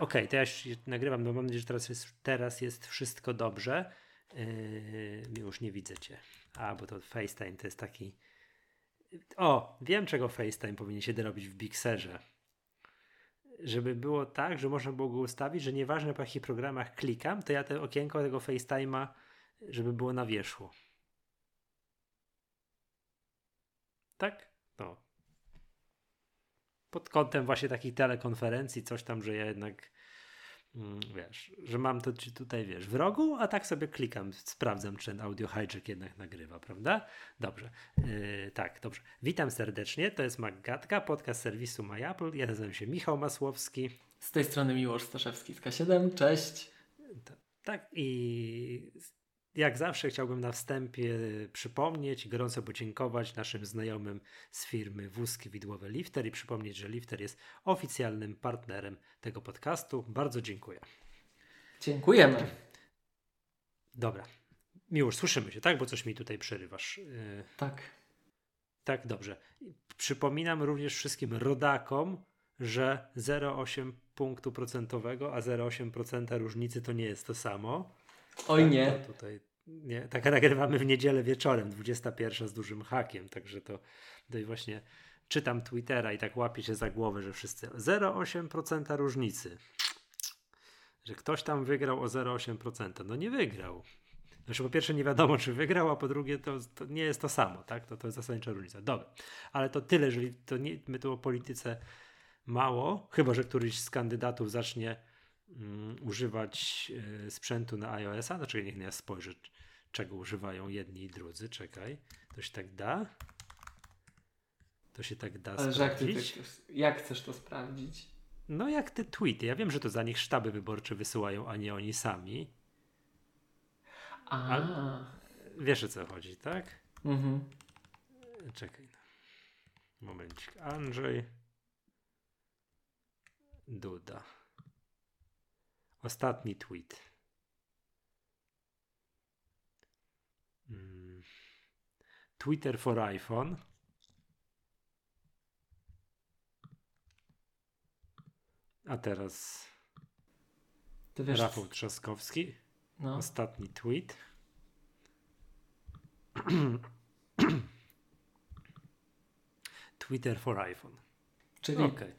okay, to ja już nagrywam, no mam nadzieję, że teraz jest, teraz jest wszystko dobrze. Yy, już nie widzę cię. A, bo to FaceTime to jest taki... O, wiem czego FaceTime powinien się robić w Bixerze. Żeby było tak, że można było go ustawić, że nieważne po jakich programach klikam, to ja to okienko tego FaceTime'a, żeby było na wierzchu. Tak? No. Pod kątem właśnie takich telekonferencji, coś tam, że ja jednak mm, wiesz, że mam to tutaj, wiesz, w rogu, a tak sobie klikam, sprawdzam, czy ten audio hijack jednak nagrywa, prawda? Dobrze. Yy, tak, dobrze. Witam serdecznie, to jest Maggatka, podcast serwisu MyApple. Ja nazywam się Michał Masłowski. Z tej strony Miłosz Staszewski z K7, cześć. Tak, i jak zawsze chciałbym na wstępie przypomnieć i gorąco podziękować naszym znajomym z firmy Wózki Widłowe Lifter i przypomnieć, że Lifter jest oficjalnym partnerem tego podcastu. Bardzo dziękuję. Dziękujemy. Dobra. Miłosz, słyszymy się, tak? Bo coś mi tutaj przerywasz. Y, tak. Tak, dobrze. Przypominam również wszystkim rodakom, że 0,8 punktu procentowego, a 0,8% różnicy to nie jest to samo. Oj tak, nie. Tutaj, nie. Tak nagrywamy w niedzielę wieczorem, 21 z dużym hakiem, także to, i właśnie czytam Twittera i tak łapię się za głowę, że wszyscy 0,8% różnicy. Że ktoś tam wygrał o 0,8%. No nie wygrał. Znaczy, po pierwsze, nie wiadomo, czy wygrał, a po drugie, to, to nie jest to samo, tak? To, to jest zasadnicza różnica. Dobra, ale to tyle, jeżeli to nie, my tu o polityce mało, chyba że któryś z kandydatów zacznie um, używać y, sprzętu na iOS-a. Znaczy, niech ja spojrzę, czego używają jedni i drudzy. Czekaj, to się tak da. To się tak da Ale sprawdzić. Jak, ty, jak chcesz to sprawdzić? No jak te tweety. Ja wiem, że to za nich sztaby wyborcze wysyłają, a nie oni sami. A. wiesz o co chodzi, tak? Mhm. Czekaj. Momencik. Andrzej. Duda. Ostatni tweet. Hmm. Twitter for iPhone. A teraz wiesz, Rafał Trzaskowski. No. Ostatni tweet. Twitter for iPhone. Czyli okay.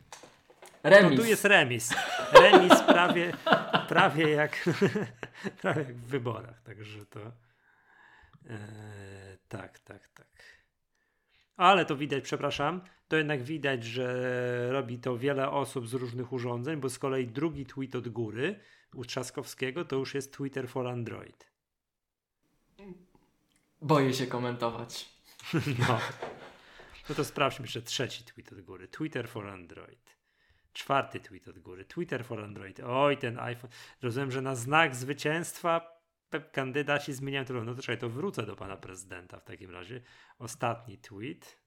Remis. No tu jest remis. Remis prawie, prawie, jak, prawie jak w wyborach. Także to e, tak, tak, tak. Ale to widać, przepraszam, to jednak widać, że robi to wiele osób z różnych urządzeń, bo z kolei drugi tweet od góry u Trzaskowskiego to już jest Twitter for Android. Boję się komentować. No. No to sprawdźmy jeszcze trzeci tweet od góry. Twitter for Android. Czwarty tweet od góry. Twitter for Android. Oj, ten iPhone. Rozumiem, że na znak zwycięstwa kandydaci zmieniają to. No to czekaj, to wrócę do pana prezydenta w takim razie. Ostatni tweet.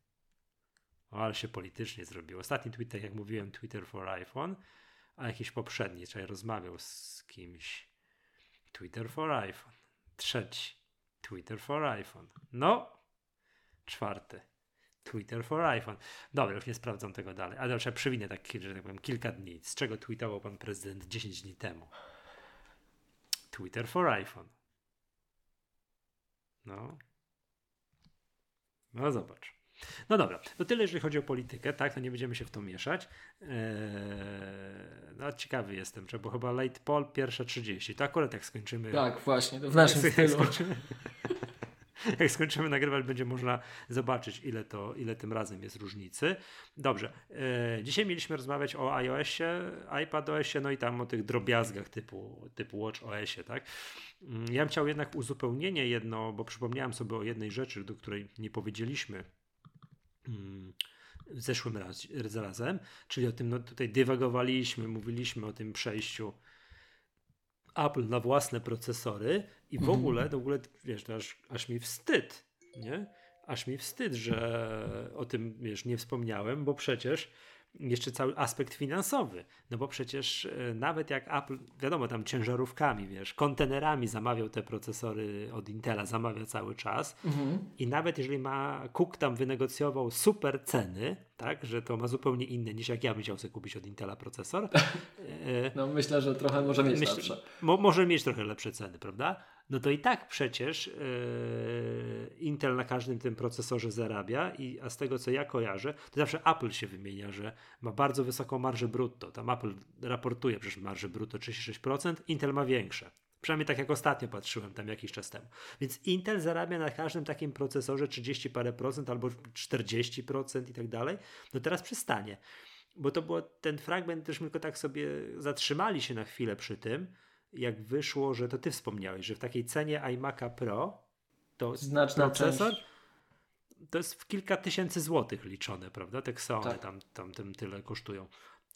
O, ale się politycznie zrobiło. Ostatni tweet, tak jak mówiłem, Twitter for iPhone a jakiś poprzedni, czyli rozmawiał z kimś. Twitter for iPhone. Trzeci. Twitter for iPhone. No. Czwarty. Twitter for iPhone. Dobra, już nie sprawdzam tego dalej. Ale trzeba przewinę tak, że tak powiem, kilka dni. Z czego tweetował pan prezydent 10 dni temu? Twitter for iPhone. No. No zobacz. No dobra, to tyle, jeżeli chodzi o politykę, tak, to nie będziemy się w to mieszać. Eee, no ciekawy jestem, bo chyba late poll pierwsze 30, to akurat jak skończymy. Tak, właśnie, w naszym stylu. Skończymy, jak skończymy nagrywać, będzie można zobaczyć, ile to, ile tym razem jest różnicy. Dobrze, eee, dzisiaj mieliśmy rozmawiać o iOSie, iPadOSie, no i tam o tych drobiazgach typu, typu WatchOSie, tak. Mm, ja bym chciał jednak uzupełnienie jedno, bo przypomniałem sobie o jednej rzeczy, do której nie powiedzieliśmy Mm, w zeszłym raz, razem, czyli o tym, no tutaj dywagowaliśmy, mówiliśmy o tym przejściu Apple na własne procesory i w mhm. ogóle, w ogóle, wiesz, to aż, aż mi wstyd, nie? Aż mi wstyd, że o tym, wiesz, nie wspomniałem, bo przecież jeszcze cały aspekt finansowy, no bo przecież e, nawet jak Apple, wiadomo, tam ciężarówkami, wiesz, kontenerami zamawiał te procesory od Intela, zamawia cały czas mhm. i nawet jeżeli ma, Cook tam wynegocjował super ceny, tak, że to ma zupełnie inne niż jak ja bym chciał sobie kupić od Intela procesor. E, no myślę, że trochę może mieć myślę, lepsze. Mo, może mieć trochę lepsze ceny, prawda? no to i tak przecież yy, Intel na każdym tym procesorze zarabia, i, a z tego co ja kojarzę, to zawsze Apple się wymienia, że ma bardzo wysoką marżę brutto. Tam Apple raportuje przecież marżę brutto 36%, Intel ma większe. Przynajmniej tak jak ostatnio patrzyłem tam jakiś czas temu. Więc Intel zarabia na każdym takim procesorze 30 parę procent albo 40% i tak dalej. No teraz przestanie. Bo to było ten fragment, też tylko tak sobie zatrzymali się na chwilę przy tym, jak wyszło, że to ty wspomniałeś, że w takiej cenie iMac'a Pro to Znaczna procesor część. to jest w kilka tysięcy złotych liczone, prawda? Te Xeony tak. tam, tam tym tyle kosztują.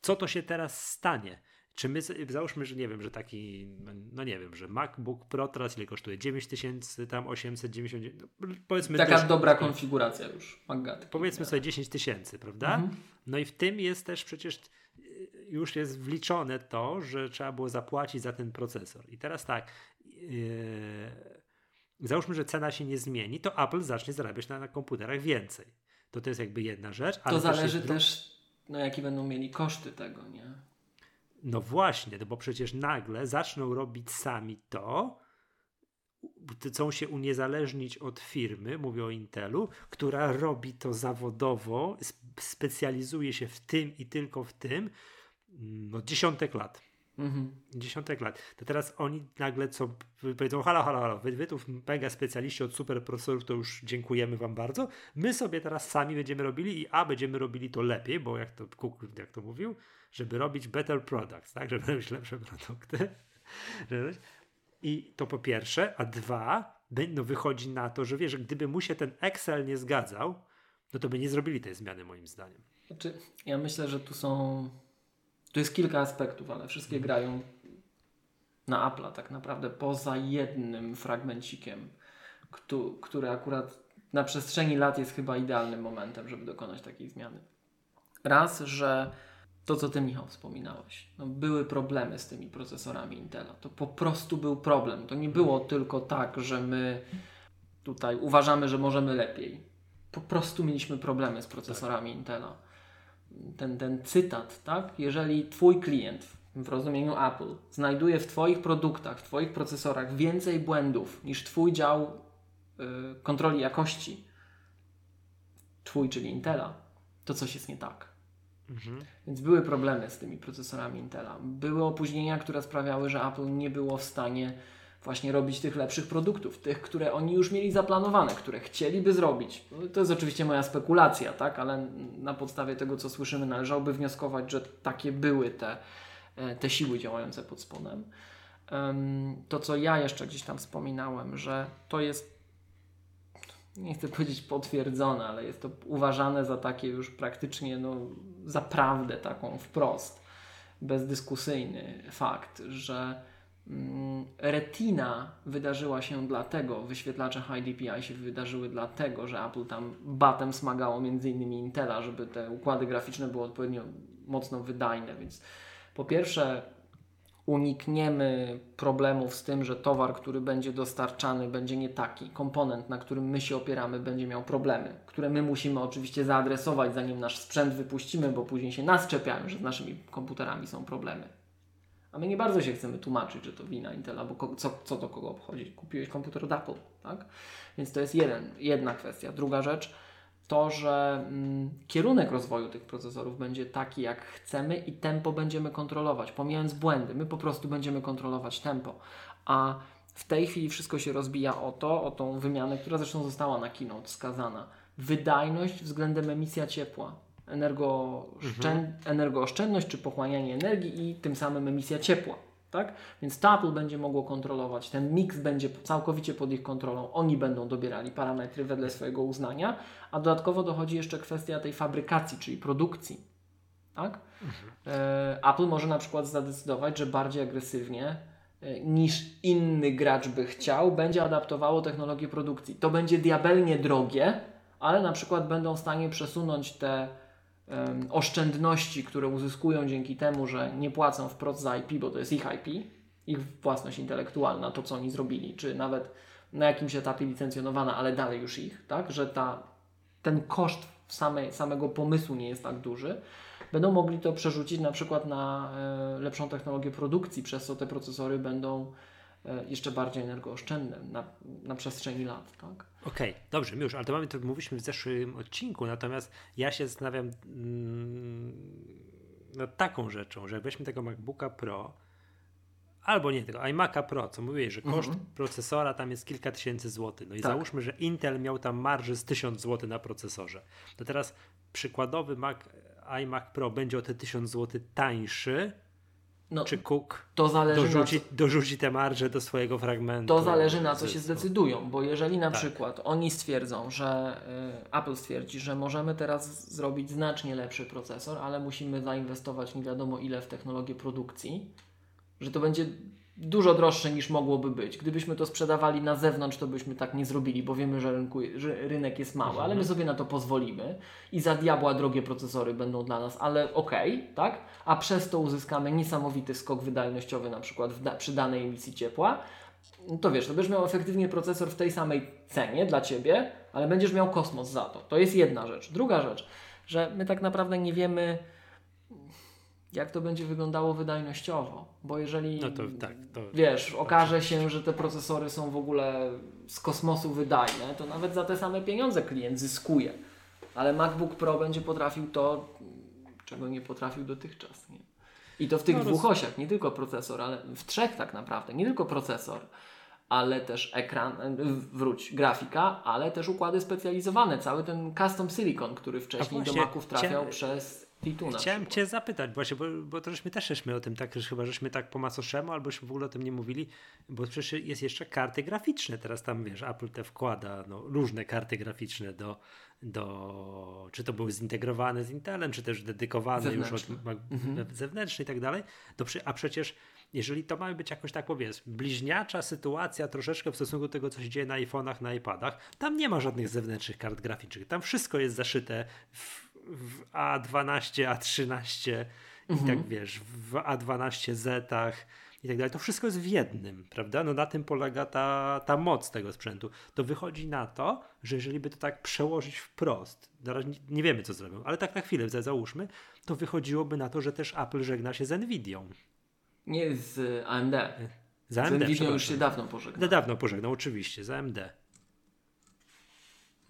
Co to się teraz stanie? Czy my, załóżmy, że nie wiem, że taki, no nie wiem, że MacBook Pro teraz ile kosztuje? 9000, tam 890, no powiedzmy Taka też, dobra konfiguracja już, Magaty. Powiedzmy sobie 10 tysięcy, prawda? Mhm. No i w tym jest też przecież już jest wliczone to, że trzeba było zapłacić za ten procesor. I teraz tak, yy, załóżmy, że cena się nie zmieni, to Apple zacznie zarabiać na, na komputerach więcej. To to jest jakby jedna rzecz. to zależy też, też, no jakie będą mieli koszty tego, nie? No właśnie, no bo przecież nagle zaczną robić sami to, chcą się uniezależnić od firmy, mówię o Intelu, która robi to zawodowo, specjalizuje się w tym i tylko w tym, no, dziesiątek lat. Mhm. Dziesiątek lat. To teraz oni nagle co powiedzą, halo, halo, halo, wy, wy tu mega specjaliści od super procesorów, to już dziękujemy wam bardzo. My sobie teraz sami będziemy robili i a, będziemy robili to lepiej, bo jak to Cook, jak to mówił, żeby robić better products, tak, żeby robić lepsze produkty. I to po pierwsze, a dwa, no wychodzi na to, że wiesz, gdyby mu się ten Excel nie zgadzał, no to by nie zrobili tej zmiany moim zdaniem. Znaczy, ja myślę, że tu są tu jest kilka aspektów, ale wszystkie grają na Apple'a tak naprawdę poza jednym fragmencikiem, który akurat na przestrzeni lat jest chyba idealnym momentem, żeby dokonać takiej zmiany. Raz, że to, co Ty, Michał, wspominałeś, no, były problemy z tymi procesorami Intela. To po prostu był problem. To nie było tylko tak, że my tutaj uważamy, że możemy lepiej. Po prostu mieliśmy problemy z procesorami Intela ten, ten cytat, tak? Jeżeli Twój klient w rozumieniu Apple znajduje w Twoich produktach, w Twoich procesorach więcej błędów niż Twój dział y, kontroli jakości, Twój, czyli Intela, to coś jest nie tak. Mhm. Więc były problemy z tymi procesorami Intela. Były opóźnienia, które sprawiały, że Apple nie było w stanie właśnie robić tych lepszych produktów, tych, które oni już mieli zaplanowane, które chcieliby zrobić. No, to jest oczywiście moja spekulacja, tak, ale na podstawie tego, co słyszymy, należałoby wnioskować, że takie były te, e, te siły działające pod spodem. To, co ja jeszcze gdzieś tam wspominałem, że to jest, nie chcę powiedzieć potwierdzone, ale jest to uważane za takie już praktycznie, no, za prawdę taką wprost, bezdyskusyjny fakt, że Retina wydarzyła się dlatego, wyświetlacze High DPI się wydarzyły dlatego, że Apple tam batem smagało m.in. Intela, żeby te układy graficzne były odpowiednio mocno wydajne, więc po pierwsze unikniemy problemów z tym, że towar, który będzie dostarczany będzie nie taki, komponent, na którym my się opieramy będzie miał problemy, które my musimy oczywiście zaadresować zanim nasz sprzęt wypuścimy, bo później się nas czepiają, że z naszymi komputerami są problemy. A my nie bardzo się chcemy tłumaczyć, że to wina Intela, bo co, co to kogo obchodzi? Kupiłeś komputer od Apple, tak? Więc to jest jeden, jedna kwestia. Druga rzecz, to, że mm, kierunek rozwoju tych procesorów będzie taki, jak chcemy i tempo będziemy kontrolować, pomijając błędy. My po prostu będziemy kontrolować tempo. A w tej chwili wszystko się rozbija o to, o tą wymianę, która zresztą została na keynote wskazana. Wydajność względem emisja ciepła energooszczęd mhm. energooszczędność czy pochłanianie energii i tym samym emisja ciepła. Tak? Więc to Apple będzie mogło kontrolować, ten miks będzie całkowicie pod ich kontrolą, oni będą dobierali parametry wedle swojego uznania, a dodatkowo dochodzi jeszcze kwestia tej fabrykacji, czyli produkcji. Tak? Mhm. E, Apple może na przykład zadecydować, że bardziej agresywnie e, niż inny gracz by chciał, będzie adaptowało technologię produkcji. To będzie diabelnie drogie, ale na przykład będą w stanie przesunąć te oszczędności, które uzyskują dzięki temu, że nie płacą wprost za IP, bo to jest ich IP, ich własność intelektualna, to co oni zrobili, czy nawet na jakimś etapie licencjonowana, ale dalej już ich, tak, że ta, ten koszt samego pomysłu nie jest tak duży, będą mogli to przerzucić na przykład na e, lepszą technologię produkcji, przez co te procesory będą jeszcze bardziej energooszczędne na, na przestrzeni lat, tak? Okej, okay, dobrze, już, ale to mamy, to mówiliśmy w zeszłym odcinku, natomiast ja się zastanawiam mm, nad taką rzeczą, że weźmy tego MacBooka Pro, albo nie tego iMac'a Pro, co mówiłeś, że koszt Mhm. procesora tam jest kilka tysięcy złotych. No i Tak. załóżmy, że Intel miał tam marży z 1000 zł na procesorze. To teraz przykładowy Mac, iMac Pro będzie o te 1000 zł tańszy, No, czy Cook to zależy dorzuci, co, dorzuci te marże do swojego fragmentu? To zależy na co się zdecydują, bo jeżeli na Tak. przykład oni stwierdzą, że y, Apple stwierdzi, że możemy teraz zrobić znacznie lepszy procesor, ale musimy zainwestować nie wiadomo ile w technologię produkcji, że to będzie dużo droższe niż mogłoby być. Gdybyśmy to sprzedawali na zewnątrz, to byśmy tak nie zrobili, bo wiemy, że, rynku, że rynek jest mały, ale my sobie na to pozwolimy i za diabła drogie procesory będą dla nas, ale okej, tak? A przez to uzyskamy niesamowity skok wydajnościowy na przykład da, przy danej emisji ciepła. No to wiesz, to będziesz miał efektywnie procesor w tej samej cenie dla Ciebie, ale będziesz miał kosmos za to. To jest jedna rzecz. Druga rzecz, że my tak naprawdę nie wiemy, jak to będzie wyglądało wydajnościowo, bo jeżeli No to tak, to wiesz, okaże się, że te procesory są w ogóle z kosmosu wydajne, to nawet za te same pieniądze klient zyskuje. Ale MacBook Pro będzie potrafił to, czego nie potrafił dotychczas. Nie? I to w tych No, dwóch osiach, nie tylko procesor, ale w trzech tak naprawdę. Nie tylko procesor, ale też ekran, e, wróć, grafika, ale też układy specjalizowane. Cały ten custom silicon, który wcześniej do Maców trafiał chcia- przez T2 na Chciałem. Cię zapytać, właśnie, bo, bo to żeśmy też żeśmy o tym tak, chyba żeśmy tak po macoszemu, albo w ogóle o tym nie mówili, bo przecież jest jeszcze karty graficzne. Teraz tam wiesz, Apple te wkłada no, różne karty graficzne do, do. Czy to były zintegrowane z Intelem, czy też dedykowane już od Zewnętrzne. Mhm. zewnętrzne i tak dalej. To a przecież jeżeli to ma być jakoś tak powiedz, bliźniacza sytuacja troszeczkę w stosunku do tego, co się dzieje na iPhone'ach, na iPadach, tam nie ma żadnych zewnętrznych kart graficznych. Tam wszystko jest zaszyte w, w A12, A13 i tak wiesz, w A12Z i tak dalej. To wszystko jest w jednym, prawda? No na tym polega ta, ta moc tego sprzętu. To wychodzi na to, że jeżeli by to tak przełożyć wprost, na razie nie, wiemy co zrobią, ale tak na chwilę za- załóżmy, to wychodziłoby na to, że też Apple żegna się z Nvidią. Nie z AMD. Z Z AMD, Nvidia już przepraszam. się dawno pożegnał. No dawno pożegnał, oczywiście, z AMD.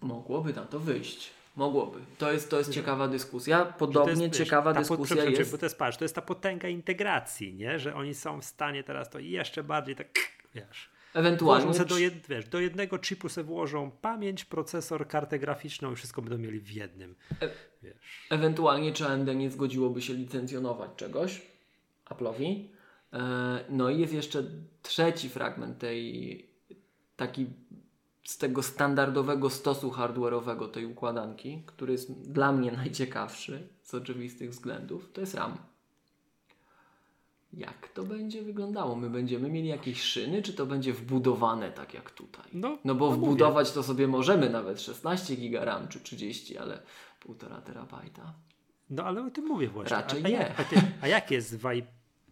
Mogłoby na to wyjść. Mogłoby. To jest, to jest ciekawa dyskusja. Podobnie jest, ciekawa dyskusja jest. Bo to jest, patrz, to jest ta potęga integracji, nie? Że oni są w stanie teraz to jeszcze bardziej tak, wiesz, Ewentualnie. włożą do, jed, wiesz, do jednego chipu sobie włożą pamięć, procesor, kartę graficzną i wszystko będą mieli w jednym. E- Wiesz. Ewentualnie czy AMD nie zgodziłoby się licencjonować czegoś Apple'owi. E, No i jest jeszcze trzeci fragment tej taki z tego standardowego stosu hardware'owego tej układanki, który jest dla mnie najciekawszy z oczywistych względów, to jest RAM. Jak to będzie wyglądało? My będziemy mieli jakieś szyny, czy to będzie wbudowane tak jak tutaj? No, No bo no mówię. wbudować to sobie możemy nawet 16 giga RAM czy 30, ale 1,5 terabajta. No ale o tym mówię właśnie. Raczej a, a, nie. jak, a, ty, a jak jest w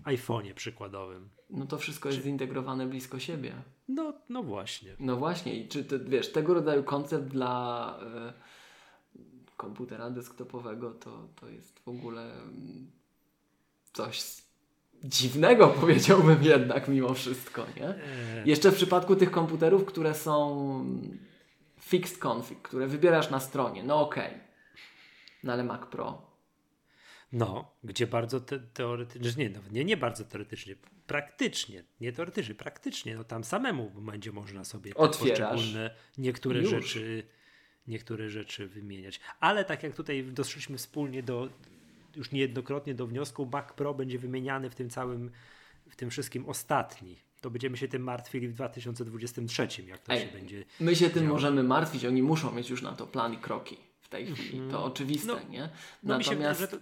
iPhone'ie przykładowym? No to wszystko jest zintegrowane blisko siebie. No, no właśnie. No właśnie, i czy to, wiesz, tego rodzaju koncept dla e, komputera desktopowego to, to jest w ogóle mm, coś dziwnego, powiedziałbym jednak mimo wszystko, nie? E, Jeszcze w przypadku tych komputerów, które są fixed config, które wybierasz na stronie, no okej. No ale Mac Pro. No, gdzie bardzo te, teoretycznie, nie, nie, nie bardzo teoretycznie, praktycznie, nie teoretycznie, praktycznie, no tam samemu będzie można sobie poszczególne niektóre Już. rzeczy, niektóre rzeczy wymieniać. Ale tak jak tutaj doszliśmy wspólnie do, już niejednokrotnie do wniosku, Mac Pro będzie wymieniany w tym całym, w tym wszystkim ostatni. To będziemy się tym martwili w 2023, jak to Ej, się będzie My się tym działo. możemy martwić, oni muszą mieć już na to plan i kroki w tej chwili. To oczywiste, No, nie? No Natomiast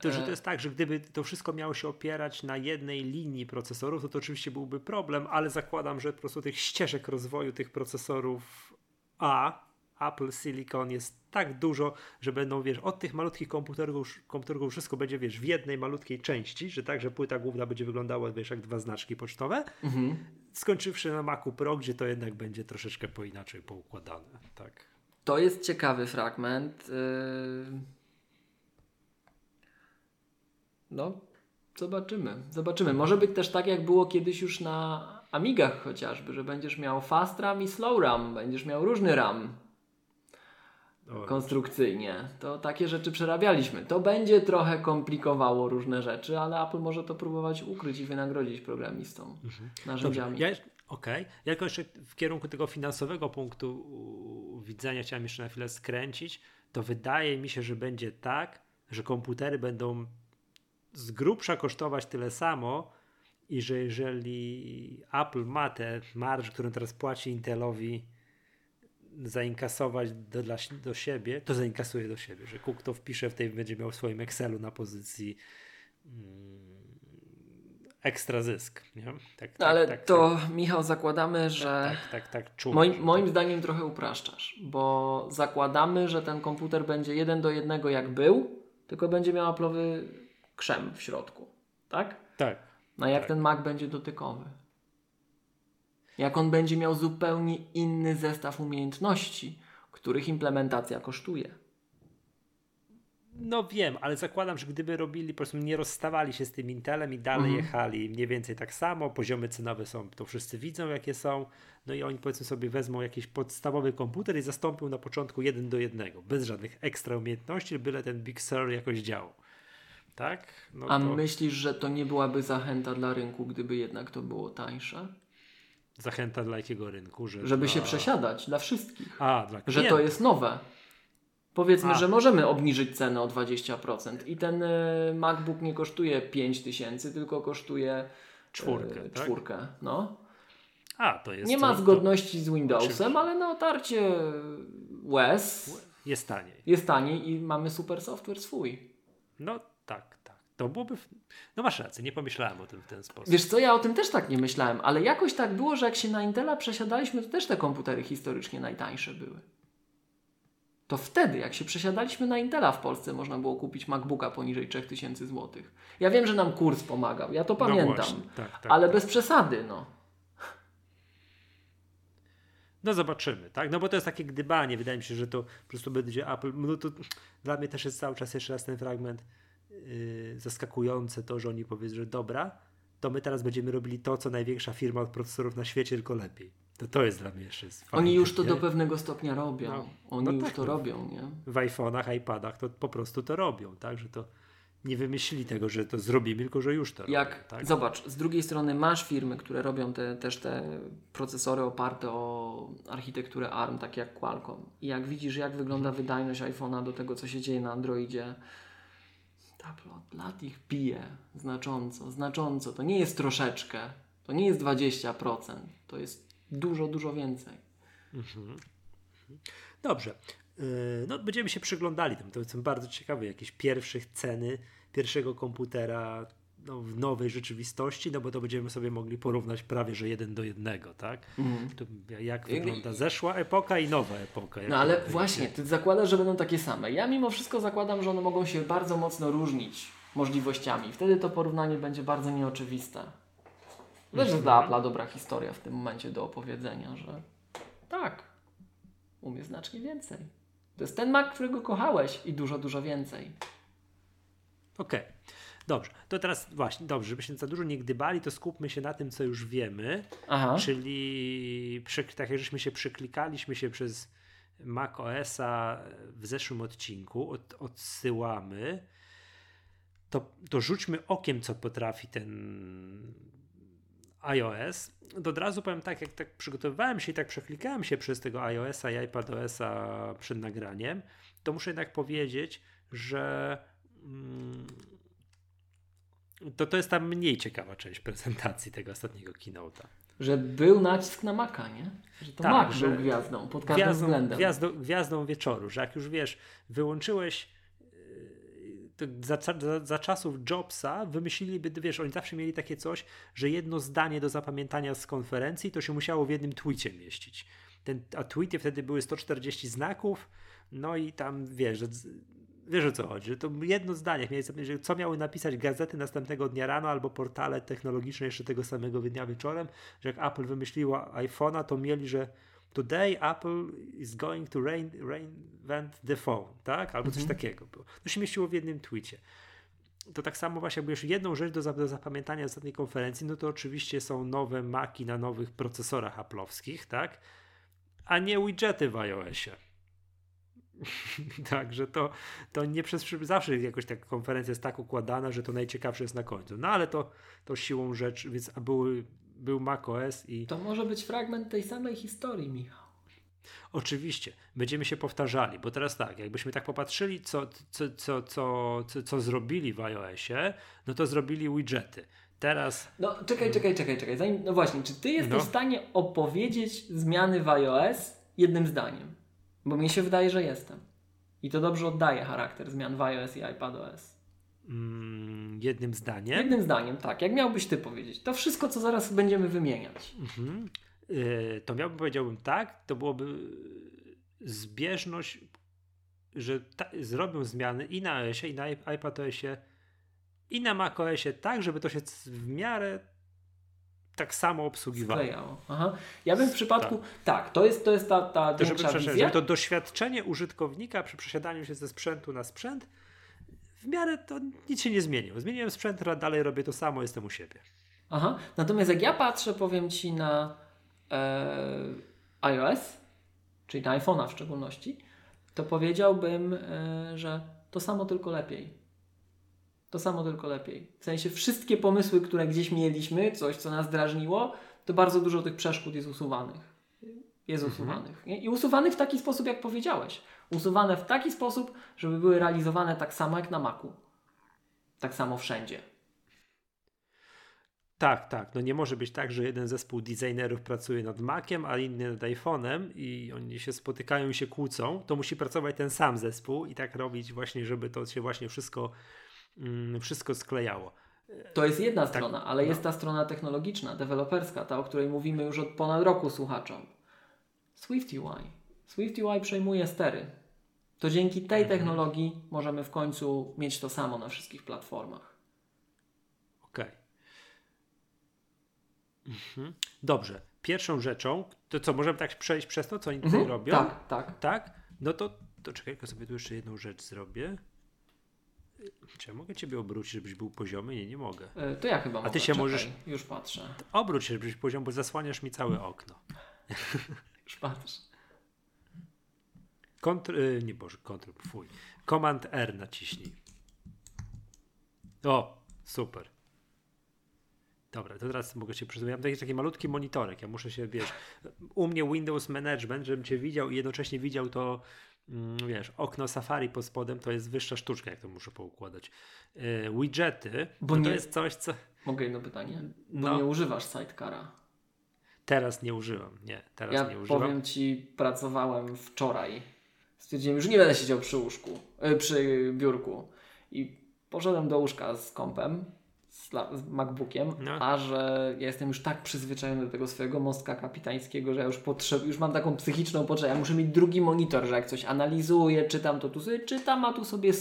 to, że e, to jest tak, że gdyby to wszystko miało się opierać na jednej linii procesorów, to to oczywiście byłby problem, ale zakładam, że po prostu tych ścieżek rozwoju tych procesorów A, Apple Silicon jest tak dużo, że będą, wiesz, od tych malutkich komputerów, komputerów wszystko będzie, wiesz, w jednej malutkiej części, że tak, że płyta główna będzie wyglądała, wiesz, jak dwa znaczki pocztowe, mhm. skończywszy na Macu Pro, gdzie to jednak będzie troszeczkę po inaczej poukładane, tak. To jest ciekawy fragment. Yy... No, zobaczymy. Zobaczymy. Może być też tak, jak było kiedyś już na Amigach chociażby, że będziesz miał fast RAM i slow RAM, będziesz miał różny RAM konstrukcyjnie. To takie rzeczy przerabialiśmy. To będzie trochę komplikowało różne rzeczy, ale Apple może to próbować ukryć i wynagrodzić programistom mhm. narzędziami. Ja, Okej. Okay. Ja jeszcze w kierunku tego finansowego punktu widzenia chciałem jeszcze na chwilę skręcić. To wydaje mi się, że będzie tak, że komputery będą z grubsza kosztować tyle samo, i że jeżeli Apple ma tę marż, którą teraz płaci Intelowi, zainkasować do, dla, do siebie, to zainkasuje do siebie, że Cook to wpisze w tej, będzie miał w swoim Excelu na pozycji mm, ekstra zysk. Nie? Tak, tak, Ale tak, to tak. Michał zakładamy, że tak, tak, tak, czuję, moim, moim zdaniem trochę upraszczasz, bo zakładamy, że ten komputer będzie jeden do jednego jak był, tylko będzie miał Apple'owy krzem w środku. Tak? Tak. No jak tak. ten Mac będzie dotykowy? Jak on będzie miał zupełnie inny zestaw umiejętności, których implementacja kosztuje? No wiem, ale zakładam, że gdyby robili, po prostu nie rozstawali się z tym Intelem i dalej mhm. jechali mniej więcej tak samo, poziomy cenowe są, to wszyscy widzą jakie są, no i oni powiedzmy sobie wezmą jakiś podstawowy komputer i zastąpią na początku jeden do jednego, bez żadnych ekstra umiejętności, byle ten Big Sur jakoś działał tak? No A to... myślisz, że to nie byłaby zachęta dla rynku, gdyby jednak to było tańsze? Zachęta dla jakiego rynku? Że Żeby dla... się przesiadać dla wszystkich. A, dla Że to jest nowe. Powiedzmy, A. że możemy obniżyć cenę o 20% i ten y, MacBook nie kosztuje 5000, tylko kosztuje czwórkę. Y, czwórkę. Tak? No. A, to jest nie ma zgodności z Windowsem, ale na otarcie łez jest taniej. Jest taniej i mamy super software swój. No tak, tak. To byłoby. No masz rację, nie pomyślałem o tym w ten sposób. Wiesz co, ja o tym też tak nie myślałem, ale jakoś tak było, że jak się na Intela przesiadaliśmy, to też te komputery historycznie najtańsze były. To wtedy, jak się przesiadaliśmy na Intela w Polsce, można było kupić MacBooka poniżej 3000 zł. Ja wiem, że nam kurs pomagał, ja to no pamiętam, właśnie, tak, tak, ale tak. bez przesady, no. No zobaczymy, tak? No bo to jest takie gdybanie. Wydaje mi się, że to po prostu będzie Apple. No to dla mnie też jest cały czas jeszcze raz ten fragment zaskakujące to, że oni powiedzą, że dobra, to my teraz będziemy robili to, co największa firma od procesorów na świecie, tylko lepiej. To to jest dla mnie jeszcze jest Oni już to nie? do pewnego stopnia robią. No, oni no już tak, to no. robią, nie? W iPhone'ach, iPadach to po prostu to robią, tak? Że to nie wymyślili tego, że to zrobimy, tylko że już to Jak, robią. Tak? Zobacz, z drugiej strony masz firmy, które robią te, też te procesory oparte o architekturę ARM, takie jak Qualcomm. I jak widzisz, jak wygląda wydajność iPhone'a do tego, co się dzieje na Androidzie, lat ich pije znacząco, znacząco. To nie jest troszeczkę, to nie jest 20%, to jest dużo, dużo więcej. Mhm. Dobrze. Y, no, będziemy się przyglądali. To są bardzo ciekawe jakieś pierwszych ceny pierwszego komputera no, w nowej rzeczywistości, no bo to będziemy sobie mogli porównać prawie, że jeden do jednego, tak? Mm. Jak wygląda zeszła epoka i nowa epoka. No ale właśnie, ty zakładasz, że będą takie same. Ja mimo wszystko zakładam, że one mogą się bardzo mocno różnić możliwościami. Wtedy to porównanie będzie bardzo nieoczywiste. Też jest dla Apple'a dobra historia w tym momencie do opowiedzenia, że tak, umie znacznie więcej. To jest ten Mac, którego kochałeś i dużo, dużo więcej. Okej. Okay. Dobrze, to teraz właśnie, dobrze, żebyśmy za dużo nie gdybali, to skupmy się na tym, co już wiemy. Aha. Czyli tak jak żeśmy się przeklikaliśmy się przez Mac OS-a w zeszłym odcinku, od, odsyłamy, to, to rzućmy okiem, co potrafi ten iOS. To od razu powiem tak, jak tak przygotowywałem się i tak przeklikałem się przez tego iOS-a i iPadOS-a przed nagraniem, to muszę jednak powiedzieć, że mm, to, to jest ta mniej ciekawa część prezentacji tego ostatniego keynote'a. Że był nacisk na Maca, nie? Że to tak, Mac był gwiazdą pod każdym gwiazdą, względem. Gwiazdą, gwiazdą wieczoru, że jak już wiesz, wyłączyłeś yy, za, za, za, czasów Jobsa wymyśliliby, wiesz, oni zawsze mieli takie coś, że jedno zdanie do zapamiętania z konferencji to się musiało w jednym tweetie mieścić. Ten, a tweety wtedy były 140 znaków, No i tam wiesz, wiesz o co chodzi, że to jedno zdanie, że co miały napisać gazety następnego dnia rano albo portale technologiczne jeszcze tego samego dnia wieczorem, że jak Apple wymyśliło iPhone'a, to mieli, że today Apple is going to rain, reinvent the phone, tak? Albo coś mhm. takiego było. To się mieściło w jednym tweetie. To tak samo właśnie, jakby jeszcze jedną rzecz do, do zapamiętania z tej konferencji, no to oczywiście są nowe maki na nowych procesorach Apple'owskich, tak? A nie widgety w iOSie. Także to, to nie przez zawsze jakoś ta konferencja jest tak układana, że to najciekawsze jest na końcu. No ale to, to siłą rzeczy, więc były, był macOS i. To może być fragment tej samej historii, Michał. Oczywiście, będziemy się powtarzali, bo teraz tak, jakbyśmy tak popatrzyli, co, co, co, co, co, co zrobili w iOSie, no to zrobili widgety. Teraz. No czekaj, czekaj, czekaj, czekaj. Zanim, no właśnie, czy ty jesteś no. w stanie opowiedzieć zmiany w iOS jednym zdaniem? Bo mi się wydaje, że jestem. I to dobrze oddaje charakter zmian w iOS i iPadOS. Mm, jednym zdaniem? Jednym zdaniem, tak. Jak miałbyś ty powiedzieć? To wszystko, co zaraz będziemy wymieniać. Mhm. Yy, to miałbym, powiedziałbym tak, to byłoby zbieżność, że ta, zrobią zmiany i na iOSie, i na iPadOSie, i na macOSie tak, żeby to się w miarę tak samo obsługiwało. Sklejało. Aha. Ja bym w przypadku, tak, tak to jest, to jest ta, ta to żeby. Żeby to doświadczenie użytkownika przy przesiadaniu się ze sprzętu na sprzęt w miarę to nic się nie zmieniło. Zmieniłem sprzęt, dalej robię to samo, jestem u siebie. Aha. Natomiast jak ja patrzę, powiem Ci na e, iOS, czyli na iPhone'a w szczególności, to powiedziałbym, e, że to samo tylko lepiej. To samo tylko lepiej. W sensie wszystkie pomysły, które gdzieś mieliśmy, coś co nas drażniło, to bardzo dużo tych przeszkód jest usuwanych. Jest mhm. usuwanych. I usuwanych w taki sposób, jak powiedziałeś. Usuwane w taki sposób, żeby były realizowane tak samo jak na Macu. Tak samo wszędzie. Tak, tak. No nie może być tak, że jeden zespół designerów pracuje nad Maciem, a inny nad iPhone'em i oni się spotykają i się kłócą. To musi pracować ten sam zespół i tak robić właśnie, żeby to się właśnie wszystko wszystko sklejało. To jest jedna tak, strona, ale no. jest ta strona technologiczna, deweloperska, ta, o której mówimy już od ponad roku słuchaczom. Swift UI. Swift UI przejmuje stery. To dzięki tej mhm. technologii możemy w końcu mieć to samo na wszystkich platformach. Okej. Okay. Mhm. Dobrze. Pierwszą rzeczą, to co, możemy tak przejść przez to, co oni tutaj mhm. robią? Tak, tak. Tak? No to, to czekaj, tylko sobie tu jeszcze jedną rzecz zrobię. Czy ja mogę ciebie obrócić, żebyś był poziomy? Nie, nie mogę. E, to ja chyba mogę. A ty się Czekaj, możesz. Już patrzę. Obróć się, żebyś poziom, bo zasłaniasz mi całe okno. już patrz. Kontr... E, nie Boże, kontrol, fuj. Command R naciśnij. O, super. Dobra, to teraz mogę się przyznać. Ja mam taki, taki malutki monitorek. Ja muszę się, wiesz, u mnie Windows Management, żebym cię widział i jednocześnie widział to wiesz, okno Safari pod spodem to jest wyższa sztuczka, jak to muszę poukładać. Yy, widgety, Bo nie, to jest coś, co... Mogę jedno pytanie? Bo no. nie używasz sidecara. Teraz nie używam, nie, teraz ja nie używam. powiem Ci, pracowałem wczoraj. Stwierdziłem, że nie będę siedział przy łóżku, yy, przy biurku. I poszedłem do łóżka z kompem, z, z MacBookiem, no. a że ja jestem już tak przyzwyczajony do tego swojego mostka kapitańskiego, że ja już, potrzeb, już mam taką psychiczną potrzebę. Ja muszę mieć drugi monitor, że jak coś analizuję, czytam, to tu sobie czytam, a tu sobie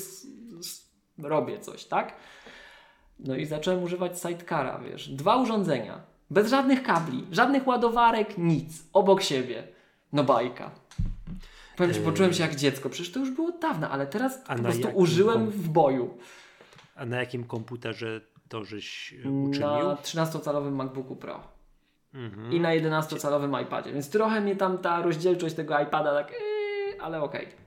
robię coś, tak? No i zacząłem używać sidecara, wiesz. Dwa urządzenia, bez żadnych kabli, żadnych ładowarek, nic, obok siebie. No bajka. Powiem Ci, poczułem się jak dziecko. Przecież to już było dawno, ale teraz a po prostu użyłem w boju. A na jakim komputerze to żeś e, uczynił? Na 13-calowym MacBooku Pro. Mhm. I na 11-calowym iPadzie. Więc trochę mnie tam ta rozdzielczość tego iPada tak, yy, ale okej. Okay.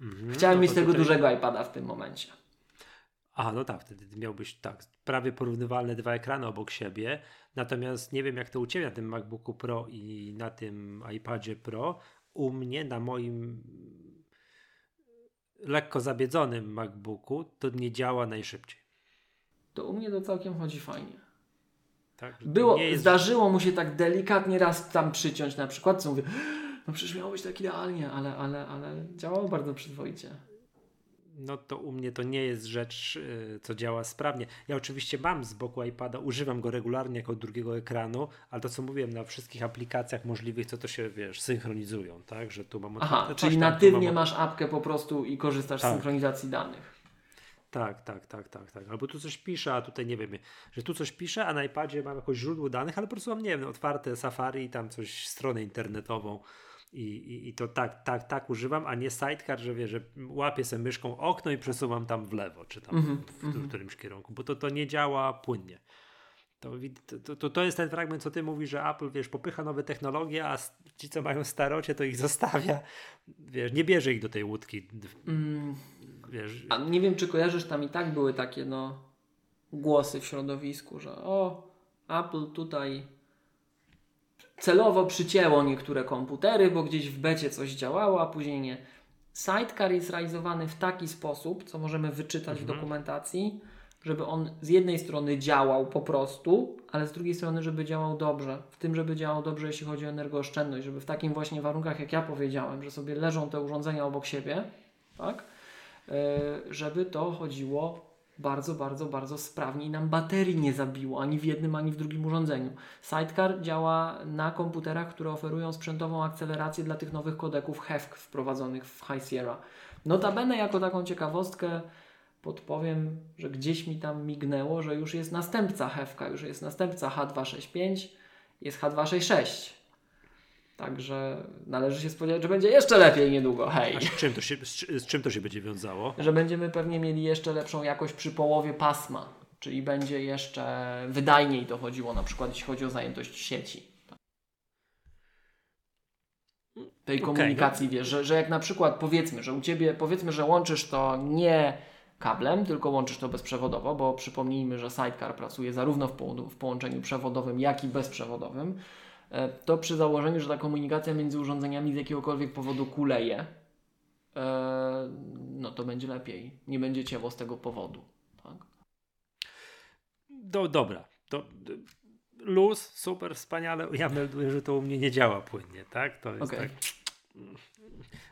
Mhm. Chciałem no mieć tego tutaj... dużego iPada w tym momencie. A, no tak, wtedy miałbyś tak, prawie porównywalne dwa ekrany obok siebie. Natomiast nie wiem, jak to u Ciebie na tym MacBooku Pro i na tym iPadzie Pro. U mnie, na moim lekko zabiedzonym MacBooku, to nie działa najszybciej to u mnie to całkiem chodzi fajnie. Tak, Było, jest... Zdarzyło mu się tak delikatnie raz tam przyciąć na przykład, co mówię, no przecież miało być tak idealnie, ale, ale, ale działało bardzo przyzwoicie. no to u mnie to nie jest rzecz, y, co działa sprawnie. Ja oczywiście mam z boku iPada, używam go regularnie jako drugiego ekranu, ale to co mówiłem, na wszystkich aplikacjach możliwych, co to się, wiesz, synchronizują, tak, że tu mam... Aha, czyli tam, natywnie mam... masz apkę po prostu i korzystasz tak. z synchronizacji danych. Tak, tak, tak, tak, tak. Albo tu coś piszę, a tutaj nie wiem, że tu coś piszę, a na iPadzie mam jakieś źródło danych, ale po prostu mam, nie wiem, otwarte Safari i tam coś, stronę internetową i, i, I, to tak, tak, tak używam, a nie sidecar, że wie, że łapię sobie myszką okno i przesuwam tam w lewo, czy tam mm -hmm, w, w, w, mhm. którymś kierunku, bo to, to nie działa płynnie. To, to, to, to jest ten fragment, co ty mówisz, że Apple, wiesz, popycha nowe technologie, a ci, co mają starocie, to ich zostawia, wiesz, nie bierze ich do tej łódki. Mm. Wiesz. A nie wiem, czy kojarzysz, tam i tak były takie, no, głosy w środowisku, że o, Apple tutaj celowo przycięło niektóre komputery, bo gdzieś w becie coś działało, a później nie. Sidecar jest realizowany w taki sposób, co możemy wyczytać mhm. w dokumentacji, żeby on z jednej strony działał po prostu, ale z drugiej strony, żeby działał dobrze. W tym, żeby działał dobrze, jeśli chodzi o energooszczędność, żeby w takim właśnie warunkach, jak ja powiedziałem, że sobie leżą te urządzenia obok siebie, tak? Yy, żeby to chodziło bardzo, bardzo, bardzo sprawnie i nam baterii nie zabiło ani w jednym, ani w drugim urządzeniu. Sidecar działa na komputerach, które oferują sprzętową akcelerację dla tych nowych kodeków HEVC wprowadzonych w High Sierra. Notabene jako taką ciekawostkę podpowiem, że gdzieś mi tam mignęło, że już jest następca HEVC, już jest następca H265, jest H266. Także należy się spodziewać, że będzie jeszcze lepiej niedługo. Hej. A z czym, to się, z, czym to się będzie wiązało? Że będziemy pewnie mieli jeszcze lepszą jakość przy połowie pasma, czyli będzie jeszcze wydajniej dochodziło, na przykład jeśli chodzi o zajętość sieci. Tej komunikacji, okay, no. wiesz, że, że jak na przykład powiedzmy, że u Ciebie, powiedzmy, że łączysz to nie kablem, tylko łączysz to bezprzewodowo, bo przypomnijmy, że Sidecar pracuje zarówno w, po, w połączeniu przewodowym, jak i bezprzewodowym to przy założeniu, że ta komunikacja między urządzeniami z jakiegokolwiek powodu kuleje, e, no to będzie lepiej. Nie będzie ciało z tego powodu. Tak? Do, dobra. To, luz, super, wspaniale. Ja melduję, że to u mnie nie działa płynnie, tak? To jest okay. tak.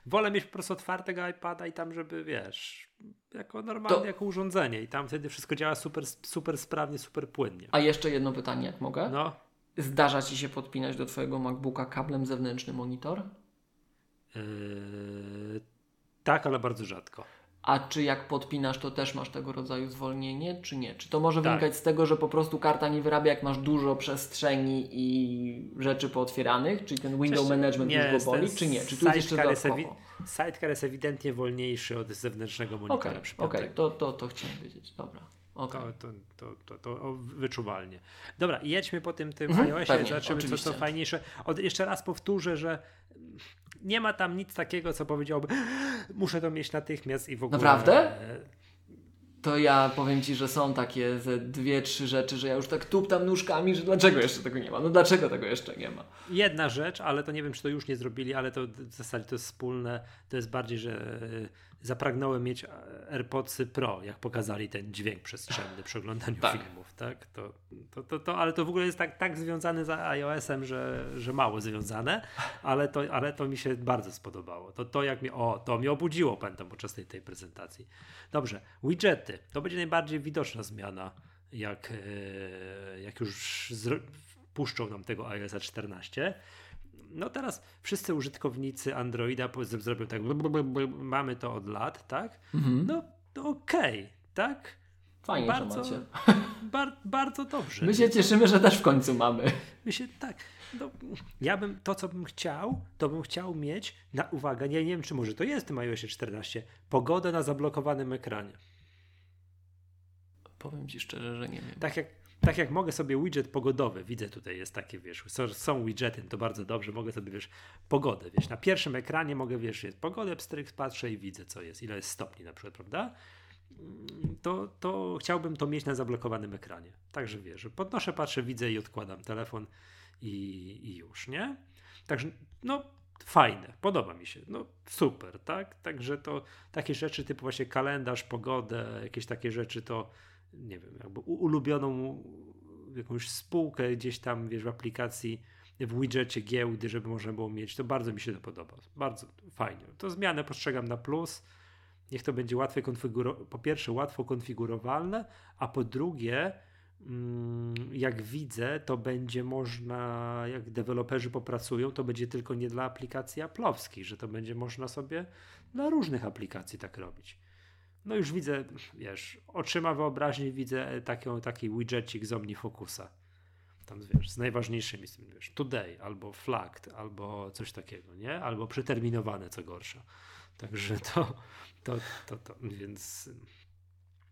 Wolę mieć po prostu otwartego iPada i tam, żeby wiesz, jako normalne, to... jako urządzenie i tam wtedy wszystko działa super, super sprawnie, super płynnie. A jeszcze jedno pytanie, jak mogę? No. Zdarza Ci się podpinać do Twojego MacBooka kablem zewnętrzny monitor? Yy, tak, ale bardzo rzadko. A czy jak podpinasz, to też masz tego rodzaju zwolnienie, czy nie? Czy to może tak. wynikać z tego, że po prostu karta nie wyrabia, jak masz dużo przestrzeni i rzeczy pootwieranych? Czyli ten window management nie, już go boli, czy nie? Czy tu jest jeszcze jest Sidecar jest ewidentnie wolniejszy od zewnętrznego monitora. Okej, okay, okay, to, to, to chciałem wiedzieć. Dobra. Okay. To, to, to, to, wyczuwalnie. Dobra, jedźmy po tym, tym mhm, iOSie, pewnie, zobaczymy co, co fajniejsze. Od, jeszcze raz powtórzę, że nie ma tam nic takiego, co powiedziałby muszę to mieć natychmiast i w ogóle... Naprawdę? to ja powiem Ci, że są takie ze dwie, trzy rzeczy, że ja już tak tuptam nóżkami, że dlaczego jeszcze tego nie ma? No dlaczego tego jeszcze nie ma? Jedna rzecz, ale to nie wiem, czy to już nie zrobili, ale to w zasadzie to jest wspólne, to jest bardziej, że zapragnąłem mieć AirPodsy Pro, jak pokazali ten dźwięk przestrzenny przy oglądaniu tak. filmów, tak? To, to, to, to, ale to w ogóle jest tak, tak związane z iOS-em, że, że mało związane, ale to, ale to mi się bardzo spodobało. To, to jak mi, o, to mnie obudziło, pamiętam, podczas tej, tej prezentacji. Dobrze, widgety. To będzie najbardziej widoczna zmiana, jak, e, jak już puszczą nam tego iOS 14 no teraz wszyscy użytkownicy Androida zrobią tak, mamy to od lat, tak? Mhm. No, to okej, okay, tak? Fajnie, bardzo, że macie. Bar, bardzo dobrze. My się cieszymy, że też w końcu mamy. My się, tak. No, ja bym, to co bym chciał, to bym chciał mieć, na uwagę, nie, nie wiem czy może to jest w tym iOSie 14, pogodę na zablokowanym ekranie. Powiem Ci szczerze, że nie wiem. Tak jak, tak jak mogę sobie widget pogodowy, widzę tutaj jest takie, wiesz, są, widgety, to bardzo dobrze, mogę sobie, wiesz, pogodę, wiesz, na pierwszym ekranie mogę, wiesz, jest pogodę, pstryk, patrzę i widzę, co jest, ile jest stopni na przykład, prawda? To, to chciałbym to mieć na zablokowanym ekranie. Także wiesz, podnoszę, patrzę, widzę i odkładam telefon i, i już, nie? Także, no, fajne, podoba mi się, no super, tak? Także to takie rzeczy typu właśnie kalendarz, pogodę, jakieś takie rzeczy to nie wiem, jakby ulubioną jakąś spółkę gdzieś tam, wiesz, w aplikacji, w widgetie giełdy, żeby można było mieć. To bardzo mi się to podoba. Bardzo fajnie. To zmianę postrzegam na plus. Niech to będzie łatwo konfigurowane, po pierwsze łatwo konfigurowalne, a po drugie mm, jak widzę, to będzie można, jak deweloperzy popracują, to będzie tylko nie dla aplikacji Apple'owskich, że to będzie można sobie dla różnych aplikacji tak robić. No już widzę, wiesz, oczyma wyobraźni widzę taką, taki widgetik z OmniFocusa. Tam, wiesz, z najważniejszymi, wiesz, today, albo flagged, albo coś takiego, nie? Albo przeterminowane, co gorsza. Także to, to, to, to, więc,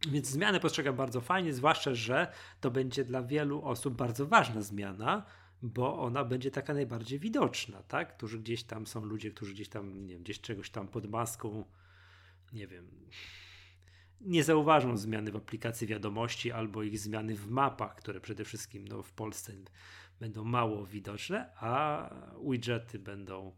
więc zmianę postrzegam bardzo fajnie, zwłaszcza, że to będzie dla wielu osób bardzo ważna zmiana, bo ona będzie taka najbardziej widoczna, tak? Którzy gdzieś tam są ludzie, którzy gdzieś tam, nie wiem, gdzieś czegoś tam pod maską, nie wiem, nie zauważą zmiany w aplikacji wiadomości albo ich zmiany w mapach, które przede wszystkim no, w Polsce będą mało widoczne, a widgety będą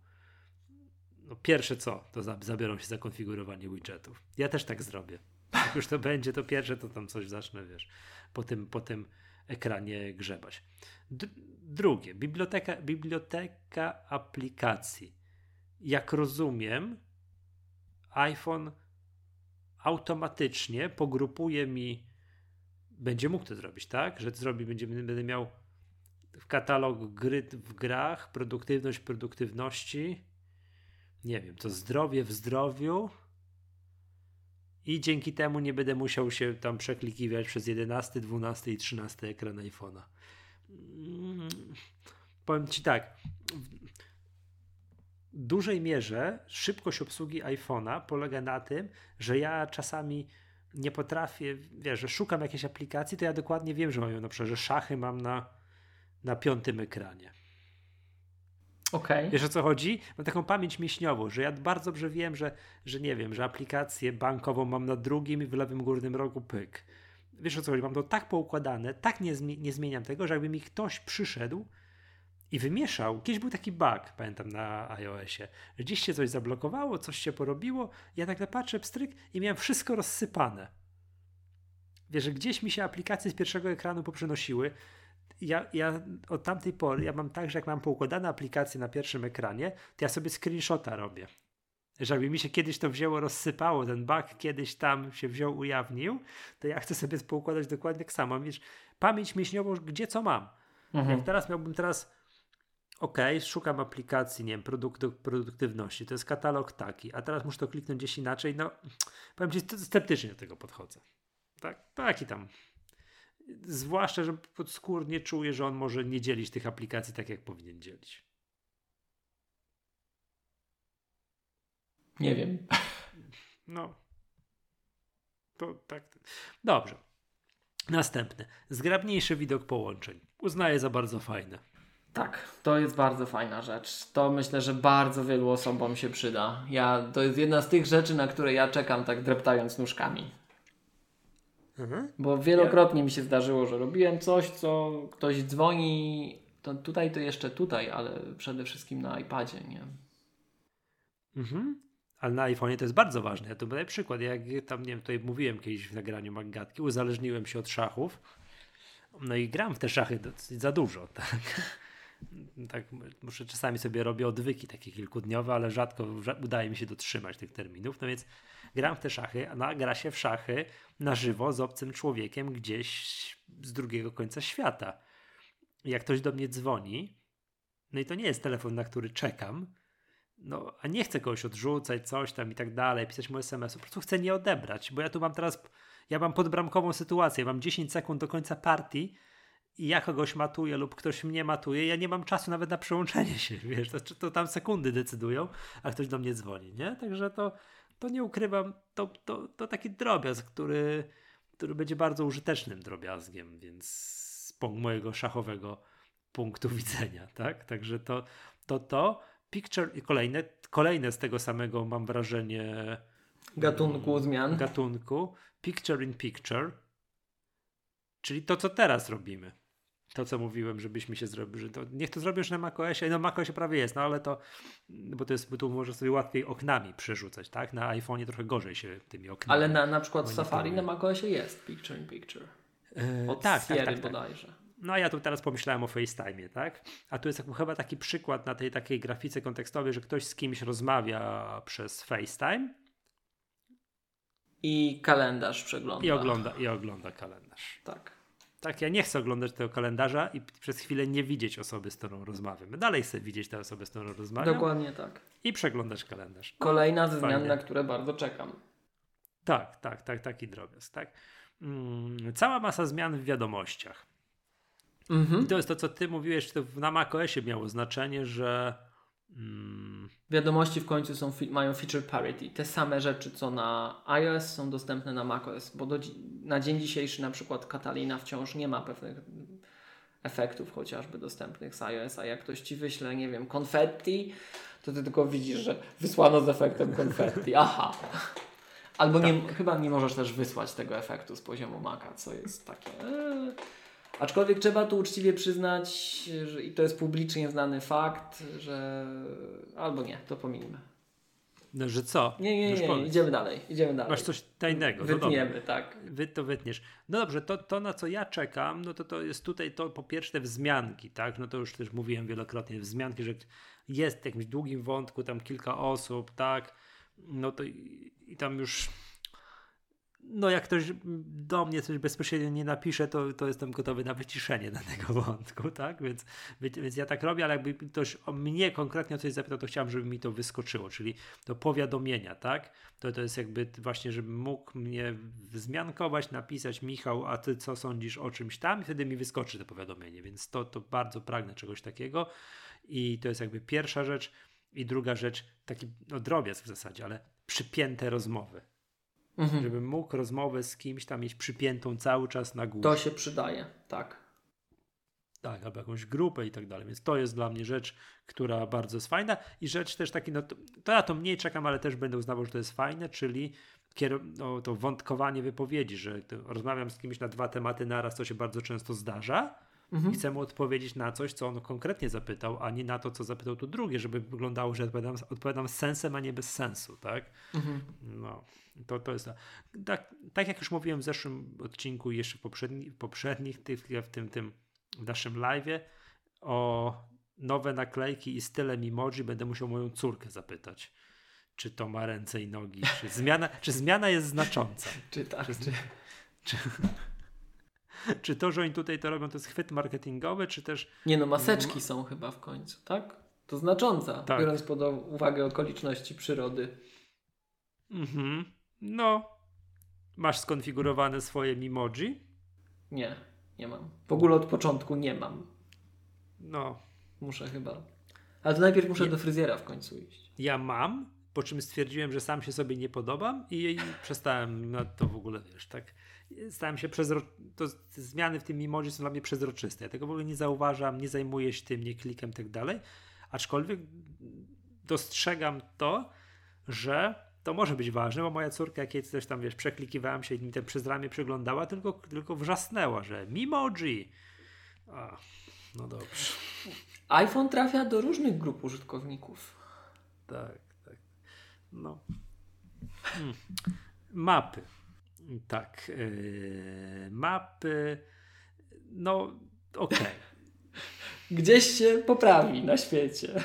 no pierwsze co, to zabiorą się za konfigurowanie widgetów. Ja też tak zrobię. Jak już to będzie, to pierwsze to tam coś zacznę, wiesz, po tym, po tym ekranie grzebać. Drugie, biblioteka, biblioteka aplikacji. Jak rozumiem, iPhone automatycznie pogrupuje mi, będzie mógł to zrobić, tak? Że zrobi, będzie, będę miał katalog gry w grach, produktywność produktywności, nie wiem, to zdrowie w zdrowiu i dzięki temu nie będę musiał się tam przeklikiwać przez 11, 12 i 13 ekran iPhone'a. Hmm, powiem Ci tak, dużej mierze szybkość obsługi iPhone'a polega na tym, że ja czasami nie potrafię, wiesz, że szukam jakiejś aplikacji, to ja dokładnie wiem, że mam ją na przykład, że szachy mam na, na piątym ekranie. Okay. Wiesz o co chodzi? Mam taką pamięć mięśniową, że ja bardzo dobrze wiem, że, że nie wiem, że aplikację bankową mam na drugim i w lewym górnym rogu pyk. Wiesz o co chodzi? Mam to tak poukładane, tak nie, nie zmieniam tego, że jakby mi ktoś przyszedł i wymieszał. Kiedyś był taki bug, pamiętam, na iOSie, gdzieś się coś zablokowało, coś się porobiło, ja nagle patrzę, pstryk i miałem wszystko rozsypane. Wiesz, że gdzieś mi się aplikacje z pierwszego ekranu poprzenosiły. Ja, ja od tamtej pory, ja mam tak, że jak mam poukładane aplikacje na pierwszym ekranie, to ja sobie screenshota robię. Że jakby mi się kiedyś to wzięło, rozsypało, ten bug kiedyś tam się wziął, ujawnił, to ja chcę sobie poukładać dokładnie tak samo. Wiesz, pamięć mięśniową, gdzie co mam. Mhm. Jak teraz miałbym teraz OK, szukam aplikacji, nie wiem, produktywności, to jest katalog taki, a teraz muszę to kliknąć gdzieś inaczej, no powiem Ci, sceptycznie do tego podchodzę. Tak, taki tam. Zwłaszcza, że podskórnie czuję, że on może nie dzielić tych aplikacji tak, jak powinien dzielić. Nie wiem. No. To tak. Dobrze. Następny. Zgrabniejszy widok połączeń. Uznaję za bardzo fajne. Tak, to jest bardzo fajna rzecz. To myślę, że bardzo wielu osobom się przyda. Ja, to jest jedna z tych rzeczy, na które ja czekam tak dreptając nóżkami. Mhm. Bo wielokrotnie mi się zdarzyło, że robiłem coś, co ktoś dzwoni, to tutaj to jeszcze tutaj, ale przede wszystkim na iPadzie, nie? Mhm. Ale na iPhone'ie to jest bardzo ważne. Ja to będę przykład. Jak tam, nie wiem, tutaj mówiłem kiedyś w nagraniu Magatki, uzależniłem się od szachów. No i gram w te szachy dosyć za dużo, tak? Tak muszę czasami sobie robię odwyki takie kilkudniowe, ale rzadko udaje mi się dotrzymać tych terminów. No więc gram w te szachy, a gra się w szachy na żywo z obcym człowiekiem gdzieś z drugiego końca świata. Jak ktoś do mnie dzwoni, no i to nie jest telefon, na który czekam, no a nie chcę kogoś odrzucać, coś tam i tak dalej, pisać mu SMS, po prostu chcę nie odebrać, bo ja tu mam teraz, ja mam podbramkową sytuację, mam 10 sekund do końca partii, i ja kogoś matuję lub ktoś mnie matuje, ja nie mam czasu nawet na przełączenie się, wiesz, to, to tam sekundy decydują, a ktoś do mnie dzwoni, nie? Także to, to nie ukrywam, to, to, to taki drobiazg, który, który będzie bardzo użytecznym drobiazgiem, więc z mojego szachowego punktu widzenia, tak? Także to, to, to, picture i kolejne, kolejne z tego samego mam wrażenie gatunku zmian. Gatunku, picture in picture, czyli to, co teraz robimy to, co mówiłem, żebyśmy się zrobili, że to, niech to zrobisz na macOSie, no macOSie prawie jest, no ale to, bo to jest, bo tu może sobie łatwiej oknami przerzucać, tak? Na iPhone'ie trochę gorzej się tymi oknami. Ale na, na przykład Safari na macOSie jest Picture in Picture. Yy, Od tak, tak, tak, tak, bodajże. No a ja tu teraz pomyślałem o FaceTime, tak? A tu jest chyba taki przykład na tej takiej grafice kontekstowej, że ktoś z kimś rozmawia przez FaceTime I kalendarz przegląda. I ogląda, I ogląda kalendarz. Tak. Tak, ja nie chcę oglądać tego kalendarza i przez chwilę nie widzieć osoby, z którą rozmawiam. Dalej chcę widzieć tę osobę, z którą rozmawiam. Dokładnie tak. I przeglądać kalendarz. Kolejna ze zmian, na które bardzo czekam. Tak, tak, tak, taki drobiazg, tak. Mm, cała masa zmian w wiadomościach. Mhm. I to jest to, co ty mówiłeś, to na macOSie miało znaczenie, że mm, Wiadomości w końcu są, mają feature parity. Te same rzeczy, co na iOS są dostępne na macOS, bo do, na dzień dzisiejszy na przykład Catalina wciąż nie ma pewnych efektów chociażby dostępnych z iOS, a jak ktoś ci wyśle, nie wiem, konfetti, to ty tylko widzisz, że wysłano z efektem konfetti. Aha. Albo nie, chyba nie możesz też wysłać tego efektu z poziomu Maca, co jest takie... Aczkolwiek trzeba tu uczciwie przyznać, że i to jest publicznie znany fakt, że albo nie, to pominimy. no, że co? Nie, nie, nie, powiedz. idziemy dalej, idziemy dalej. Masz coś tajnego. no. Wytniemy, tak. Wy to wytniesz. No dobrze, to, to na co ja czekam, no to to jest tutaj to po pierwsze wzmianki, tak? No to już też mówiłem wielokrotnie, wzmianki, że jest w jakimś długim wątku tam kilka osób, tak? No to i, i tam już no jak ktoś do mnie coś bezpośrednio nie napisze, to, to jestem gotowy na wyciszenie danego wątku, tak? Więc, więc ja tak robię, ale jakby ktoś o mnie konkretnie o coś zapytał, to chciałem, żeby mi to wyskoczyło, czyli to powiadomienia, tak? To, to jest jakby właśnie, żebym mógł mnie wzmiankować, napisać Michał, a ty co sądzisz o czymś tam i wtedy mi wyskoczy to powiadomienie, więc to, to bardzo pragnę czegoś takiego i to jest jakby pierwsza rzecz i druga rzecz, taki no, drobiazg w zasadzie, ale przypięte rozmowy Mhm. żebym mógł rozmowę z kimś tam mieć przypiętą cały czas na górze. To się przydaje, tak. Tak, albo jakąś grupę i tak dalej. Więc to jest dla mnie rzecz, która bardzo jest fajna. I rzecz też taki, no to, to ja to mniej czekam, ale też będę uznawał, że to jest fajne, czyli no, to wątkowanie wypowiedzi, że to rozmawiam z kimś na dwa tematy naraz, co się bardzo często zdarza. Mhm. I chcę mu odpowiedzieć na coś, co on konkretnie zapytał, a nie na to, co zapytał tu drugie, żeby wyglądało, że odpowiadam, odpowiadam z sensem, a nie bez sensu, tak? Mhm. No, to, to jest. Tak, tak jak już mówiłem w zeszłym odcinku i jeszcze w poprzednich, poprzednich tych, w tym, tym w naszym live'ie o nowe naklejki i stylem emoji będę musiał moją córkę zapytać, czy to ma ręce i nogi, czy zmiana, czy zmiana jest znacząca. Czy tak, Czy- czy... Czy, czy to, że oni tutaj to robią, to jest chwyt marketingowy, czy też Nie no, maseczki są chyba w końcu, tak? To znacząca, Tak. biorąc pod uwagę okoliczności przyrody. mhm, no masz skonfigurowane swoje Mimoji? Nie, nie mam. W ogóle od początku nie mam. No, Muszę chyba. Ale to najpierw muszę Nie. do fryzjera w końcu iść. ja mam, po czym stwierdziłem, że sam się sobie nie podobam i, i przestałem na to w ogóle, wiesz, tak. Stałem się przezro... to zmiany w tym emoji są dla mnie przezroczyste. Ja tego w ogóle nie zauważam, nie zajmuję się tym, nie klikam i tak dalej. Aczkolwiek dostrzegam to, że to może być ważne, bo moja córka, jak jej coś tam, wiesz, przeklikiwałem się i mi ten przez ramię przyglądała, tylko, tylko wrzasnęła, że Mimoji. A, no dobrze. iPhone trafia do różnych grup użytkowników. Tak, tak. No. Hmm. Mapy. Tak. Yy, mapy. No, okej. Gdzieś się poprawi na świecie.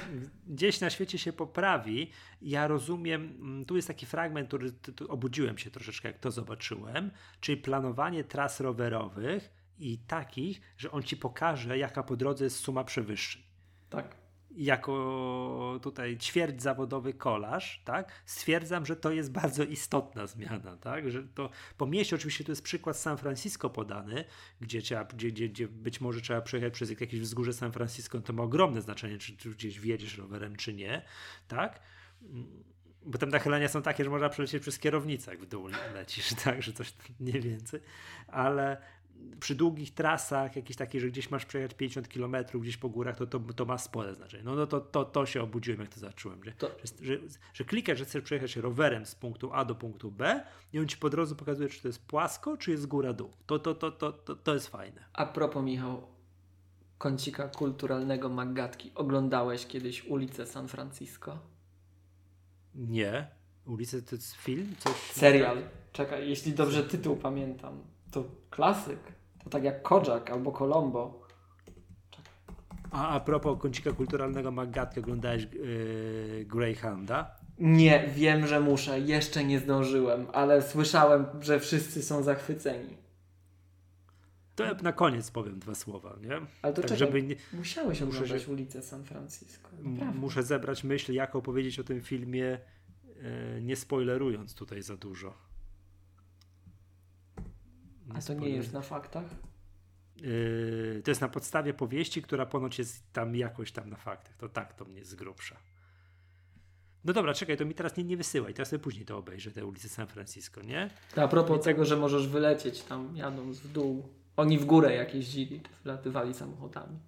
Gdzieś na świecie się poprawi. Ja rozumiem, mm, tu jest taki fragment, który obudziłem się troszeczkę, jak to zobaczyłem, czyli planowanie tras rowerowych i takich, że on ci pokaże, jaka po drodze jest suma przewyższeń. Tak. Jako tutaj ćwierć zawodowy kolarz, tak, stwierdzam, że to jest bardzo istotna zmiana, tak, że to po mieście oczywiście to jest przykład San Francisco podany, gdzie, trzeba, gdzie, gdzie, gdzie być może trzeba przejechać przez jakieś wzgórze San Francisco, to ma ogromne znaczenie, czy, czy gdzieś wjedziesz rowerem, czy nie, tak, bo tam nachylenia są takie, że można przelecieć przez kierownicę, jak w dół lecisz, tak, że coś nie więcej, ale przy długich trasach, jakieś takie, że gdzieś masz przejechać 50 km gdzieś po górach, to, to, to ma spore znaczenie. No, no to, to, to się obudziłem, jak to zacząłem, że, To- że, że, że klikasz, że chcesz przejechać rowerem z punktu A do punktu B i on ci po drodze pokazuje, czy to jest płasko, czy jest góra-dół. To, to, to, to, to, to jest fajne. A propos, Michał, kącika kulturalnego Magatki. Oglądałeś kiedyś ulicę San Francisco? Nie. Ulice to jest film? Coś... Serial. Czekaj, jeśli dobrze tytuł pamiętam. To klasyk. Tak jak Kojak albo Colombo. A, a propos kącika kulturalnego Magatki, oglądałeś yy, Greyhounda? Nie, wiem, że muszę. Jeszcze nie zdążyłem, ale słyszałem, że wszyscy są zachwyceni. To ja na koniec powiem dwa słowa, nie? Ale to tak, czekaj, żeby nie, musiałeś muszę oglądać się- ulicę San Francisco. Naprawdę. muszę zebrać myśl, jak opowiedzieć o tym filmie, e, nie spoilerując tutaj za dużo. A to nie jest na faktach? Yy, to jest na podstawie powieści, która ponoć jest tam jakoś tam na faktach. To tak to mnie z grubsza. No dobra, czekaj, to mi teraz nie, nie wysyłaj. Teraz sobie później to obejrzę, te ulice San Francisco, nie? To a propos tego, że możesz wylecieć tam jadąc w dół. Oni w górę jak jeździli, wylatywali samochodami.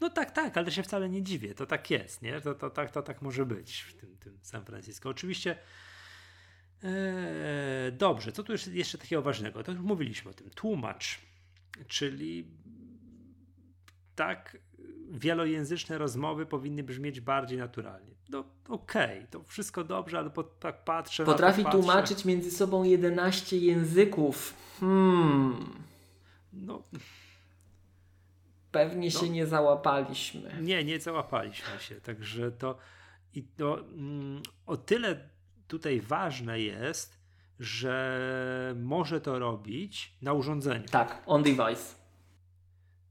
No tak, tak, ale się wcale nie dziwię. To tak jest, nie? To, to, tak, to tak może być w tym, tym San Francisco. Oczywiście e, dobrze, co tu jeszcze, jeszcze takiego ważnego? To już mówiliśmy o tym. Tłumacz, czyli tak wielojęzyczne rozmowy powinny brzmieć bardziej naturalnie. No okej, to wszystko dobrze, ale po, tak patrzę na Potrafi patrzę, tłumaczyć między sobą 11 języków. Hmm. No Pewnie się No. nie załapaliśmy. Nie, nie załapaliśmy się. Także to i to mm, o tyle tutaj ważne jest, że może to robić na urządzeniu. Tak, on device.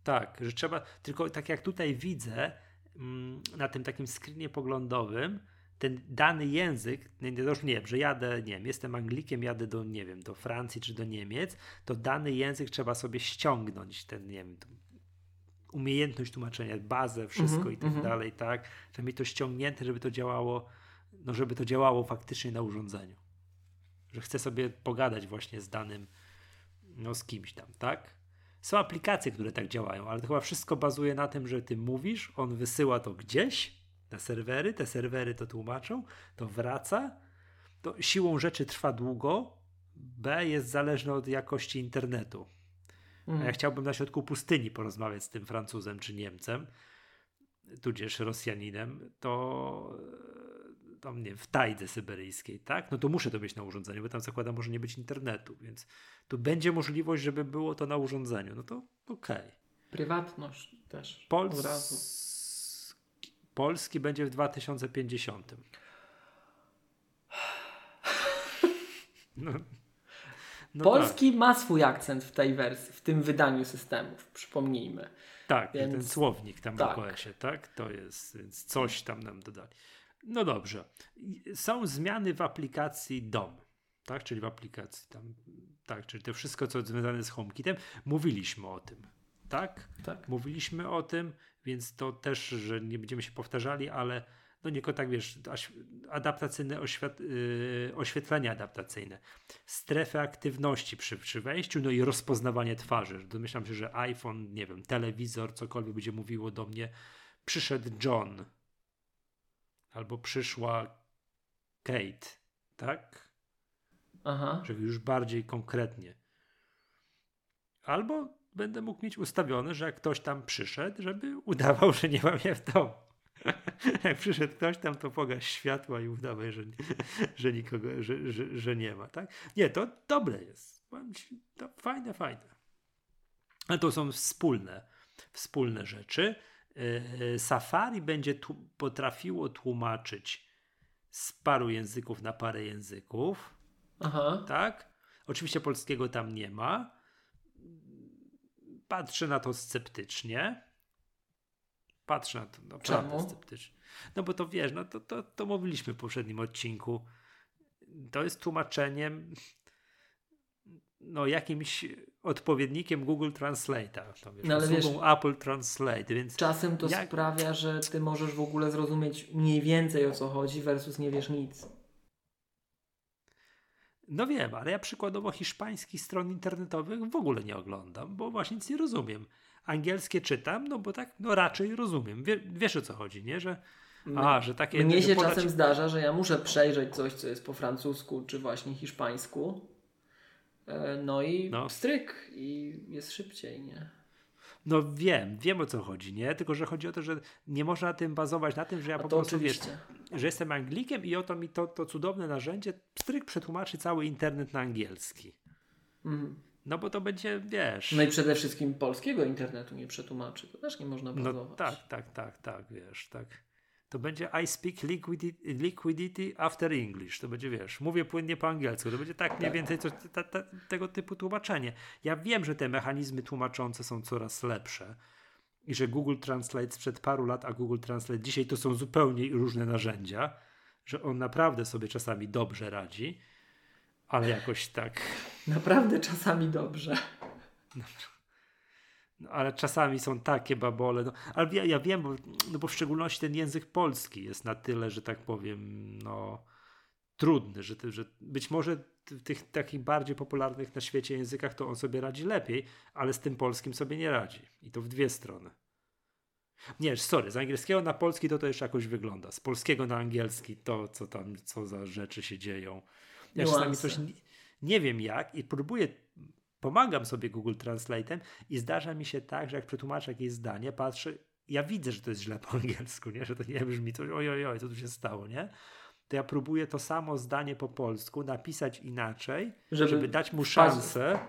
Tak, że trzeba, tylko tak jak tutaj widzę mm, na tym takim screenie poglądowym, ten dany język, już nie wiem, że jadę, nie wiem, jestem Anglikiem, jadę do, nie wiem, do Francji czy do Niemiec, to dany język trzeba sobie ściągnąć, ten, nie wiem, umiejętność tłumaczenia, bazę, wszystko Mhm, i tak mhm. dalej, tak, żeby mieć to ściągnięte, żeby to działało, no żeby to działało faktycznie na urządzeniu. Że chcę sobie pogadać właśnie z danym, no z kimś tam, tak? Są aplikacje, które tak działają, ale to chyba wszystko bazuje na tym, że ty mówisz, on wysyła to gdzieś na serwery, te serwery to tłumaczą, to wraca, to siłą rzeczy trwa długo, B jest zależne od jakości internetu. A Mm. ja chciałbym na środku pustyni porozmawiać z tym Francuzem czy Niemcem, tudzież Rosjaninem, to tam nie w tajdze syberyjskiej, tak? No to muszę to mieć na urządzeniu, bo tam zakładam może nie być internetu, więc tu będzie możliwość, żeby było to na urządzeniu. No to okej. Prywatność też. Pols... Od razu. Polski będzie w 2050. No, no Polski ma swój akcent w tej wersji, w tym wydaniu systemów, przypomnijmy. Tak, tak Więc- ten słownik tam tak. na OS-ie, tak? To jest, więc coś tam nam dodali. No dobrze. Są zmiany w aplikacji DOM, tak? Czyli w aplikacji tam, tak? Czyli to wszystko, co związane z HomeKitem. Mówiliśmy o tym, tak? Tak. Mówiliśmy o tym, więc to też, że nie będziemy się powtarzali, ale no nie tak wiesz, adaptacyjne oświat, yy, oświetlenie adaptacyjne, strefy aktywności przy, przy wejściu, no i rozpoznawanie twarzy. Domyślam się, że iPhone, nie wiem, telewizor, cokolwiek będzie mówiło do mnie, przyszedł John albo przyszła Kate, tak? Aha. Że już bardziej konkretnie. Albo będę mógł mieć ustawione, że jak ktoś tam przyszedł, żeby udawał, że nie ma mnie w domu. Jak przyszedł ktoś tam, to pogaś światła i udawaj, że, że nikogo, że, że, że nie ma, tak? Nie, to dobre jest. To fajne, fajne. Ale to są wspólne, wspólne rzeczy. Yy, Safari będzie tu, potrafiło tłumaczyć z paru języków na parę języków Aha. tak? Oczywiście polskiego tam nie ma. Patrzę na to sceptycznie. Patrzę na to Czemu? sceptycznie. No bo to wiesz, no to, to, to mówiliśmy w poprzednim odcinku. To jest tłumaczeniem no jakimś odpowiednikiem Google Translate'a. No ale wiesz- Apple Translate, więc Czasem to Jak- sprawia, że ty możesz w ogóle zrozumieć mniej więcej o co chodzi versus nie wiesz nic. No wiem, ale ja przykładowo hiszpańskich stron internetowych w ogóle nie oglądam, bo właśnie nic nie rozumiem. Angielskie czytam, no bo tak, no raczej rozumiem. Wie, wiesz o co chodzi, nie? Że, a, że takie... Mnie się podać- czasem zdarza, że ja muszę przejrzeć coś, co jest po francusku czy właśnie hiszpańsku. E, No i No. stryk i jest szybciej, nie? No wiem, wiem o co chodzi, nie? Tylko, że chodzi o to, że nie można tym bazować na tym, że ja po prostu, wiesz, oczywiście. że jestem Anglikiem i oto mi to, to cudowne narzędzie stryk przetłumaczy cały internet na angielski. Mhm. No bo to będzie, wiesz... No i przede wszystkim polskiego internetu nie przetłumaczy. To też nie można No bazować. tak, tak, tak, tak, wiesz, tak. To będzie I speak liquidity, liquidity after English. To będzie, wiesz, mówię płynnie po angielsku. To będzie tak mniej tak. więcej ta, ta, tego typu tłumaczenie. Ja wiem, że te mechanizmy tłumaczące są coraz lepsze i że Google Translate sprzed paru lat, a Google Translate dzisiaj to są zupełnie różne narzędzia, że on naprawdę sobie czasami dobrze radzi, ale jakoś tak. Naprawdę czasami dobrze. No, ale czasami są takie babole. No, ale ja, ja wiem, bo, no bo w szczególności ten język polski jest na tyle, że tak powiem, no trudny, że, że być może w tych takich bardziej popularnych na świecie językach to on sobie radzi lepiej, ale z tym polskim sobie nie radzi. I to w dwie strony. Nie, sorry, z angielskiego na polski to to jeszcze jakoś wygląda. Z polskiego na angielski to, co tam, co za rzeczy się dzieją. Ja czasami coś nie, nie wiem jak i próbuję pomagam sobie Google Translate'em i zdarza mi się tak, że jak przetłumaczę jakieś zdanie, patrzę, ja widzę, że to jest źle po angielsku, nie? że to nie brzmi coś, oj, oj, oj, co tu się stało, nie? To ja próbuję to samo zdanie po polsku napisać inaczej, żeby, żeby dać mu szansę.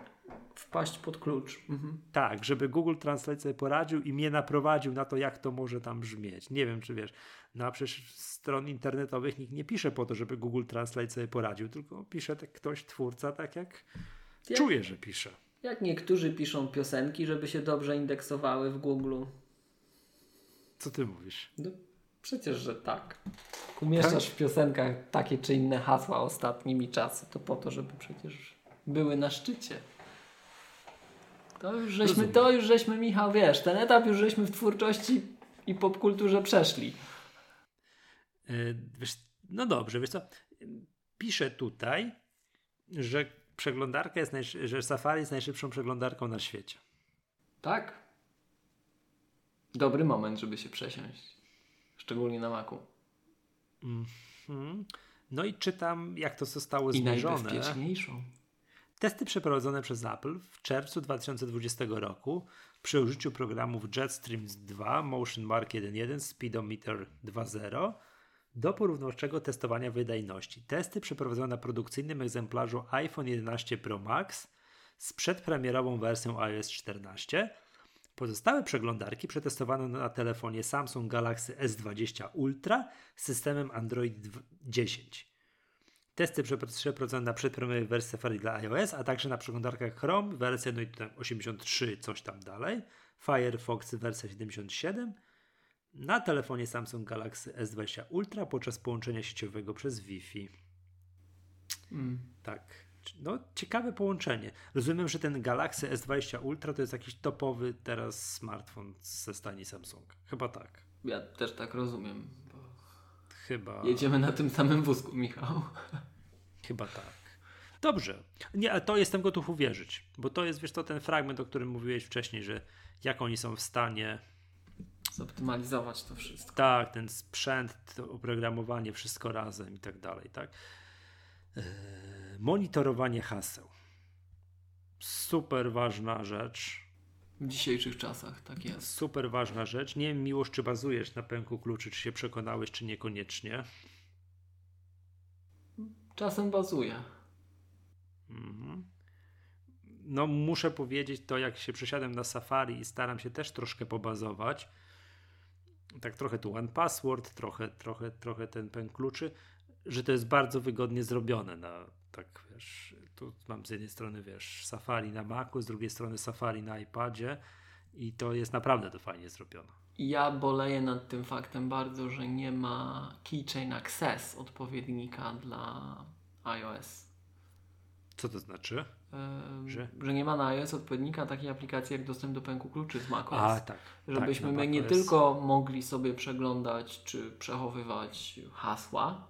Wpaść pod klucz. Mhm. Tak, żeby Google Translate sobie poradził i mnie naprowadził na to, jak to może tam brzmieć. Nie wiem, czy wiesz, no a przecież stron internetowych nikt nie pisze po to, żeby Google Translate sobie poradził, tylko pisze tak ktoś, twórca, tak jak jak, Czuję, że pisze. Jak niektórzy piszą piosenki, żeby się dobrze indeksowały w Google. Co ty mówisz? No, przecież, że tak. Umieszczasz tak? w piosenkach takie czy inne hasła ostatnimi czasy, to po to, żeby przecież były na szczycie. To już żeśmy, to już żeśmy, Michał, wiesz, ten etap już żeśmy w twórczości i popkulturze przeszli. Yy, wiesz, no dobrze, wiesz co, piszę tutaj, że przeglądarka jest, że Safari jest najszybszą przeglądarką na świecie. Tak? Dobry moment, żeby się przesiąść. Szczególnie na Macu. Mm -hmm. No i czytam, jak to zostało I zmierzone. I najbezpieczniejszą. Testy przeprowadzone przez Apple w czerwcu 2020 roku przy użyciu programów Jetstream 2, Motion Mark 1.1, Speedometer 2.0 do porównawczego testowania wydajności. Testy przeprowadzono na produkcyjnym egzemplarzu iPhone 11 Pro Max z przedpremierową wersją iOS 14. Pozostałe przeglądarki przetestowano na telefonie Samsung Galaxy S20 Ultra z systemem Android 10. Testy przeprowadzono na przedpremierowej wersji Safari dla iOS, a także na przeglądarkach Chrome wersja no 83 coś tam dalej, Firefox wersja 77 na telefonie Samsung Galaxy S20 Ultra podczas połączenia sieciowego przez Wi-Fi. Mm. Tak. No, ciekawe połączenie. Rozumiem, że ten Galaxy S20 Ultra to jest jakiś topowy teraz smartfon ze stani Samsung. Chyba tak. Ja też tak rozumiem. Chyba. Jedziemy na tym samym wózku, Michał. Chyba tak. Dobrze. Nie, to jestem gotów uwierzyć, bo to jest, wiesz, to ten fragment, o którym mówiłeś wcześniej, że jak oni są w stanie zoptymalizować to wszystko. Tak, ten sprzęt, to oprogramowanie, wszystko razem i tak dalej, tak. Eee, monitorowanie haseł. Super ważna rzecz. W dzisiejszych czasach, tak jest. Super ważna rzecz. Nie wiem, Miłosz, czy bazujesz na pęku kluczy, czy się przekonałeś, czy niekoniecznie. Czasem bazuję. Mhm. No, muszę powiedzieć to, jak się przesiadłem na Safari i staram się też troszkę pobazować tak trochę tu one password, trochę, trochę, trochę ten pęk kluczy, że to jest bardzo wygodnie zrobione na tak wiesz, tu mam z jednej strony wiesz Safari na Macu, z drugiej strony Safari na iPadzie i to jest naprawdę to fajnie zrobione. Ja boleję nad tym faktem bardzo, że nie ma Keychain Access odpowiednika dla iOS. Co to znaczy? że? że nie ma na iOS odpowiednika takiej aplikacji jak dostęp do pęku kluczy z macOS. A, tak. Żebyśmy tak, my nie tylko mogli sobie przeglądać czy przechowywać hasła,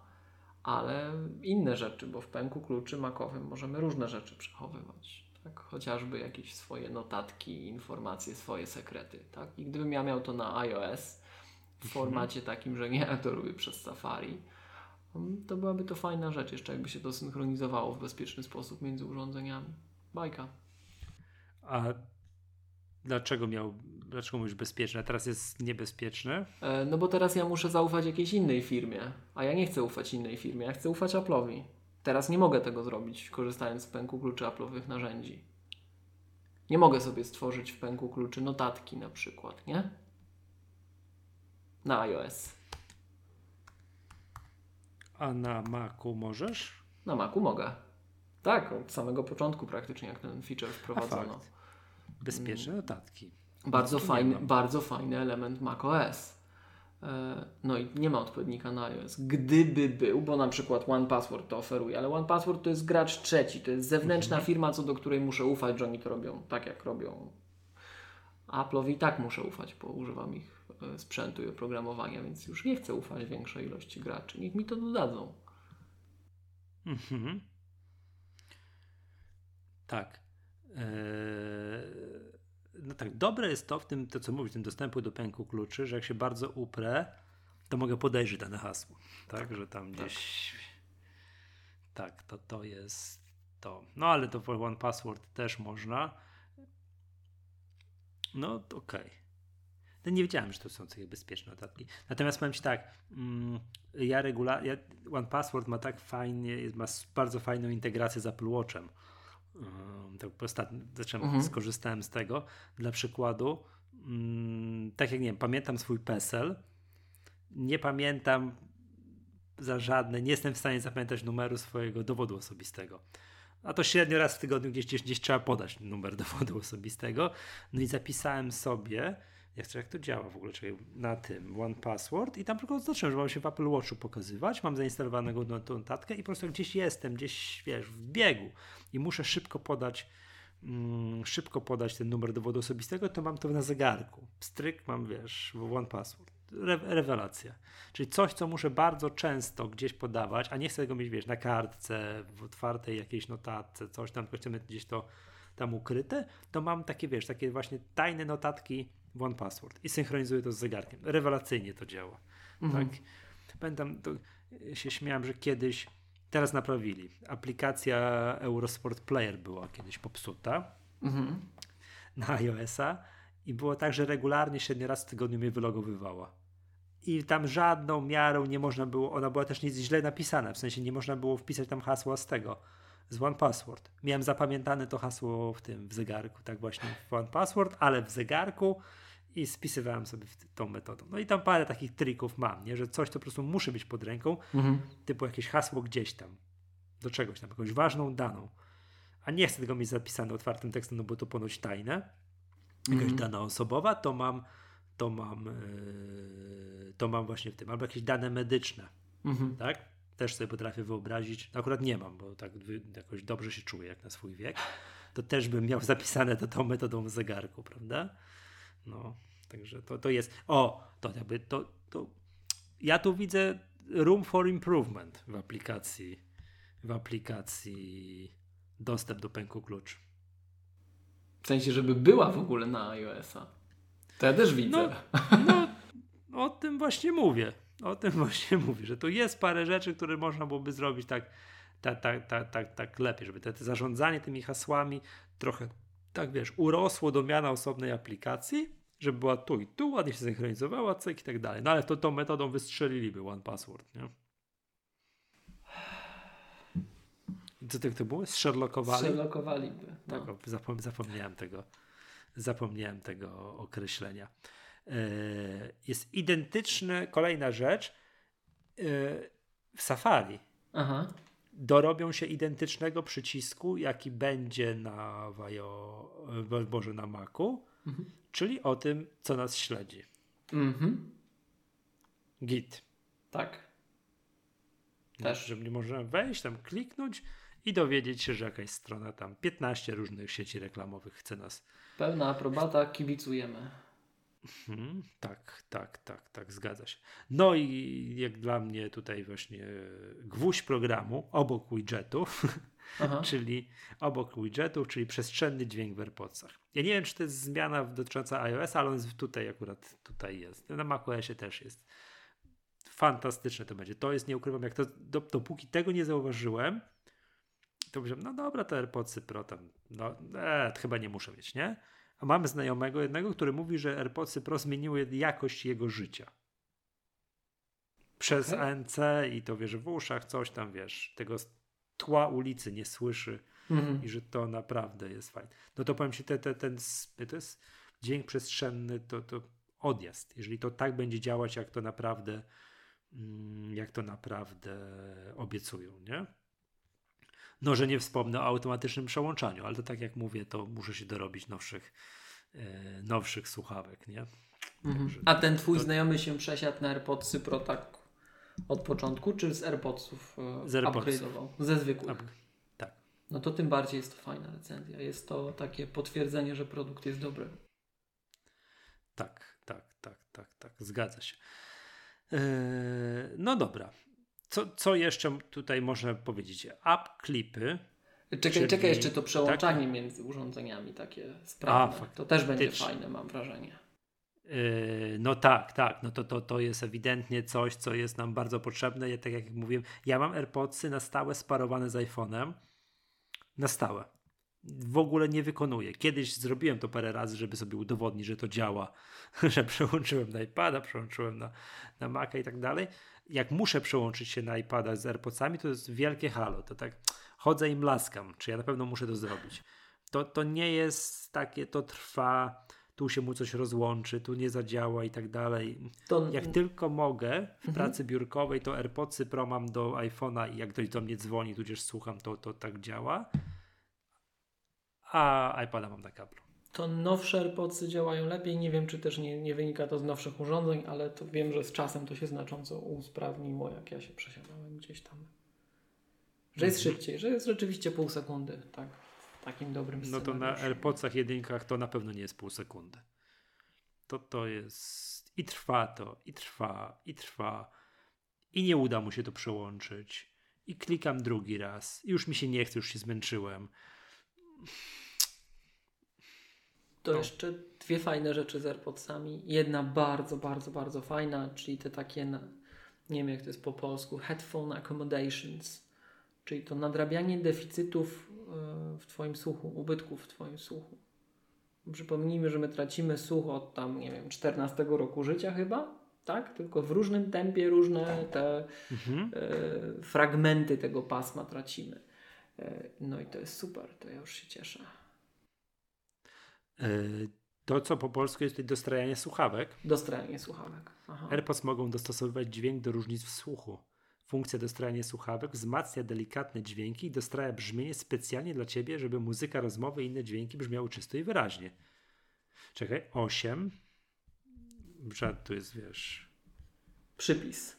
ale inne rzeczy, bo w pęku kluczy makowym możemy różne rzeczy przechowywać. Tak? Chociażby jakieś swoje notatki, informacje, swoje sekrety. Tak? I gdybym ja miał to na iOS w mhm. formacie takim, że nie edytuję przez Safari, to byłaby to fajna rzecz, jeszcze jakby się to synchronizowało w bezpieczny sposób między urządzeniami. Bajka. A dlaczego miał, dlaczego mówisz bezpieczne, a teraz jest niebezpieczne? E, no bo teraz ja muszę zaufać jakiejś innej firmie, a ja nie chcę ufać innej firmie, ja chcę ufać Apple'owi. Teraz nie mogę tego zrobić, korzystając z pęku kluczy Apple'owych narzędzi. Nie mogę sobie stworzyć w pęku kluczy notatki na przykład, nie? Na iOS. A na Macu możesz? Na Macu mogę. Tak, od samego początku praktycznie, jak ten feature wprowadzono. Bezpieczne notatki. Bardzo fajny, bardzo fajny element macOS. E, no i nie ma odpowiednika na iOS. Gdyby był, bo na przykład OnePassword to oferuje, ale OnePassword to jest gracz trzeci, to jest zewnętrzna mhm. firma, co do której muszę ufać, że oni to robią tak, jak robią. Apple'owi i tak muszę ufać, bo używam ich sprzętu i oprogramowania, więc już nie chcę ufać większej ilości graczy. Niech mi to dodadzą. Mhm. Tak. Eee no tak, dobre jest to w tym, to co mówisz, tym dostępu do pęku kluczy, że jak się bardzo uprę, to mogę podejrzeć dane hasło. Tak, tak że tam tak. gdzieś. Tak. tak, to to jest to. No ale to for one password też można. No okej. Okay. No nie wiedziałem, że to są takie bezpieczne notatki. Natomiast powiem Ci tak, mm, ja regularnie, One Password ma tak fajnie, ma bardzo fajną integrację z Apple Watchem tak ostatnio zacząłem, mhm. skorzystałem z tego. Dla przykładu, mm, tak jak nie wiem, pamiętam swój PESEL, nie pamiętam za żadne, nie jestem w stanie zapamiętać numeru swojego dowodu osobistego. A to średnio raz w tygodniu gdzieś, gdzieś, gdzieś trzeba podać numer dowodu osobistego. No i zapisałem sobie, jak, jak to działa w ogóle, czyli na tym One Password i tam tylko zacząłem, że mam się w Apple Watchu pokazywać, mam zainstalowanego notatkę i po prostu gdzieś jestem, gdzieś wiesz, w biegu i muszę szybko podać mm, szybko podać ten numer dowodu osobistego, to mam to na zegarku. Stryk mam, wiesz, One Password. Re rewelacja. Czyli coś, co muszę bardzo często gdzieś podawać, a nie chcę tego mieć, wiesz, na kartce, w otwartej jakiejś notatce, coś tam, tylko chcemy gdzieś to tam ukryte, to mam takie, wiesz, takie właśnie tajne notatki One Password i synchronizuję to z zegarkiem. Rewelacyjnie to działa. Mhm. Tak? Pamiętam, to się śmiałem, że kiedyś Teraz naprawili. Aplikacja Eurosport Player była kiedyś popsuta mhm. na iOS-a i było tak, że regularnie średnio raz w tygodniu mnie wylogowywała. I tam żadną miarą nie można było, ona była też źle napisana, w sensie nie można było wpisać tam hasła z tego, z One Password. Miałem zapamiętane to hasło w tym, w zegarku, tak właśnie w One Password, ale w zegarku i spisywałem sobie tą metodą. No i tam parę takich trików mam, nie? że coś to po prostu muszę być pod ręką, mhm. typu jakieś hasło gdzieś tam, do czegoś tam, jakąś ważną daną. A nie chcę tego mieć zapisane otwartym tekstem, no bo to ponoć tajne. Jakaś mhm. dana osobowa, to mam to mam yy, to mam właśnie w tym, albo jakieś dane medyczne, mhm. tak? Też sobie potrafię wyobrazić, akurat nie mam, bo tak jakoś dobrze się czuję jak na swój wiek, to też bym miał zapisane to tą metodą w zegarku, prawda? No, także to, to jest. O, to jakby to, to. Ja tu widzę room for improvement w aplikacji. W aplikacji dostęp do pęku klucz. W sensie, żeby była w ogóle na iOS-a. To ja też widzę. No, no, o tym właśnie mówię. O tym właśnie mówię, że tu jest parę rzeczy, które można byłoby zrobić tak, tak, tak, tak, tak, tak lepiej, żeby te, te zarządzanie tymi hasłami trochę, tak wiesz, urosło do miana osobnej aplikacji, żeby była tu i tu, ładnie się synchronizowała, cyk i tak dalej. No ale to tą metodą wystrzeliliby One Password, nie? Co to, to było? Sherlockowali? Sherlockowaliby. No. Tak, zapom zapomniałem tego. Zapomniałem tego określenia. Yy, jest identyczny, kolejna rzecz, yy, w Safari. Aha. Dorobią się identycznego przycisku, jaki będzie na Wajo, Boże, na Macu, mhm czyli o tym, co nas śledzi. Mhm. Git. Tak. Też. Że nie możemy wejść, tam kliknąć i dowiedzieć się, że jakaś strona tam 15 różnych sieci reklamowych chce nas. Pełna aprobata, kibicujemy. Mhm, tak, tak, tak, tak, zgadza się. No i jak dla mnie tutaj właśnie gwóźdź programu obok widgetów czyli obok widgetów, czyli przestrzenny dźwięk w AirPodsach. Ja nie wiem, czy to jest zmiana dotycząca iOS, ale on tutaj akurat tutaj jest. Na macOSie też jest. Fantastyczne to będzie. To jest, nie ukrywam, jak to, do, dopóki tego nie zauważyłem, to myślałem, no dobra, to AirPodsy Pro tam, no e, chyba nie muszę mieć, nie? A mamy znajomego jednego, który mówi, że AirPodsy Pro zmieniły jakość jego życia. Przez okay. ANC i to wiesz w uszach, coś tam wiesz, tego tła ulicy nie słyszy mhm. i że to naprawdę jest fajne. No to powiem Ci, te, te, ten to jest dźwięk przestrzenny, to, to odjazd. Jeżeli to tak będzie działać, jak to naprawdę mm, jak to naprawdę obiecują, nie? No, że nie wspomnę o automatycznym przełączaniu, ale to tak jak mówię, to muszę się dorobić nowszych, e, nowszych słuchawek, nie? Mhm. A ten twój to... znajomy się przesiadł na AirPodsy Pro tak od początku, czy z AirPodsów e, z upgrade'ował? Ze zwykłych. Up... Tak. No to tym bardziej jest to fajna recenzja. Jest to takie potwierdzenie, że produkt jest dobry. Tak, tak, tak, tak, tak. Zgadza się. Eee, no dobra. Co, co jeszcze tutaj można powiedzieć? App klipy. Czekaj, czyli... czekaj jeszcze to przełączanie tak? między urządzeniami takie sprawne. A, to też będzie fajne, mam wrażenie. Yy, no tak, tak, no to, to, to jest ewidentnie coś, co jest nam bardzo potrzebne. Ja, tak jak mówiłem, ja mam AirPodsy na stałe sparowane z iPhone'em. Na stałe. W ogóle nie wykonuję. Kiedyś zrobiłem to parę razy, żeby sobie udowodnić, że to działa, że przełączyłem na iPada, przełączyłem na, na Maca i tak dalej. Jak muszę przełączyć się na iPada z AirPodsami, to jest wielkie halo. To tak chodzę i mlaskam, czy ja na pewno muszę to zrobić. To, to nie jest takie, to trwa tu się mu coś rozłączy, tu nie zadziała i tak dalej. To... Jak tylko mogę w mhm. pracy biurkowej, to AirPodsy Pro mam do iPhone'a i jak ktoś do mnie dzwoni, tudzież słucham, to, to tak działa. A iPada mam na kablu. To nowsze AirPodsy działają lepiej. Nie wiem, czy też nie, nie wynika to z nowszych urządzeń, ale to wiem, że z czasem to się znacząco usprawniło, jak ja się przesiadałem gdzieś tam. Że jest mhm. szybciej, że jest rzeczywiście pół sekundy, tak takim dobrym No to na AirPodsach jedynkach to na pewno nie jest pół sekundy. To to jest i trwa to, i trwa, i trwa. I nie uda mu się to przełączyć. I klikam drugi raz. I już mi się nie chce, już się zmęczyłem. To no. jeszcze dwie fajne rzeczy z AirPodsami. Jedna bardzo, bardzo, bardzo fajna, czyli te takie, na, nie wiem jak to jest po polsku, headphone accommodations, czyli to nadrabianie deficytów w Twoim słuchu, ubytków w Twoim słuchu. Przypomnijmy, że my tracimy słuch od tam, nie wiem, 14 roku życia chyba, tak? Tylko w różnym tempie różne te mhm. e, fragmenty tego pasma tracimy. E, no i to jest super, to ja już się cieszę. E, to, co po polsku jest dostrajanie słuchawek. Dostrajanie słuchawek. Aha. AirPods mogą dostosowywać dźwięk do różnic w słuchu. Funkcja dostrajania słuchawek wzmacnia delikatne dźwięki i dostraja brzmienie specjalnie dla ciebie, żeby muzyka, rozmowy i inne dźwięki brzmiały czysto i wyraźnie. Czekaj, 8. Żart tu jest, wiesz. Przypis.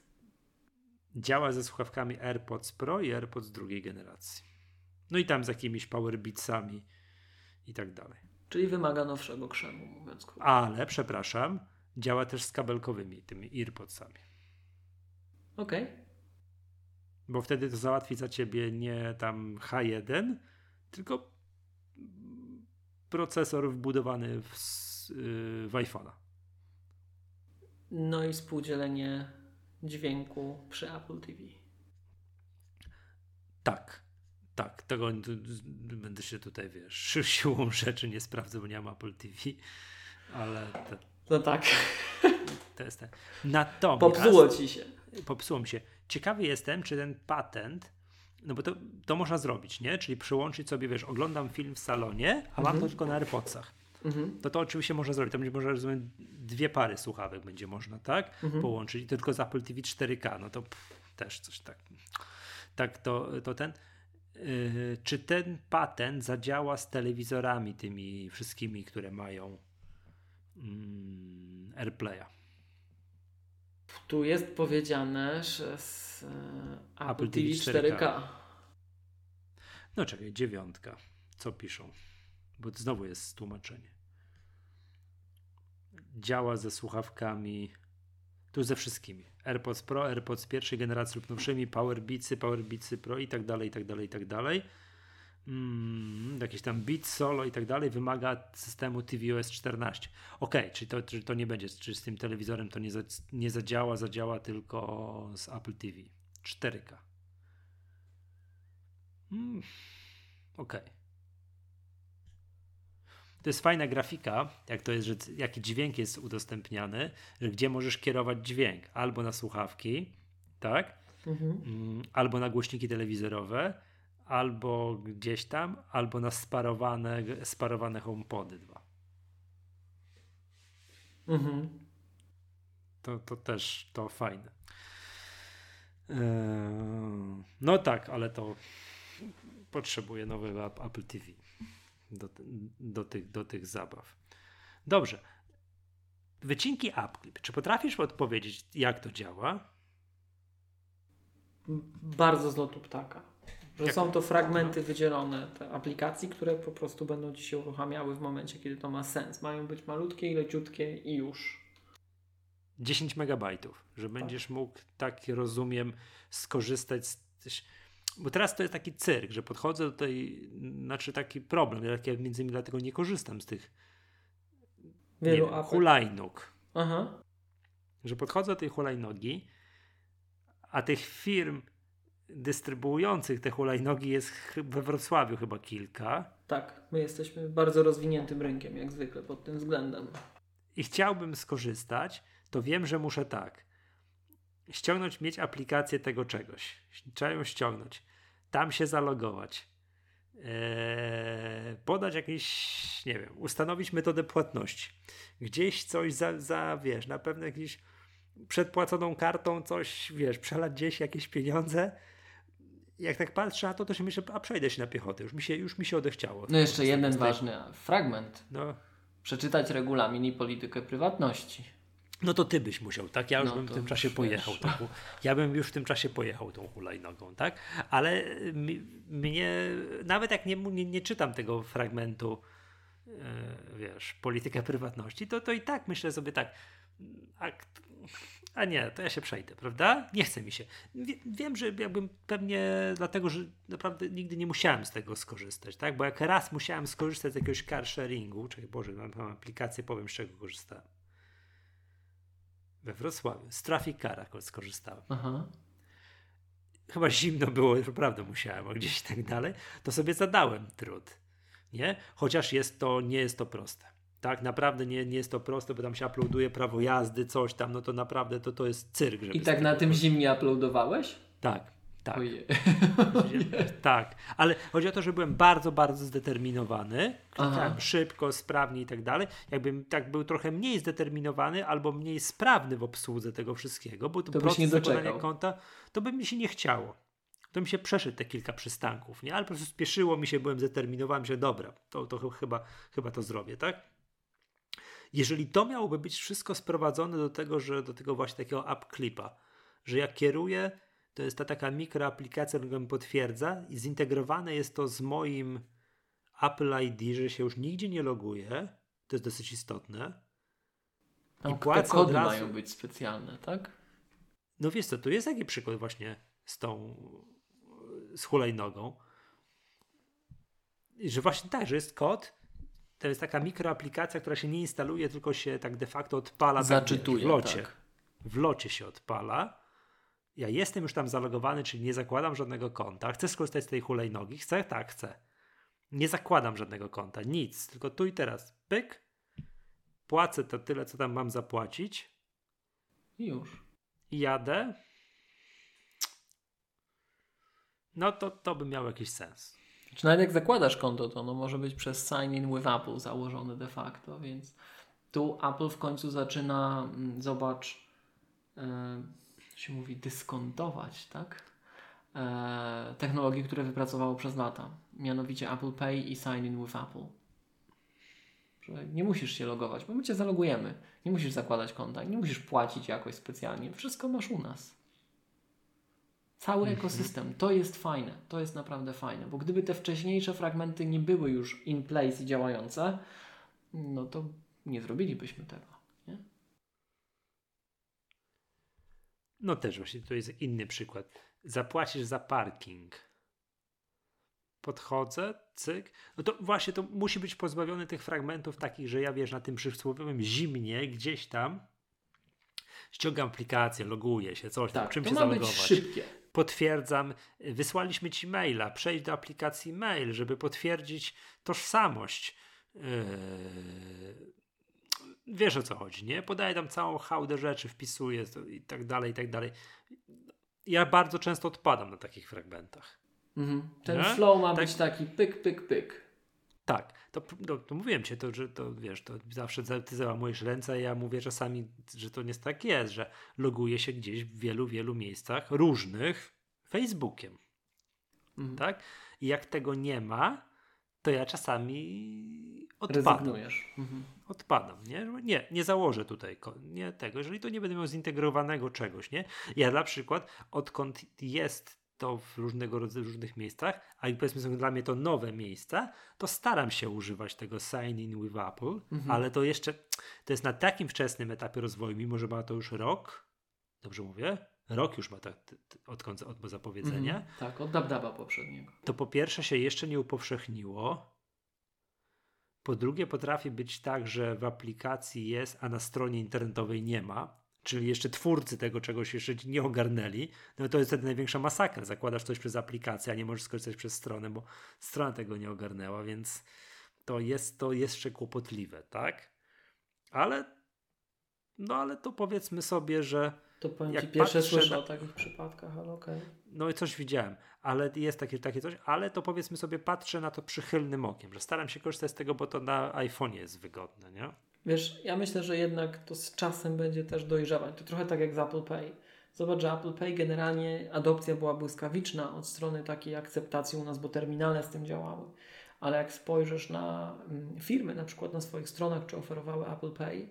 Działa ze słuchawkami AirPods Pro i AirPods drugiej generacji. No i tam z jakimiś powerbeatsami i tak dalej. Czyli wymaga nowszego krzemu, mówiąc krótko. Ale, przepraszam, działa też z kabelkowymi, tymi AirPodsami. Okej. Okay bo wtedy to załatwi za ciebie nie tam H1, tylko procesor wbudowany w, w iPhone'a. No i współdzielenie dźwięku przy Apple TV. Tak, tak. Tego będę się tutaj, wiesz, siłą rzeczy nie sprawdzę, bo nie mam Apple TV, ale... To, no tak. To jest ten. Natomiast... Popsuło ci się. Popsuło mi się. Ciekawy jestem, czy ten patent, no bo to, to można zrobić, nie? Czyli przyłączyć sobie, wiesz, oglądam film w salonie, a mhm. mam to mhm. tylko na AirPodsach. Mhm. To to oczywiście można zrobić. To będzie można, rozumiem, dwie pary słuchawek będzie można, tak? Mhm. Połączyć. tylko z Apple TV 4K, no to pff, też coś tak. Tak, to, to ten. Yy, czy ten patent zadziała z telewizorami tymi wszystkimi, które mają yy, AirPlaya? Tu jest powiedziane, że z e, Apple, Apple TV 4K. 4K. No czekaj, dziewiątka. Co piszą? Bo znowu jest tłumaczenie. Działa ze słuchawkami, tu ze wszystkimi. AirPods Pro, AirPods pierwszej generacji lub nowszymi, Power Beatsy, Power Beatsy Pro i tak dalej, i tak dalej, i tak dalej mm, jakieś tam bit solo i tak dalej, wymaga systemu tvOS 14. Ok, czyli to, to nie będzie, czy z tym telewizorem to nie, za, nie zadziała, zadziała tylko z Apple TV. 4K. Mm, ok. To jest fajna grafika, jak to jest, że jaki dźwięk jest udostępniany, że gdzie możesz kierować dźwięk albo na słuchawki, tak? Mhm. Mm, albo na głośniki telewizorowe, albo gdzieś tam, albo na sparowane, sparowane HomePody dwa. Mhm. To, to też to fajne. Eee, no tak, ale to potrzebuje nowego Apple TV do, do, tych, do tych zabaw. Dobrze. Wycinki AppClip. Czy potrafisz odpowiedzieć, jak to działa? Bardzo z lotu ptaka. Że jak? są to fragmenty wydzielone te aplikacji, które po prostu będą ci się uruchamiały w momencie, kiedy to ma sens. Mają być malutkie i leciutkie i już. 10 megabajtów, że tak. będziesz mógł, tak rozumiem, skorzystać z. Bo teraz to jest taki cyrk, że podchodzę do tej, znaczy taki problem, jak ja między innymi dlatego nie korzystam z tych Wielu nie, hulajnóg. Aha. Że podchodzę do tej hulajnogi, a tych firm dystrybuujących te hulajnogi jest we Wrocławiu chyba kilka. Tak, my jesteśmy bardzo rozwiniętym rynkiem, jak zwykle pod tym względem. I chciałbym skorzystać, to wiem, że muszę tak. Ściągnąć, mieć aplikację tego czegoś. Trzeba ją ściągnąć. Tam się zalogować. Eee, podać jakieś, nie wiem, ustanowić metodę płatności. Gdzieś coś za, za wiesz, na pewno jakieś przedpłaconą kartą coś, wiesz, przelać gdzieś jakieś pieniądze. Jak tak patrzę na to, to się myślę, a przejdę się na piechotę. Już mi się, już mi się odechciało. No jeszcze jeden ważny fragment. No. Przeczytać regulamin i politykę prywatności. No to ty byś musiał, tak? Ja już no bym w tym czasie pojechał. Tą, ja bym już w tym czasie pojechał tą hulajnogą, tak? Ale mi, mnie, nawet jak nie, nie, nie czytam tego fragmentu, yy, wiesz, polityka prywatności, to, to i tak myślę sobie tak, a, a nie, to ja się przejdę, prawda? Nie chce mi się. Wie, wiem, że jakbym pewnie dlatego, że naprawdę nigdy nie musiałem z tego skorzystać, tak? Bo jak raz musiałem skorzystać z jakiegoś car sharingu, czyli Boże, mam aplikację, powiem z czego korzystałem we Wrocławiu. Z Trafikara skorzystałem. Aha. Chyba zimno było, naprawdę musiałem, a gdzieś tak dalej. To sobie zadałem trud. Nie? Chociaż jest to, nie jest to proste. Tak, naprawdę nie, nie jest to proste, bo tam się uploaduje prawo jazdy, coś tam, no to naprawdę to, to jest cyrk. I tak na tym zimnie uploadowałeś? Tak. Tak. tak, ale chodzi o to, że byłem bardzo, bardzo zdeterminowany. Klikałem szybko, sprawnie i tak dalej. Jakbym tak był trochę mniej zdeterminowany albo mniej sprawny w obsłudze tego wszystkiego, bo to, to proces zakładania konta, to by mi się nie chciało. To mi się przeszedł te kilka przystanków, nie? Ale po prostu spieszyło mi się, byłem zdeterminowany, że dobra, to, to chyba, chyba to zrobię, tak? Jeżeli to miałoby być wszystko sprowadzone do tego, że do tego właśnie takiego app clipa, że ja kieruję to jest ta taka mikroaplikacja, która mi potwierdza i zintegrowane jest to z moim Apple ID, że się już nigdzie nie loguje. To jest dosyć istotne. Tam I płacę kody razu... mają być specjalne, tak? No wiesz co, tu jest taki przykład właśnie z tą z hulajnogą. Że właśnie tak, że jest kod, to jest taka mikroaplikacja, która się nie instaluje, tylko się tak de facto odpala Zaczytuje, tak, w locie. Tak. W locie się odpala ja jestem już tam zalogowany, czyli nie zakładam żadnego konta. Chcę skorzystać z tej hulajnogi? Chcę? Tak, chcę. Nie zakładam żadnego konta, nic, tylko tu i teraz. Pyk, płacę to tyle, co tam mam zapłacić. I już. I jadę. No to, to by miało jakiś sens. Czy nawet jak zakładasz konto, to ono może być przez sign in with Apple założone de facto, więc tu Apple w końcu zaczyna, mm, zobacz, yy, się mówi, dyskontować, tak? E, technologii, które wypracowało przez lata. Mianowicie Apple Pay i Sign in with Apple. Że nie musisz się logować, bo my cię zalogujemy. Nie musisz zakładać konta, nie musisz płacić jakoś specjalnie. Wszystko masz u nas. Cały mhm. ekosystem. To jest fajne. To jest naprawdę fajne, bo gdyby te wcześniejsze fragmenty nie były już in place i działające, no to nie zrobilibyśmy tego. No też właśnie, to jest inny przykład. Zapłacisz za parking. Podchodzę, cyk. No to właśnie to musi być pozbawiony tych fragmentów takich, że ja wiesz, na tym przysłowiowym zimnie gdzieś tam ściągam aplikację, loguję się, coś tak, tam, czym się zalogować. szybkie. Potwierdzam, wysłaliśmy ci maila, przejdź do aplikacji mail, żeby potwierdzić tożsamość. Yy wiesz o co chodzi, nie? Podaję tam całą hałdę rzeczy, wpisuję i tak dalej, i tak dalej. Ja bardzo często odpadam na takich fragmentach. Mhm. Ten nie? flow ma tak. być taki pyk, pyk, pyk. Tak, to, to, to mówiłem ci, to, że to wiesz, to zawsze ty załamujesz ręce, a ja mówię czasami, że to nie tak jest, że loguję się gdzieś w wielu, wielu miejscach różnych Facebookiem. Mhm. Tak? I jak tego nie ma, to ja czasami odpadam. Mhm. Odpadam, nie? Nie, nie założę tutaj nie tego, jeżeli to nie będę miał zintegrowanego czegoś, nie? Ja na przykład, odkąd jest to w różnego rodzaju różnych miejscach, a powiedzmy są dla mnie to nowe miejsca, to staram się używać tego sign in with Apple, mhm. ale to jeszcze to jest na takim wczesnym etapie rozwoju, mimo że ma to już rok, dobrze mówię? Rok już ma tak, odkąd od zapowiedzenia. Mhm. tak, od Dabdaba poprzedniego. To po pierwsze się jeszcze nie upowszechniło. Po drugie potrafi być tak, że w aplikacji jest, a na stronie internetowej nie ma czyli jeszcze twórcy tego czegoś jeszcze nie ogarnęli, no to jest wtedy największa masakra. Zakładasz coś przez aplikację, a nie możesz skorzystać przez stronę, bo strona tego nie ogarnęła, więc to jest to jeszcze kłopotliwe, tak? Ale no ale to powiedzmy sobie, że to powiem jak ci, pierwsze słyszę na... o takich przypadkach, ale okej. Okay. No i coś widziałem, ale jest takie, takie coś, ale to powiedzmy sobie patrzę na to przychylnym okiem, że staram się korzystać z tego, bo to na iPhone'ie jest wygodne, nie? Wiesz, ja myślę, że jednak to z czasem będzie też dojrzewać. To trochę tak jak z Apple Pay. Zobacz, że Apple Pay generalnie adopcja była błyskawiczna od strony takiej akceptacji u nas, bo terminale z tym działały. Ale jak spojrzysz na mm, firmy, na przykład na swoich stronach, czy oferowały Apple Pay,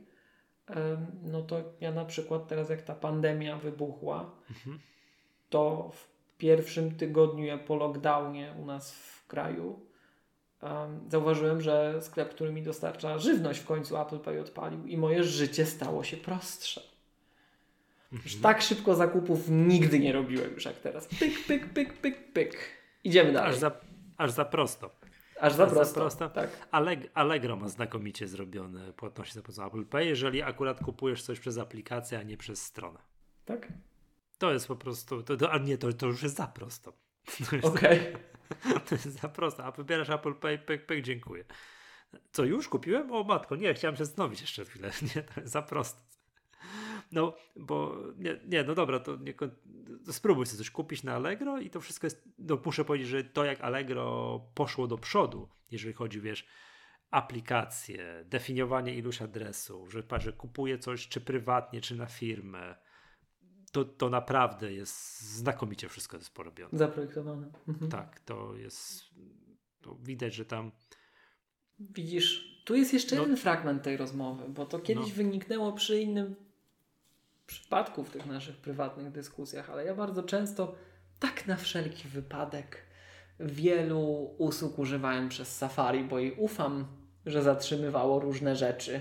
no to ja na przykład teraz, jak ta pandemia wybuchła, mhm. to w pierwszym tygodniu po lockdownie u nas w kraju um, zauważyłem, że sklep, który mi dostarcza żywność w końcu Apple Pay odpalił i moje życie stało się prostsze. Mhm. tak szybko zakupów nigdy nie robiłem już jak teraz. Pyk, pyk, pyk, pyk, pyk. Idziemy dalej. Aż za, aż za prosto. Aż za prosto. Za prosto. Tak. Alleg Allegro ma znakomicie zrobione płatności za pomocą Apple Pay, jeżeli akurat kupujesz coś przez aplikację, a nie przez stronę. Tak? To jest po prostu, to, to, a nie, to, to już jest za prosto. Okej. Okay. To jest za proste. A wybierasz Apple Pay, pyk, pyk, dziękuję. Co już kupiłem? O matko, nie, chciałem się zastanowić jeszcze chwilę. Nie, to jest za proste. No, bo nie, nie no dobra, to, nie, to spróbuj sobie coś kupić na Allegro i to wszystko jest, no muszę powiedzieć, że to jak Allegro poszło do przodu, jeżeli chodzi, wiesz, aplikacje, definiowanie iluś adresów, że, że kupuję coś czy prywatnie, czy na firmę, to, to naprawdę jest znakomicie wszystko jest porobione. Zaprojektowane. Mhm. Tak, to jest to widać, że tam Widzisz, tu jest jeszcze no. jeden fragment tej rozmowy, bo to kiedyś no. wyniknęło przy innym przypadku w tych naszych prywatnych dyskusjach, ale ja bardzo często tak na wszelki wypadek wielu usług używałem przez Safari, bo jej ufam, że zatrzymywało różne rzeczy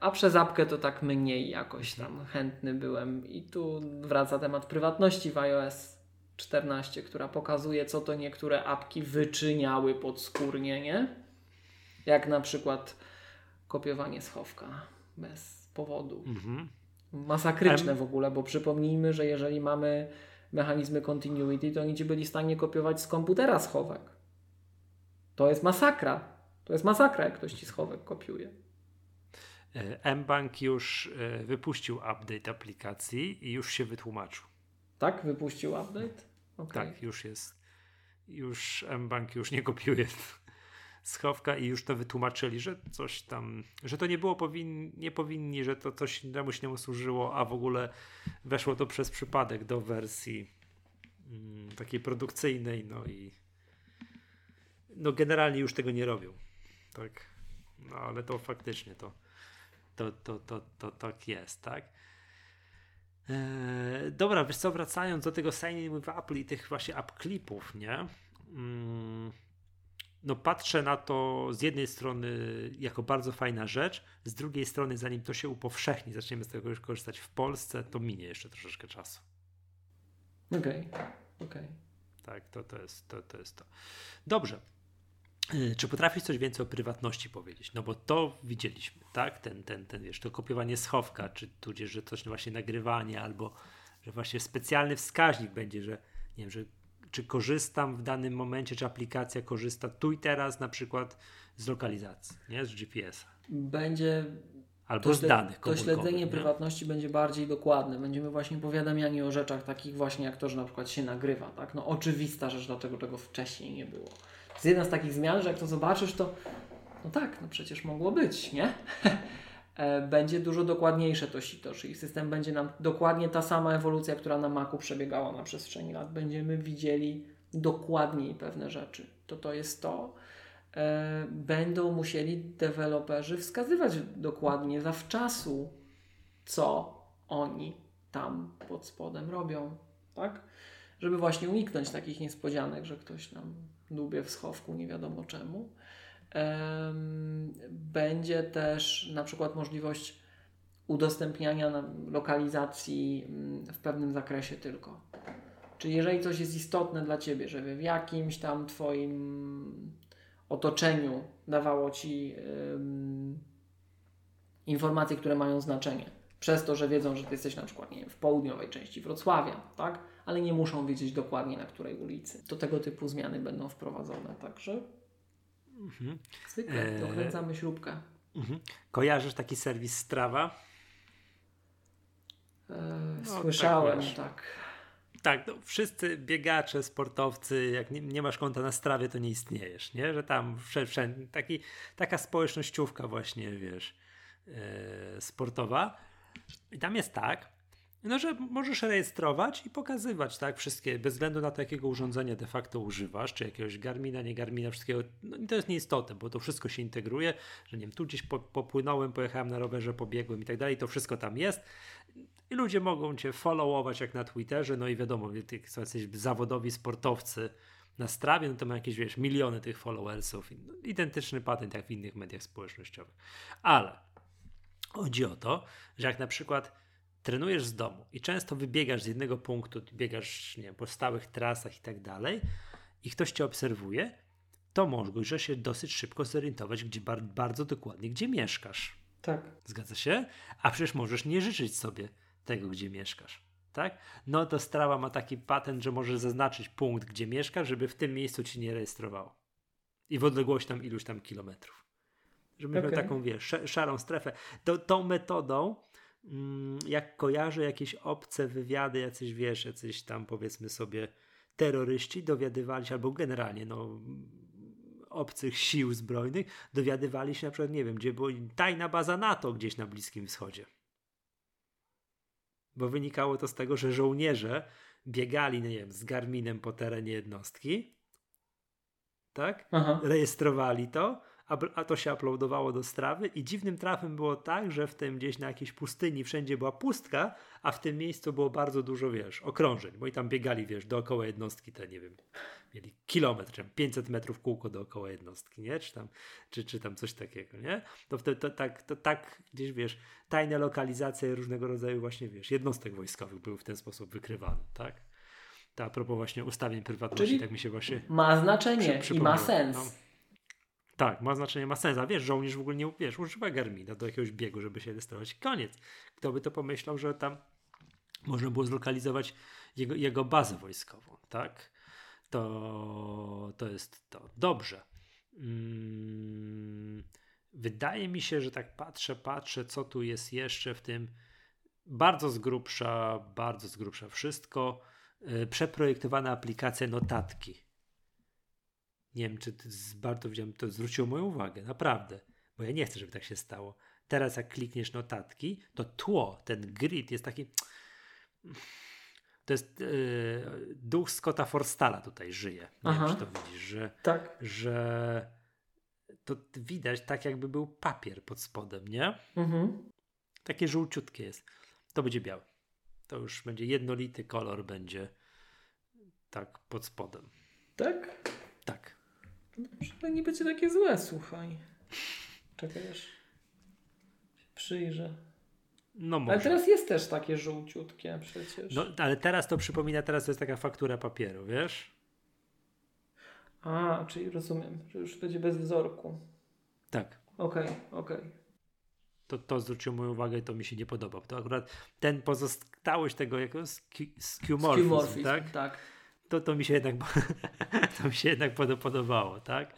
a przez apkę to tak mniej jakoś tam chętny byłem. I tu wraca temat prywatności w iOS 14, która pokazuje, co to niektóre apki wyczyniały podskórnie, nie? Jak na przykład kopiowanie schowka bez powodu. Mhm. Masakryczne w ogóle, bo przypomnijmy, że jeżeli mamy mechanizmy continuity, to oni ci byli w stanie kopiować z komputera schowek. To jest masakra. To jest masakra, jak ktoś ci schowek kopiuje. E, mBank już e, wypuścił update aplikacji i już się wytłumaczył. Tak? Wypuścił update? Okay. Tak, już jest. Już mBank już nie kopiuje schowka i już to wytłumaczyli, że coś tam, że to nie było powinni, nie powinni, że to coś czemuś nie służyło, a w ogóle weszło to przez przypadek do wersji mm, takiej produkcyjnej, no i no generalnie już tego nie robią. Tak. No ale to faktycznie to to, to, to, to tak jest, tak? Eee, dobra, wiesz co, wracając do tego signing with Apple i tych właśnie app clipów, nie? Mm, no patrzę na to z jednej strony jako bardzo fajna rzecz, z drugiej strony zanim to się upowszechni, zaczniemy z tego już korzystać w Polsce, to minie jeszcze troszeczkę czasu. Okej, okay. okej. Okay. Tak, to, to, jest, to, to jest to. Dobrze. Y, czy potrafisz coś więcej o prywatności powiedzieć? No bo to widzieliśmy, tak? Ten, ten, ten wiesz, to kopiowanie schowka, czy tudzież, że coś właśnie nagrywanie, albo że właśnie specjalny wskaźnik będzie, że nie wiem, że czy korzystam w danym momencie, czy aplikacja korzysta tu i teraz na przykład z lokalizacji, nie? Z GPS-a. Będzie Albo to z danych To śledzenie nie? prywatności będzie bardziej dokładne. Będziemy właśnie powiadamiani o rzeczach takich właśnie jak to, że na przykład się nagrywa. Tak? No oczywista rzecz, dlaczego tego wcześniej nie było jest jedna z takich zmian, że jak to zobaczysz, to no tak, no przecież mogło być, nie? E, będzie dużo dokładniejsze to sito, czyli system będzie nam dokładnie ta sama ewolucja, która na Macu przebiegała na przestrzeni lat. Będziemy widzieli dokładniej pewne rzeczy. To to jest to. E, będą musieli deweloperzy wskazywać dokładnie, zawczasu, co oni tam pod spodem robią, tak? Żeby właśnie uniknąć takich niespodzianek, że ktoś nam dubie w schowku nie wiadomo czemu. Będzie też na przykład możliwość udostępniania lokalizacji mm, w pewnym zakresie tylko. Czyli jeżeli coś jest istotne dla Ciebie, żeby w jakimś tam Twoim otoczeniu dawało Ci informacje, które mają znaczenie, przez to, że wiedzą, że Ty jesteś na przykład nie wiem, w południowej części Wrocławia, tak? ale nie muszą wiedzieć dokładnie na której ulicy. To tego typu zmiany będą wprowadzone, także mhm. zwykle eee... dokręcamy śrubkę. Mhm. Kojarzysz taki serwis Strawa? Eee, no, słyszałem, tak. tak. Tak, no, wszyscy biegacze, sportowcy, jak nie, nie, masz konta na strawie, to nie istniejesz, nie? Że tam wszędzie, taki, taka społecznościówka właśnie, wiesz, e, sportowa. I tam jest tak, no, że możesz rejestrować i pokazywać, tak, wszystkie, bez względu na to, jakiego urządzenia de facto używasz, czy jakiegoś Garmina, nie Garmina, wszystkiego, no to jest nieistotne, bo to wszystko się integruje, że nie wiem, tu gdzieś po, popłynąłem, pojechałem na rowerze, pobiegłem i tak dalej, to wszystko tam jest. I ludzie mogą cię followować jak na Twitterze, no i wiadomo, ty są jacyś zawodowi sportowcy na strawie, no to ma jakieś, wiesz, miliony tych followersów, no, identyczny patent jak w innych mediach społecznościowych, ale chodzi o to, że jak na przykład trenujesz z domu i często wybiegasz z jednego punktu, biegasz nie wiem, po stałych trasach i tak dalej, i ktoś cię obserwuje, to możesz się dosyć szybko zorientować, gdzie bardzo dokładnie, gdzie mieszkasz. Tak. Zgadza się? A przecież możesz nie życzyć sobie tego, gdzie mieszkasz. Tak? No to Strava ma taki patent, że możesz zaznaczyć punkt, gdzie mieszkasz, żeby w tym miejscu ci nie rejestrowało. I w odległości tam iluś tam kilometrów. Żeby okay. miał taką, wiesz, szarą strefę. To, tą metodą jak kojarzę jakieś obce wywiady, jacyś wiesz, jacyś tam powiedzmy sobie terroryści dowiadywali się, albo generalnie no, obcych sił zbrojnych, dowiadywali się na przykład, nie wiem, gdzie była tajna baza NATO gdzieś na Bliskim Wschodzie. Bo wynikało to z tego, że żołnierze biegali, nie wiem, z Garminem po terenie jednostki, tak? Aha. Rejestrowali to, a to się uploadowało do strawy i dziwnym trafem było tak, że w tym gdzieś na jakiejś pustyni wszędzie była pustka, a w tym miejscu było bardzo dużo, wiesz, okrążeń, bo i tam biegali, wiesz, dookoła jednostki te, nie wiem, mieli kilometr, czy 500 metrów kółko dookoła jednostki, nie? Czy tam, czy, czy tam coś takiego, nie? To, to, to, tak, to tak gdzieś, wiesz, tajne lokalizacje różnego rodzaju właśnie, wiesz, jednostek wojskowych były w ten sposób wykrywane, tak? To a propos właśnie ustawień prywatności, Czyli tak mi się właśnie... Ma znaczenie przy, i ma sens. No. Tak, ma znaczenie, ma sens. A wiesz, żołnierz w ogóle nie wiesz, używa Garmina do jakiegoś biegu, żeby się rejestrować. Koniec. Kto by to pomyślał, że tam można było zlokalizować jego, jego bazę wojskową, tak? To, to jest to. Dobrze. Hmm, wydaje mi się, że tak patrzę, patrzę, co tu jest jeszcze w tym. Bardzo z grubsza, bardzo z grubsza wszystko. Yy, przeprojektowana aplikacja notatki nie wiem, czy bardzo widziałem, to zwróciło moją uwagę, naprawdę, bo ja nie chcę, żeby tak się stało. Teraz jak klikniesz notatki, to tło, ten grid jest taki... To jest yy, duch Scotta Forstala tutaj żyje. Nie Aha. wiem, czy to widzisz, że, tak. że to widać tak, jakby był papier pod spodem, nie? Mhm. Takie żółciutkie jest. To będzie białe. To już będzie jednolity kolor, będzie tak pod spodem. Tak? Tak. No, nie będzie takie złe, słuchaj. Czekaj, aż przyjrzę. No może. Ale teraz jest też takie żółciutkie przecież. No, ale teraz to przypomina, teraz to jest taka faktura papieru, wiesz? A, czyli rozumiem, że już będzie bez wzorku. Tak. Okej, okay, okej. Okay. To, to zwróciło moją uwagę i to mi się nie podoba. To akurat ten pozostałość tego jako skewmorphizm, tak? tak to, to mi się jednak to mi się jednak podobało, tak?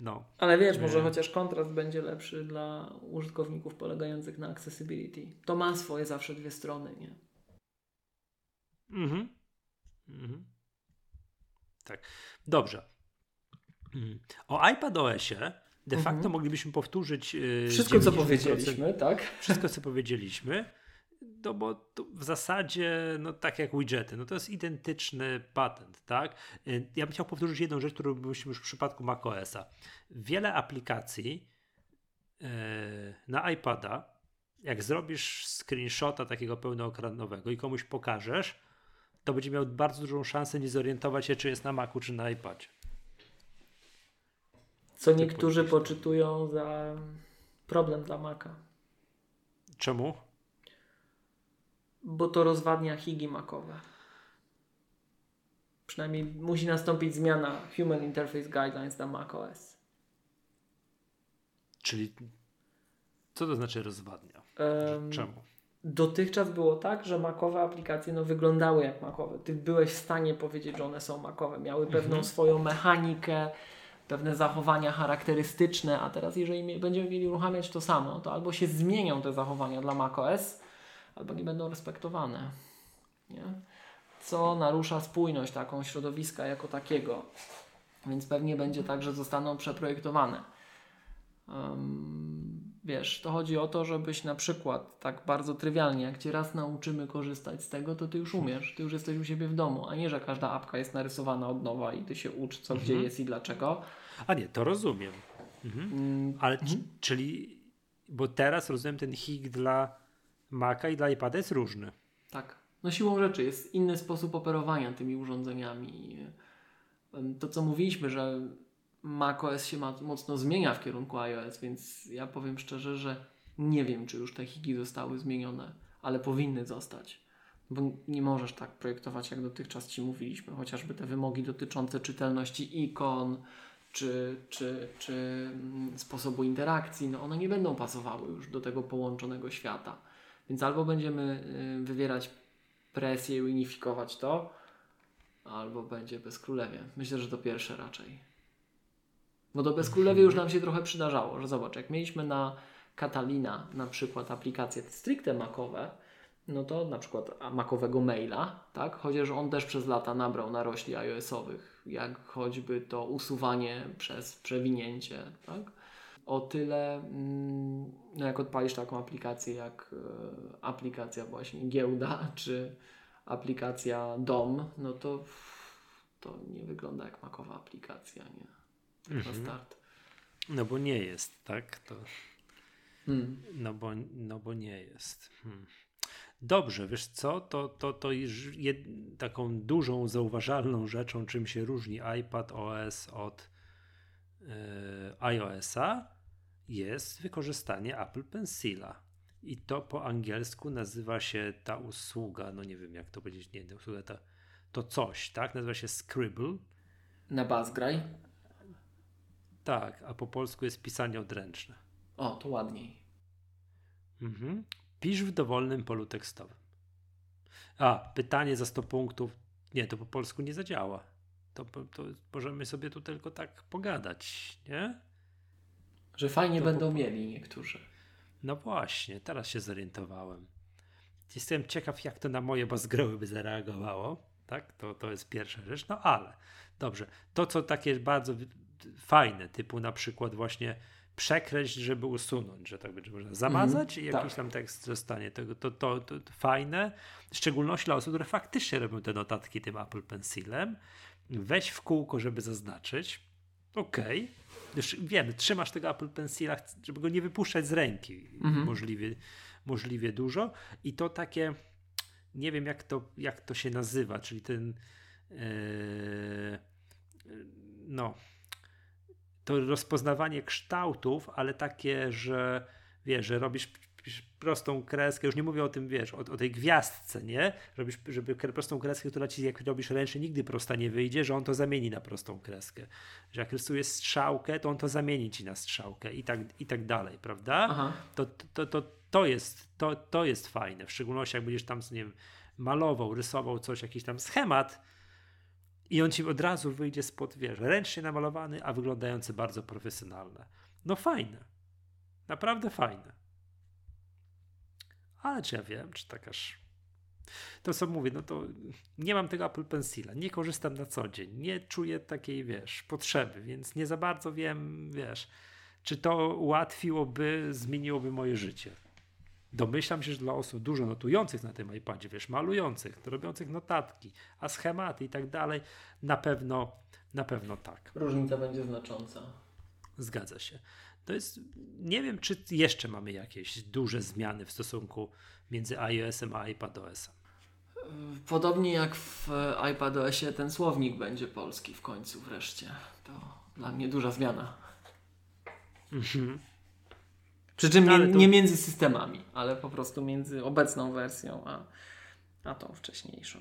No. Ale wiesz, może e. chociaż kontrast będzie lepszy dla użytkowników polegających na accessibility. To ma swoje zawsze dwie strony, nie? Mhm. mhm. Tak. Dobrze. Mm. O iPadOSie de facto mhm. moglibyśmy powtórzyć. Yy, wszystko, co powiedzieliśmy, tak? Wszystko, co powiedzieliśmy. No bo w zasadzie, no tak jak widgety, no to jest identyczny patent, tak? Y, ja bym chciał powtórzyć jedną rzecz, którą byliśmy już w przypadku macOSa. Wiele aplikacji yy, na iPada, jak zrobisz screenshota takiego pełnoekranowego i komuś pokażesz, to będzie miał bardzo dużą szansę nie zorientować się, czy jest na Macu, czy na iPadzie. Co niektórzy poczytują za problem dla Maca. Czemu? Bo to rozwadnia higi makowe. Przynajmniej musi nastąpić zmiana Human Interface Guidelines dla macOS. Czyli co to znaczy rozwadnia? Um, Czemu? Dotychczas było tak, że makowe aplikacje no, wyglądały jak makowe. Ty byłeś w stanie powiedzieć, że one są makowe. Miały pewną mhm. swoją mechanikę, pewne zachowania charakterystyczne, a teraz jeżeli będziemy mieli uruchamiać to samo, to albo się zmienią te zachowania dla macOS, albo nie będą respektowane. Nie? Co narusza spójność taką środowiska jako takiego. Więc pewnie będzie tak, że zostaną przeprojektowane. Um, wiesz, to chodzi o to, żebyś na przykład tak bardzo trywialnie, jak cię raz nauczymy korzystać z tego, to ty już umiesz, ty już jesteś u siebie w domu, a nie, że każda apka jest narysowana od nowa i ty się ucz, co mhm. gdzie jest i dlaczego. A nie, to rozumiem. Mhm. Mm, Ale mhm. czyli, bo teraz rozumiem, ten hik dla Maca i dla iPada jest różny. Tak. No siłą rzeczy jest inny sposób operowania tymi urządzeniami. To, co mówiliśmy, że macOS się mocno zmienia w kierunku iOS, więc ja powiem szczerze, że nie wiem, czy już te higi zostały zmienione, ale powinny zostać. Bo nie możesz tak projektować, jak dotychczas Ci mówiliśmy, chociażby te wymogi dotyczące czytelności ikon, czy, czy, czy mm, sposobu interakcji, no one nie będą pasowały już do tego połączonego świata. Więc albo będziemy y, wywierać presję i unifikować to, albo będzie bezkrólewie. Myślę, że to pierwsze raczej. Bo do bezkrólewie już nam się trochę przydarzało, że zobacz, jak mieliśmy na Catalina na przykład aplikacje stricte makowe, no to na przykład makowego maila, tak? Chociaż on też przez lata nabrał narośli iOS-owych, jak choćby to usuwanie przez przewinięcie, tak? O tyle, mm, no jak odpalisz taką aplikację jak e, aplikacja właśnie giełda, czy aplikacja dom, no to to nie wygląda jak makowa aplikacja, nie? Tak mhm. Na start. No bo nie jest, tak? To... Hmm. No, bo, no bo nie jest. Hmm. Dobrze, wiesz co, to, to, to jed, taką dużą, zauważalną rzeczą, czym się różni iPad OS od iOS-a, jest wykorzystanie Apple Pencila. I to po angielsku nazywa się ta usługa, no nie wiem jak to powiedzieć, nie, ta usługa, ta, to coś, tak? Nazywa się Scribble. Na Bazgraj? Tak, a po polsku jest pisanie odręczne. O, to ładniej. Mhm. Pisz w dowolnym polu tekstowym. A, pytanie za 100 punktów. Nie, to po polsku nie zadziała. To, to możemy sobie tu tylko tak pogadać, nie? Że fajnie to będą po... mieli niektórzy. No właśnie, teraz się zorientowałem. Jestem ciekaw, jak to na moje bazgroły by zareagowało. Tak, to, to jest pierwsza rzecz. No ale dobrze. To, co takie bardzo fajne, typu na przykład właśnie przekreśl, żeby usunąć, że tak będzie można zamazać mm, i jakiś tak. tam tekst zostanie. To, to, to, to, fajne, w szczególności dla osób, które faktycznie robią te notatki tym Apple Pencilem. Weź w kółko, żeby zaznaczyć. Okej. Okay. Już wiem, trzymasz tego Apple Pencila, żeby go nie wypuszczać z ręki -hmm. możliwie, możliwie dużo. I to takie, nie wiem jak to, jak to się nazywa, czyli ten yy, no to rozpoznawanie kształtów, ale takie, że wiesz, że robisz prostą kreskę, już nie mówię o tym, wiesz, o, o, tej gwiazdce, nie? Robisz, żeby prostą kreskę, która ci, jak robisz ręcznie, nigdy prosta nie wyjdzie, że on to zamieni na prostą kreskę. Że jak rysujesz strzałkę, to on to zamieni ci na strzałkę i tak, i tak dalej, prawda? To, to, to, to, jest, to, to jest fajne, w szczególności jak będziesz tam, nie wiem, malował, rysował coś, jakiś tam schemat, i on ci od razu wyjdzie spod, wiesz, ręcznie namalowany, a wyglądający bardzo profesjonalne. No fajne. Naprawdę fajne. Ale czy ja wiem, czy tak aż to co mówię, no to nie mam tego Apple Pencila, nie korzystam na co dzień, nie czuję takiej, wiesz, potrzeby, więc nie za bardzo wiem, wiesz, czy to ułatwiłoby, zmieniłoby moje życie. Domyślam się, że dla osób dużo notujących na tym iPadzie, wiesz, malujących, robiących notatki, a schematy i tak dalej, na pewno, na pewno tak. Różnica będzie znacząca. Zgadza się. To jest, nie wiem, czy jeszcze mamy jakieś duże zmiany w stosunku między iOS-em a iPadOS-em. Podobnie jak w iPadOSie ten słownik będzie polski w końcu wreszcie. To dla mnie duża zmiana. Mhm. Przy czym nie, nie, między systemami, ale po prostu między obecną wersją a, a tą wcześniejszą.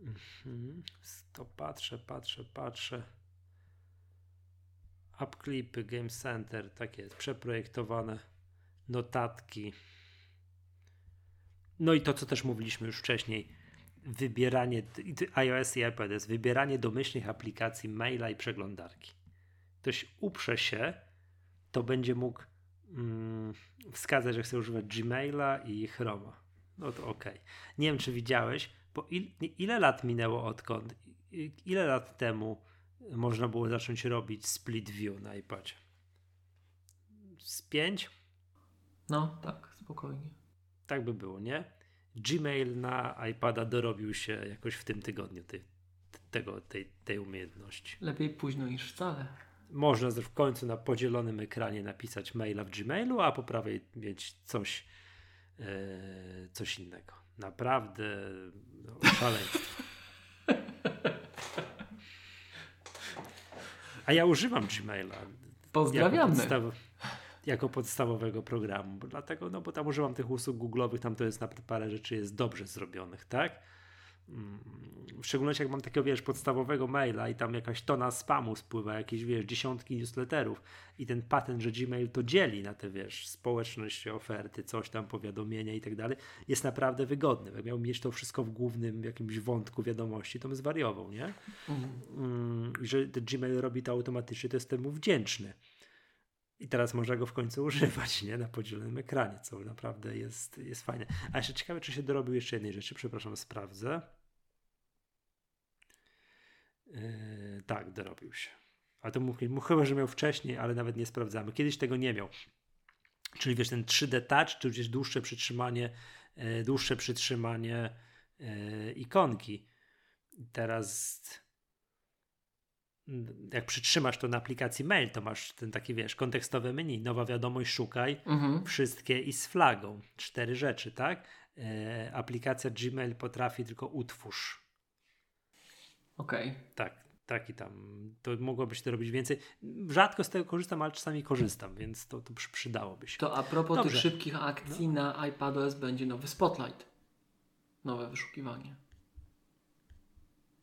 Mhm. To patrzę, patrzę, patrzę. Upclipy, Game Center, tak jest, przeprojektowane notatki. No i to, co też mówiliśmy już wcześniej, wybieranie iOS i iPadOS, wybieranie domyślnych aplikacji maila i przeglądarki. Ktoś uprze się, to będzie mógł mm, wskazać, że chce używać Gmaila i Chroma. No to ok. Nie wiem, czy widziałeś, bo il, ile lat minęło odkąd, ile lat temu można było zacząć robić split view na iPadzie? Z pięć? No, tak, spokojnie. Tak by było, nie? Gmail na iPada dorobił się jakoś w tym tygodniu tej, tego, tej, tej umiejętności. Lepiej późno niż wcale. Można w końcu na podzielonym ekranie napisać maila w Gmailu, a po prawej mieć coś, e, coś innego. Naprawdę no, szaleństwo. A ja używam Gmaila. Pozdrawiamy. Jako, podstaw, jako podstawowego programu. Bo dlatego, no bo tam używam tych usług Google'owych, tam to jest naprawdę parę rzeczy jest dobrze zrobionych, tak? W szczególności jak mam takiego, wiesz, podstawowego maila i tam jakaś tona spamu spływa, jakieś, wiesz, dziesiątki newsletterów i ten patent, że Gmail to dzieli na te, wiesz, społeczność, oferty, coś tam, powiadomienia i tak dalej, jest naprawdę wygodny. Jak miał mieć to wszystko w głównym jakimś wątku wiadomości, to bym zwariował, nie? Mhm. Mm, że Gmail robi to automatycznie, to jestem mu wdzięczny. I teraz można go w końcu używać, nie? Na podzielonym ekranie, co naprawdę jest, jest fajne. A jeszcze ciekawe, czy się dorobił jeszcze jednej rzeczy, przepraszam, sprawdzę. Yy, tak, dorobił się. A to mógł chyba, że miał wcześniej, ale nawet nie sprawdzamy. Kiedyś tego nie miał. Czyli wiesz, ten 3D Touch, czy gdzieś dłuższe przytrzymanie, yy, dłuższe przytrzymanie yy, ikonki. Teraz jak przytrzymasz to na aplikacji mail, to masz ten taki, wiesz, kontekstowe menu, nowa wiadomość, szukaj, mhm. wszystkie i z flagą. Cztery rzeczy, tak? E, aplikacja Gmail potrafi tylko utwórz. Okej. Okay. Tak, tak i tam. To mogłobyś to robić więcej. Rzadko z tego korzystam, ale czasami korzystam, więc to, to przydałoby się. To a propos Dobrze. tych szybkich akcji no. na iPadOS będzie nowy Spotlight. Nowe wyszukiwanie.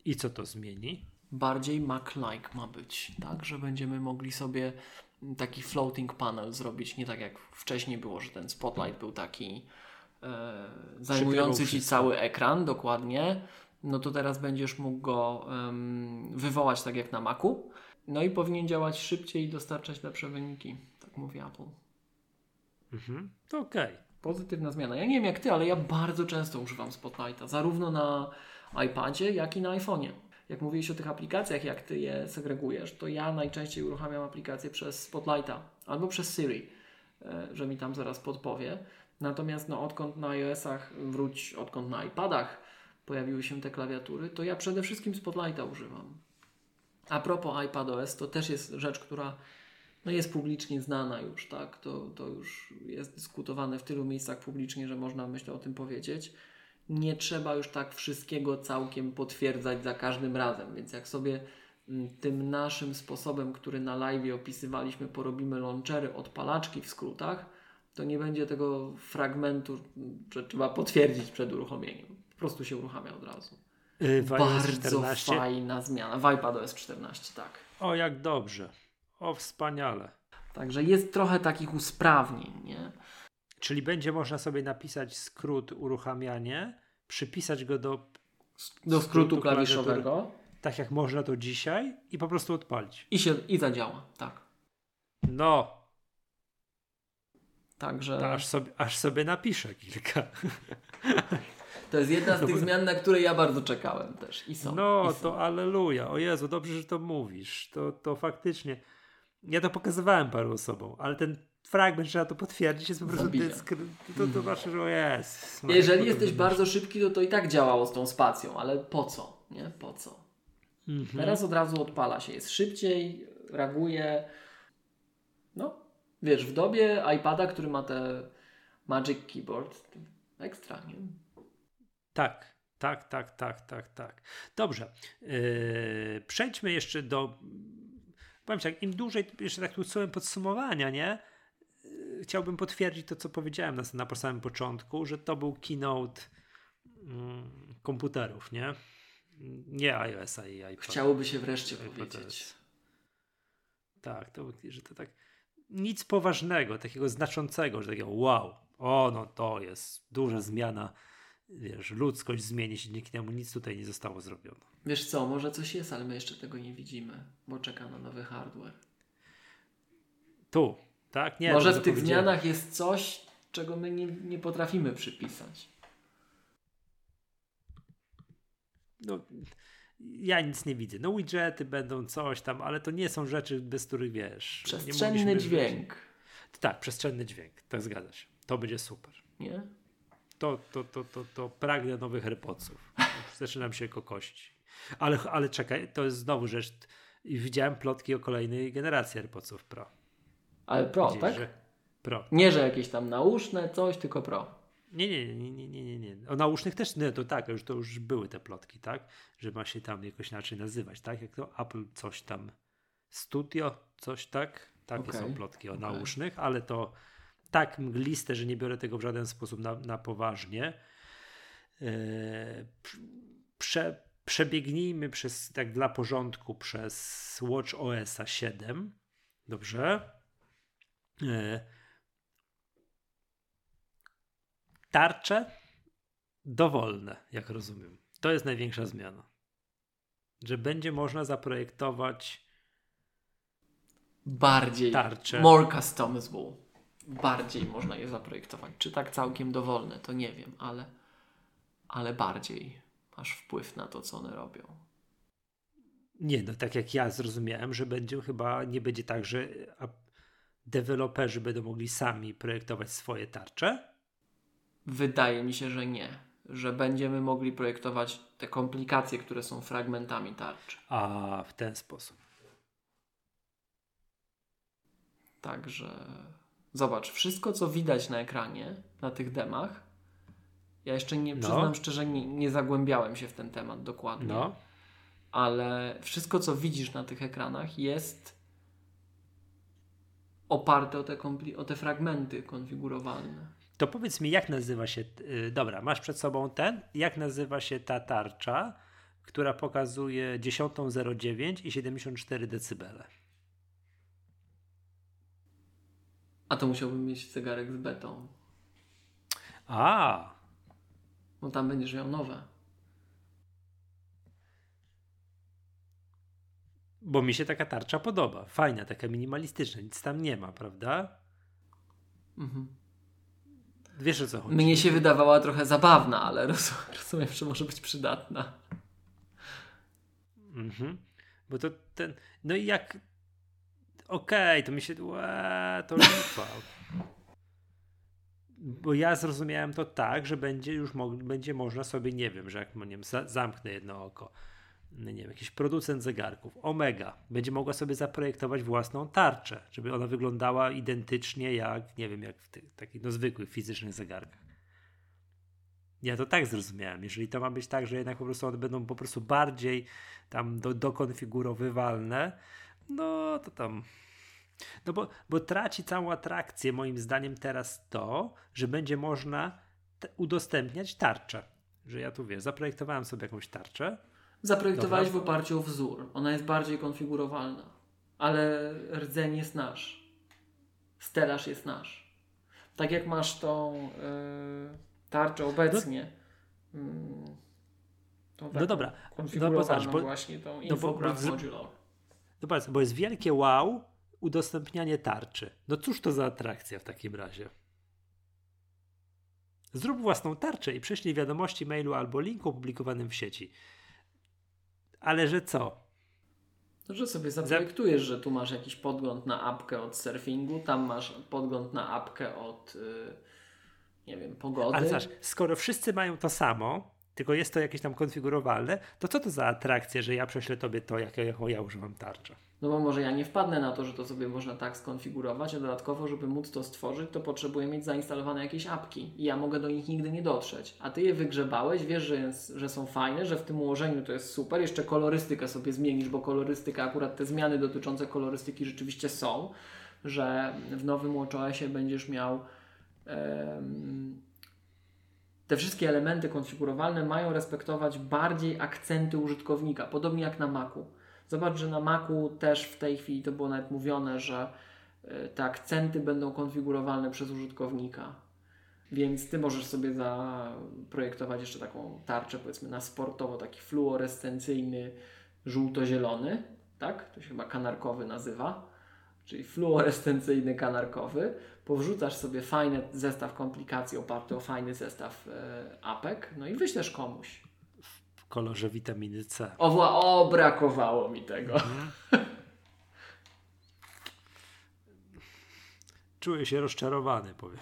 I co to zmieni? bardziej Mac-like ma być, tak, że będziemy mogli sobie taki floating panel zrobić, nie tak jak wcześniej było, że ten spotlight był taki e, zajmujący Ci cały ekran, dokładnie, no to teraz będziesz mógł go um, wywołać tak jak na Macu, no i powinien działać szybciej i dostarczać lepsze wyniki, tak mówi Apple. Mhm, to okej. Okay. Pozytywna zmiana. Ja nie wiem jak Ty, ale ja bardzo często używam Spotlighta, zarówno na iPadzie, jak i na iPhone'ie jak mówiłeś o tych aplikacjach, jak ty je segregujesz, to ja najczęściej uruchamiam aplikację przez Spotlighta albo przez Siri, e, że mi tam zaraz podpowie. Natomiast no, odkąd na iOS-ach, wróć, odkąd na iPadach pojawiły się te klawiatury, to ja przede wszystkim Spotlighta używam. A propos iPadOS, to też jest rzecz, która no jest publicznie znana już, tak? To, to już jest dyskutowane w tylu miejscach publicznie, że można myślę o tym powiedzieć nie trzeba już tak wszystkiego całkiem potwierdzać za każdym razem. Więc jak sobie mm, tym naszym sposobem, który na live opisywaliśmy, porobimy launchery, odpalaczki w skrótach, to nie będzie tego fragmentu, że trzeba potwierdzić przed uruchomieniem. Po prostu się uruchamia od razu. Yy, Bardzo 14. fajna zmiana. W iPadOS 14, tak. O, jak dobrze. O, wspaniale. Także jest trochę takich usprawnień, nie? Czyli będzie można sobie napisać skrót uruchamianie, przypisać go do, do skrótu klawiszowego. Tak jak można to dzisiaj i po prostu odpalić. I, się, i zadziała, tak. No. Także... aż, sobie, aż sobie napiszę kilka. To jest jedna z tych zmian, na które ja bardzo czekałem też. I są. No i są. to aleluja. O Jezu, dobrze, że to mówisz. To, to faktycznie. Ja to pokazywałem paru osobom, ale ten fragment, trzeba to potwierdzić, jest po prostu Zabija. dysk, to, to znaczy, że o jest. Jeżeli jesteś bardzo szybki, to to i tak działało z tą spacją, ale po co? Nie? Po co? Mhm. Teraz od razu odpala się. Jest szybciej, reaguje. No, wiesz, w dobie iPada, który ma te Magic Keyboard, ekstra, nie? Tak, tak, tak, tak, tak, tak. Dobrze. Yy, przejdźmy jeszcze do. Powiem tak, im dłużej, jeszcze tak tu słowem podsumowania, nie? Yy, Chciałbym potwierdzić to, co powiedziałem na, na samym początku, że to był keynote mm, komputerów, nie? Nie iOS-a i iPad. Chciałoby się wreszcie iPad powiedzieć. Tak, to, że to tak nic poważnego, takiego znaczącego, że takiego wow, o no to jest duża zmiana, wiesz, ludzkość zmieni się, dzięki temu nic tutaj nie zostało zrobione. Wiesz co, może coś jest, ale my jeszcze tego nie widzimy, bo czeka na nowy hardware. Tu, tak? Nie, może w tych zmianach jest coś, czego my nie, nie potrafimy przypisać. No, ja nic nie widzę. No widgety będą coś tam, ale to nie są rzeczy, bez których wiesz. Przestrzenny dźwięk, żyć. Tak, przestrzenny dźwięk, tak zgadza się. To będzie super. nie? To, to, to, to, to pragnę nowych AirPodsów. Zaczynam się kokościć. Ale, ale czekaj, to jest znowu rzecz. Widziałem plotki o kolejnej generacji AirPodsów Pro. Ale pro, Gdzieś, tak? że Pro. Nie, że jakieś tam nauszne coś, tylko pro. Nie, nie, nie, nie, nie, nie, nie. O nausznych też, nie, to tak, już to już były te plotki, tak? Że ma się tam jakoś inaczej nazywać, tak? Jak to Apple coś tam Studio, coś tak? Takie Okej, są plotki o okej. nausznych, ale to tak mgliste, że nie biorę tego w żaden sposób na, na poważnie. Eee, prze, przebiegnijmy przez, tak dla porządku, przez Watch OS 7. Dobrze. Eee, tarcze dowolne, jak rozumiem. To jest największa zmiana. Że będzie można zaprojektować Bardziej. Tarcze. More customizable. Bardziej można je zaprojektować. Czy tak całkiem dowolne, to nie wiem, ale, ale bardziej masz wpływ na to, co one robią. Nie, no tak jak ja zrozumiałem, że będzie chyba nie będzie tak, że deweloperzy będą mogli sami projektować swoje tarcze. Wydaje mi się, że nie. Że będziemy mogli projektować te komplikacje, które są fragmentami tarczy. A w ten sposób. Także zobacz, wszystko co widać na ekranie, na tych demach, ja jeszcze nie, No. przyznam szczerze, nie, nie zagłębiałem się w ten temat dokładnie, No, ale wszystko co widzisz na tych ekranach jest oparte o te, o te fragmenty konfigurowalne. to powiedz mi, jak nazywa się. Yy, dobra, masz przed sobą ten. Jak nazywa się ta tarcza, która pokazuje 10.09 i 74 decybele? A to musiałbym mieć zegarek z betą, A, bo tam będziesz miał nowe. bo mi się taka tarcza podoba. Fajna, taka minimalistyczna, nic tam nie ma, prawda? Mhm. Wiesz o co chodzi? Mnie się wydawała trochę zabawna, ale roz- rozumiem, że może być przydatna. Mhm. Bo to ten. No i jak. Okej, to mi się. Łe, to lipa. Bo ja zrozumiałem to tak, że będzie już będzie można sobie, nie wiem, że jak no nie wiem, za- zamknę jedno oko. No nie wiem, jakiś producent zegarków, Omega, będzie mogła sobie zaprojektować własną tarczę, żeby ona wyglądała identycznie jak, nie wiem, jak w tych takich no, zwykłych fizycznych zegarkach. Ja to tak zrozumiałem. Jeżeli to ma być tak, że jednak po prostu one będą po prostu bardziej tam do, dokonfigurowywalne, no to tam. No bo, bo traci całą atrakcję, moim zdaniem, teraz to, że będzie można te, udostępniać tarczę. Że ja tu wiesz, zaprojektowałem sobie jakąś tarczę. Zaprojektowałeś Dobra. w oparciu o wzór. Ona jest bardziej konfigurowalna. Ale rdzeń jest nasz. Stelaż jest nasz. Tak jak masz tą yy, tarczę obecnie. mm, tą No dobra, Konfigurowaną no bo właśnie tą bo- infograph bo z- modular. No patrz, bo jest wielkie wow, udostępnianie tarczy. No cóż to za atrakcja w takim razie? Zrób własną tarczę i prześlij wiadomości mailu albo linku opublikowanym w sieci. Ale że co? To, że sobie zaprojektujesz, że tu masz jakiś podgląd na apkę od surfingu, tam masz podgląd na apkę od, yy, nie wiem, pogody. Ale zobacz, skoro wszyscy mają to samo, tylko jest to jakieś tam konfigurowalne, to co to za atrakcja, że ja prześlę tobie to, jak, jaką ja używam tarczę? No bo może ja nie wpadnę na to, że to sobie można tak skonfigurować, a dodatkowo, żeby móc to stworzyć, to potrzebuję mieć zainstalowane jakieś apki i ja mogę do nich nigdy nie dotrzeć. A ty je wygrzebałeś, wiesz, że, jest, że są fajne, że w tym ułożeniu to jest super, jeszcze kolorystykę sobie zmienisz, bo kolorystyka, akurat te zmiany dotyczące kolorystyki rzeczywiście są, że w nowym WatchOSie będziesz miał te wszystkie elementy konfigurowalne mają respektować bardziej akcenty użytkownika, podobnie jak na Macu. Zobacz, że na Macu też w tej chwili to było nawet mówione, że e, te akcenty będą konfigurowalne przez użytkownika. Więc ty możesz sobie zaprojektować jeszcze taką tarczę, powiedzmy na sportowo, taki fluorescencyjny, żółto-zielony, tak? To się chyba kanarkowy nazywa, czyli fluorescencyjny kanarkowy. Powrzucasz sobie fajny zestaw komplikacji oparty o fajny zestaw e, apek, no i wyślesz komuś w kolorze witaminy C. O, o brakowało mi tego. Mhm. Czuję się rozczarowany, powiem.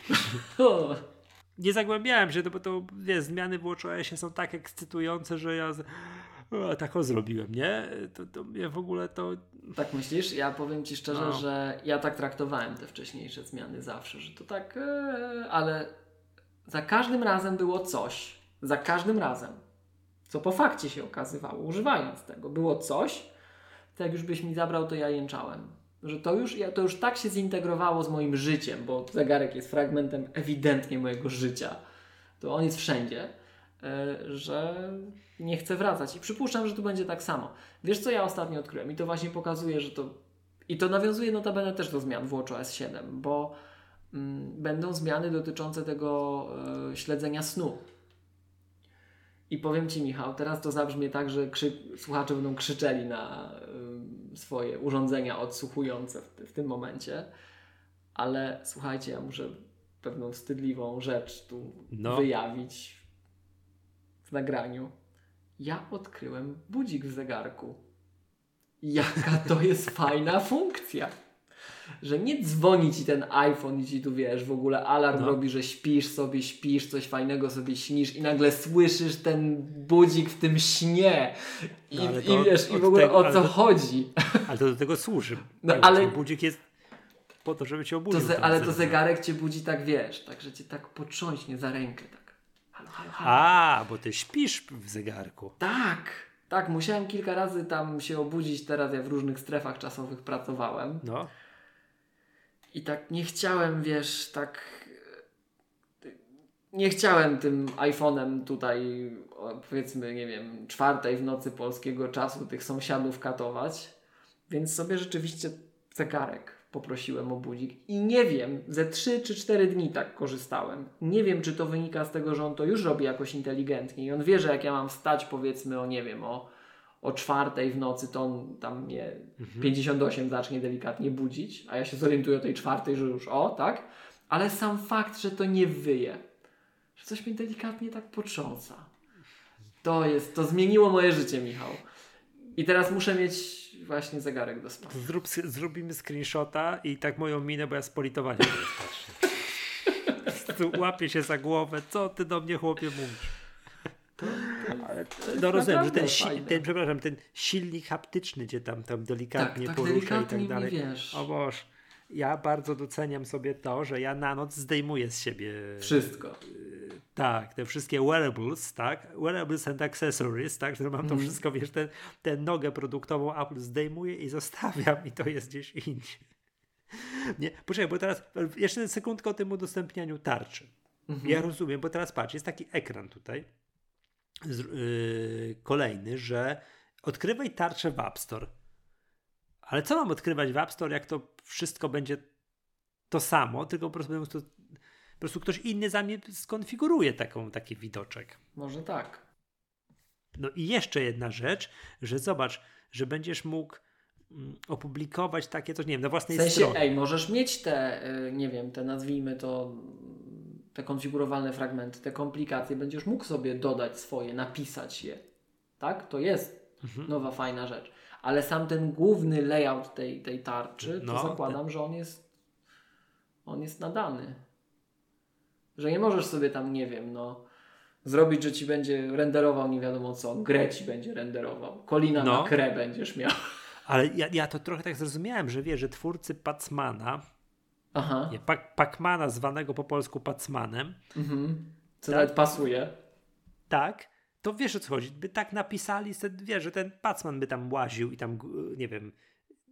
Nie zagłębiałem się, bo to wiesz, zmiany w WatchOSie są tak ekscytujące, że ja o, tak o zrobiłem, nie? To, to mnie w ogóle to... Tak myślisz? Ja powiem Ci szczerze, no. że ja tak traktowałem te wcześniejsze zmiany zawsze, że to tak, ee, ale za każdym razem było coś, za każdym razem, co po fakcie się okazywało, używając tego, było coś, to jak już byś mi zabrał, to ja jęczałem. Że to już, to już tak się zintegrowało z moim życiem, bo zegarek jest fragmentem ewidentnie mojego życia. To on jest wszędzie, że nie chcę wracać. I przypuszczam, że tu będzie tak samo. Wiesz, co ja ostatnio odkryłem? I to właśnie pokazuje, że to. I to nawiązuje notabene też do zmian w WatchOS 7, bo mm, będą zmiany dotyczące tego e, śledzenia snu. I powiem Ci, Michał, teraz to zabrzmie tak, że słuchacze będą krzyczeli na y, swoje urządzenia odsłuchujące w, w, tym momencie, ale słuchajcie, ja muszę pewną wstydliwą rzecz tu no. wyjawić w nagraniu. Ja odkryłem budzik w zegarku. Jaka to jest fajna funkcja że nie dzwoni ci ten iPhone i ci tu wiesz, w ogóle alarm no. robi, że śpisz sobie, śpisz, coś fajnego sobie śnisz i nagle słyszysz ten budzik w tym śnie i, no, i wiesz, i w ogóle tego, o co chodzi. Ale to do tego służy. No, ale budzik jest po to, żeby cię obudził. To ze, ale to zegarek cię budzi tak, wiesz, tak, że cię tak potrząśnie za rękę, tak. Halo, halo, halo. A, bo ty śpisz w zegarku. Tak. Tak, musiałem kilka razy tam się obudzić. Teraz ja w różnych strefach czasowych pracowałem. No. I tak nie chciałem, wiesz, tak. Nie chciałem tym iPhone'em tutaj, powiedzmy, nie wiem, czwartej w nocy polskiego czasu tych sąsiadów katować, więc sobie rzeczywiście zegarek poprosiłem o budzik i nie wiem, ze 3 czy 4 dni tak korzystałem. Nie wiem, czy to wynika z tego, że on to już robi jakoś inteligentnie i on wie, że jak ja mam wstać, powiedzmy, o nie wiem, o o czwartej w nocy to on tam mnie mhm. 58 zacznie delikatnie budzić, a ja się zorientuję o tej czwartej, że już o, tak? Ale sam fakt, że to nie wyje, że coś mnie delikatnie tak potrząsa. To jest, to zmieniło moje życie, Michał. I teraz muszę mieć właśnie zegarek do spania. Zrób, zrobimy screenshota i tak moją minę, bo ja z politowania patrzę. Łapię się za głowę, co ty do mnie chłopie mówisz? no rozumiem, że ten, si ten, przepraszam, ten silnik haptyczny cię tam, tam delikatnie tak, tak porusza delikatnie i tak dalej. Wiesz. O Boż, ja bardzo doceniam sobie to, że ja na noc zdejmuję z siebie wszystko. Y, tak, te wszystkie wearables, tak, wearables and accessories, tak, że mam to mm. wszystko, wiesz, tę ten, nogę produktową Apple zdejmuję i zostawiam i to jest gdzieś indziej. Nie, poczekaj, bo teraz jeszcze sekundkę o tym udostępnianiu tarczy. -hmm. Ja rozumiem, bo teraz patrz, jest taki ekran tutaj yy, kolejny, że odkrywaj tarczę w App Store. Ale co mam odkrywać w App Store, jak to wszystko będzie to samo, tylko po prostu, to, po prostu ktoś inny za mnie skonfiguruje taką, taki widoczek. Może tak. No i jeszcze jedna rzecz, że zobacz, że będziesz mógł mm, opublikować takie coś, nie wiem, na własnej w sensie, stronie. Ej, możesz mieć te, y, nie wiem, te nazwijmy to te konfigurowalne fragmenty, te komplikacje, będziesz mógł sobie dodać swoje, napisać je. Tak? To jest Mhm. nowa, fajna rzecz. Ale sam ten główny layout tej, tej tarczy, to No, zakładam, że on jest on jest nadany. Że nie możesz sobie tam, nie wiem, no zrobić, że ci będzie renderował nie wiadomo co, grę ci będzie renderował, kolina No. na krę będziesz miał. Ale ja, ja to trochę tak zrozumiałem, że wie, że twórcy Pacmana, Aha. nie, Pac, Pacmana zwanego po polsku Pacmanem, Mhm. Co Tak. nawet pasuje. tak, to wiesz o co chodzi. By tak napisali, wiesz, że ten Pacman by tam łaził i tam, nie wiem,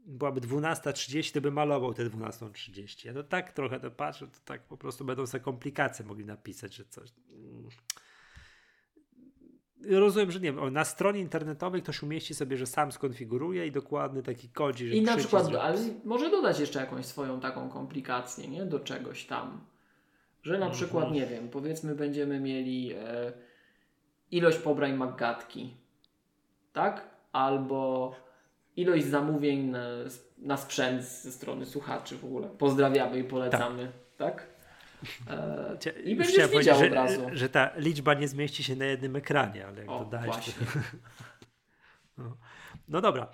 byłaby 12.30, to by malował te 12.30. Ja to tak trochę to patrzę, to tak po prostu będą sobie komplikacje mogli napisać, że coś. Mm. Rozumiem, że nie wiem, na stronie internetowej ktoś umieści sobie, że sam skonfiguruje i dokładny taki kodzi, że I na przykład, że- ale może dodać jeszcze jakąś swoją taką komplikację, nie? Do czegoś tam. Że Mhm. na przykład, nie wiem, powiedzmy będziemy mieli e, ilość pobrań Maggatki, tak? Albo ilość zamówień na, na sprzęt ze strony słuchaczy w ogóle. Pozdrawiamy i polecamy, tak? E, Cia- I już będziesz powiedzieć, od razu. Że, ta liczba nie zmieści się na jednym ekranie, ale jak O, dodałeś. To... No. no dobra.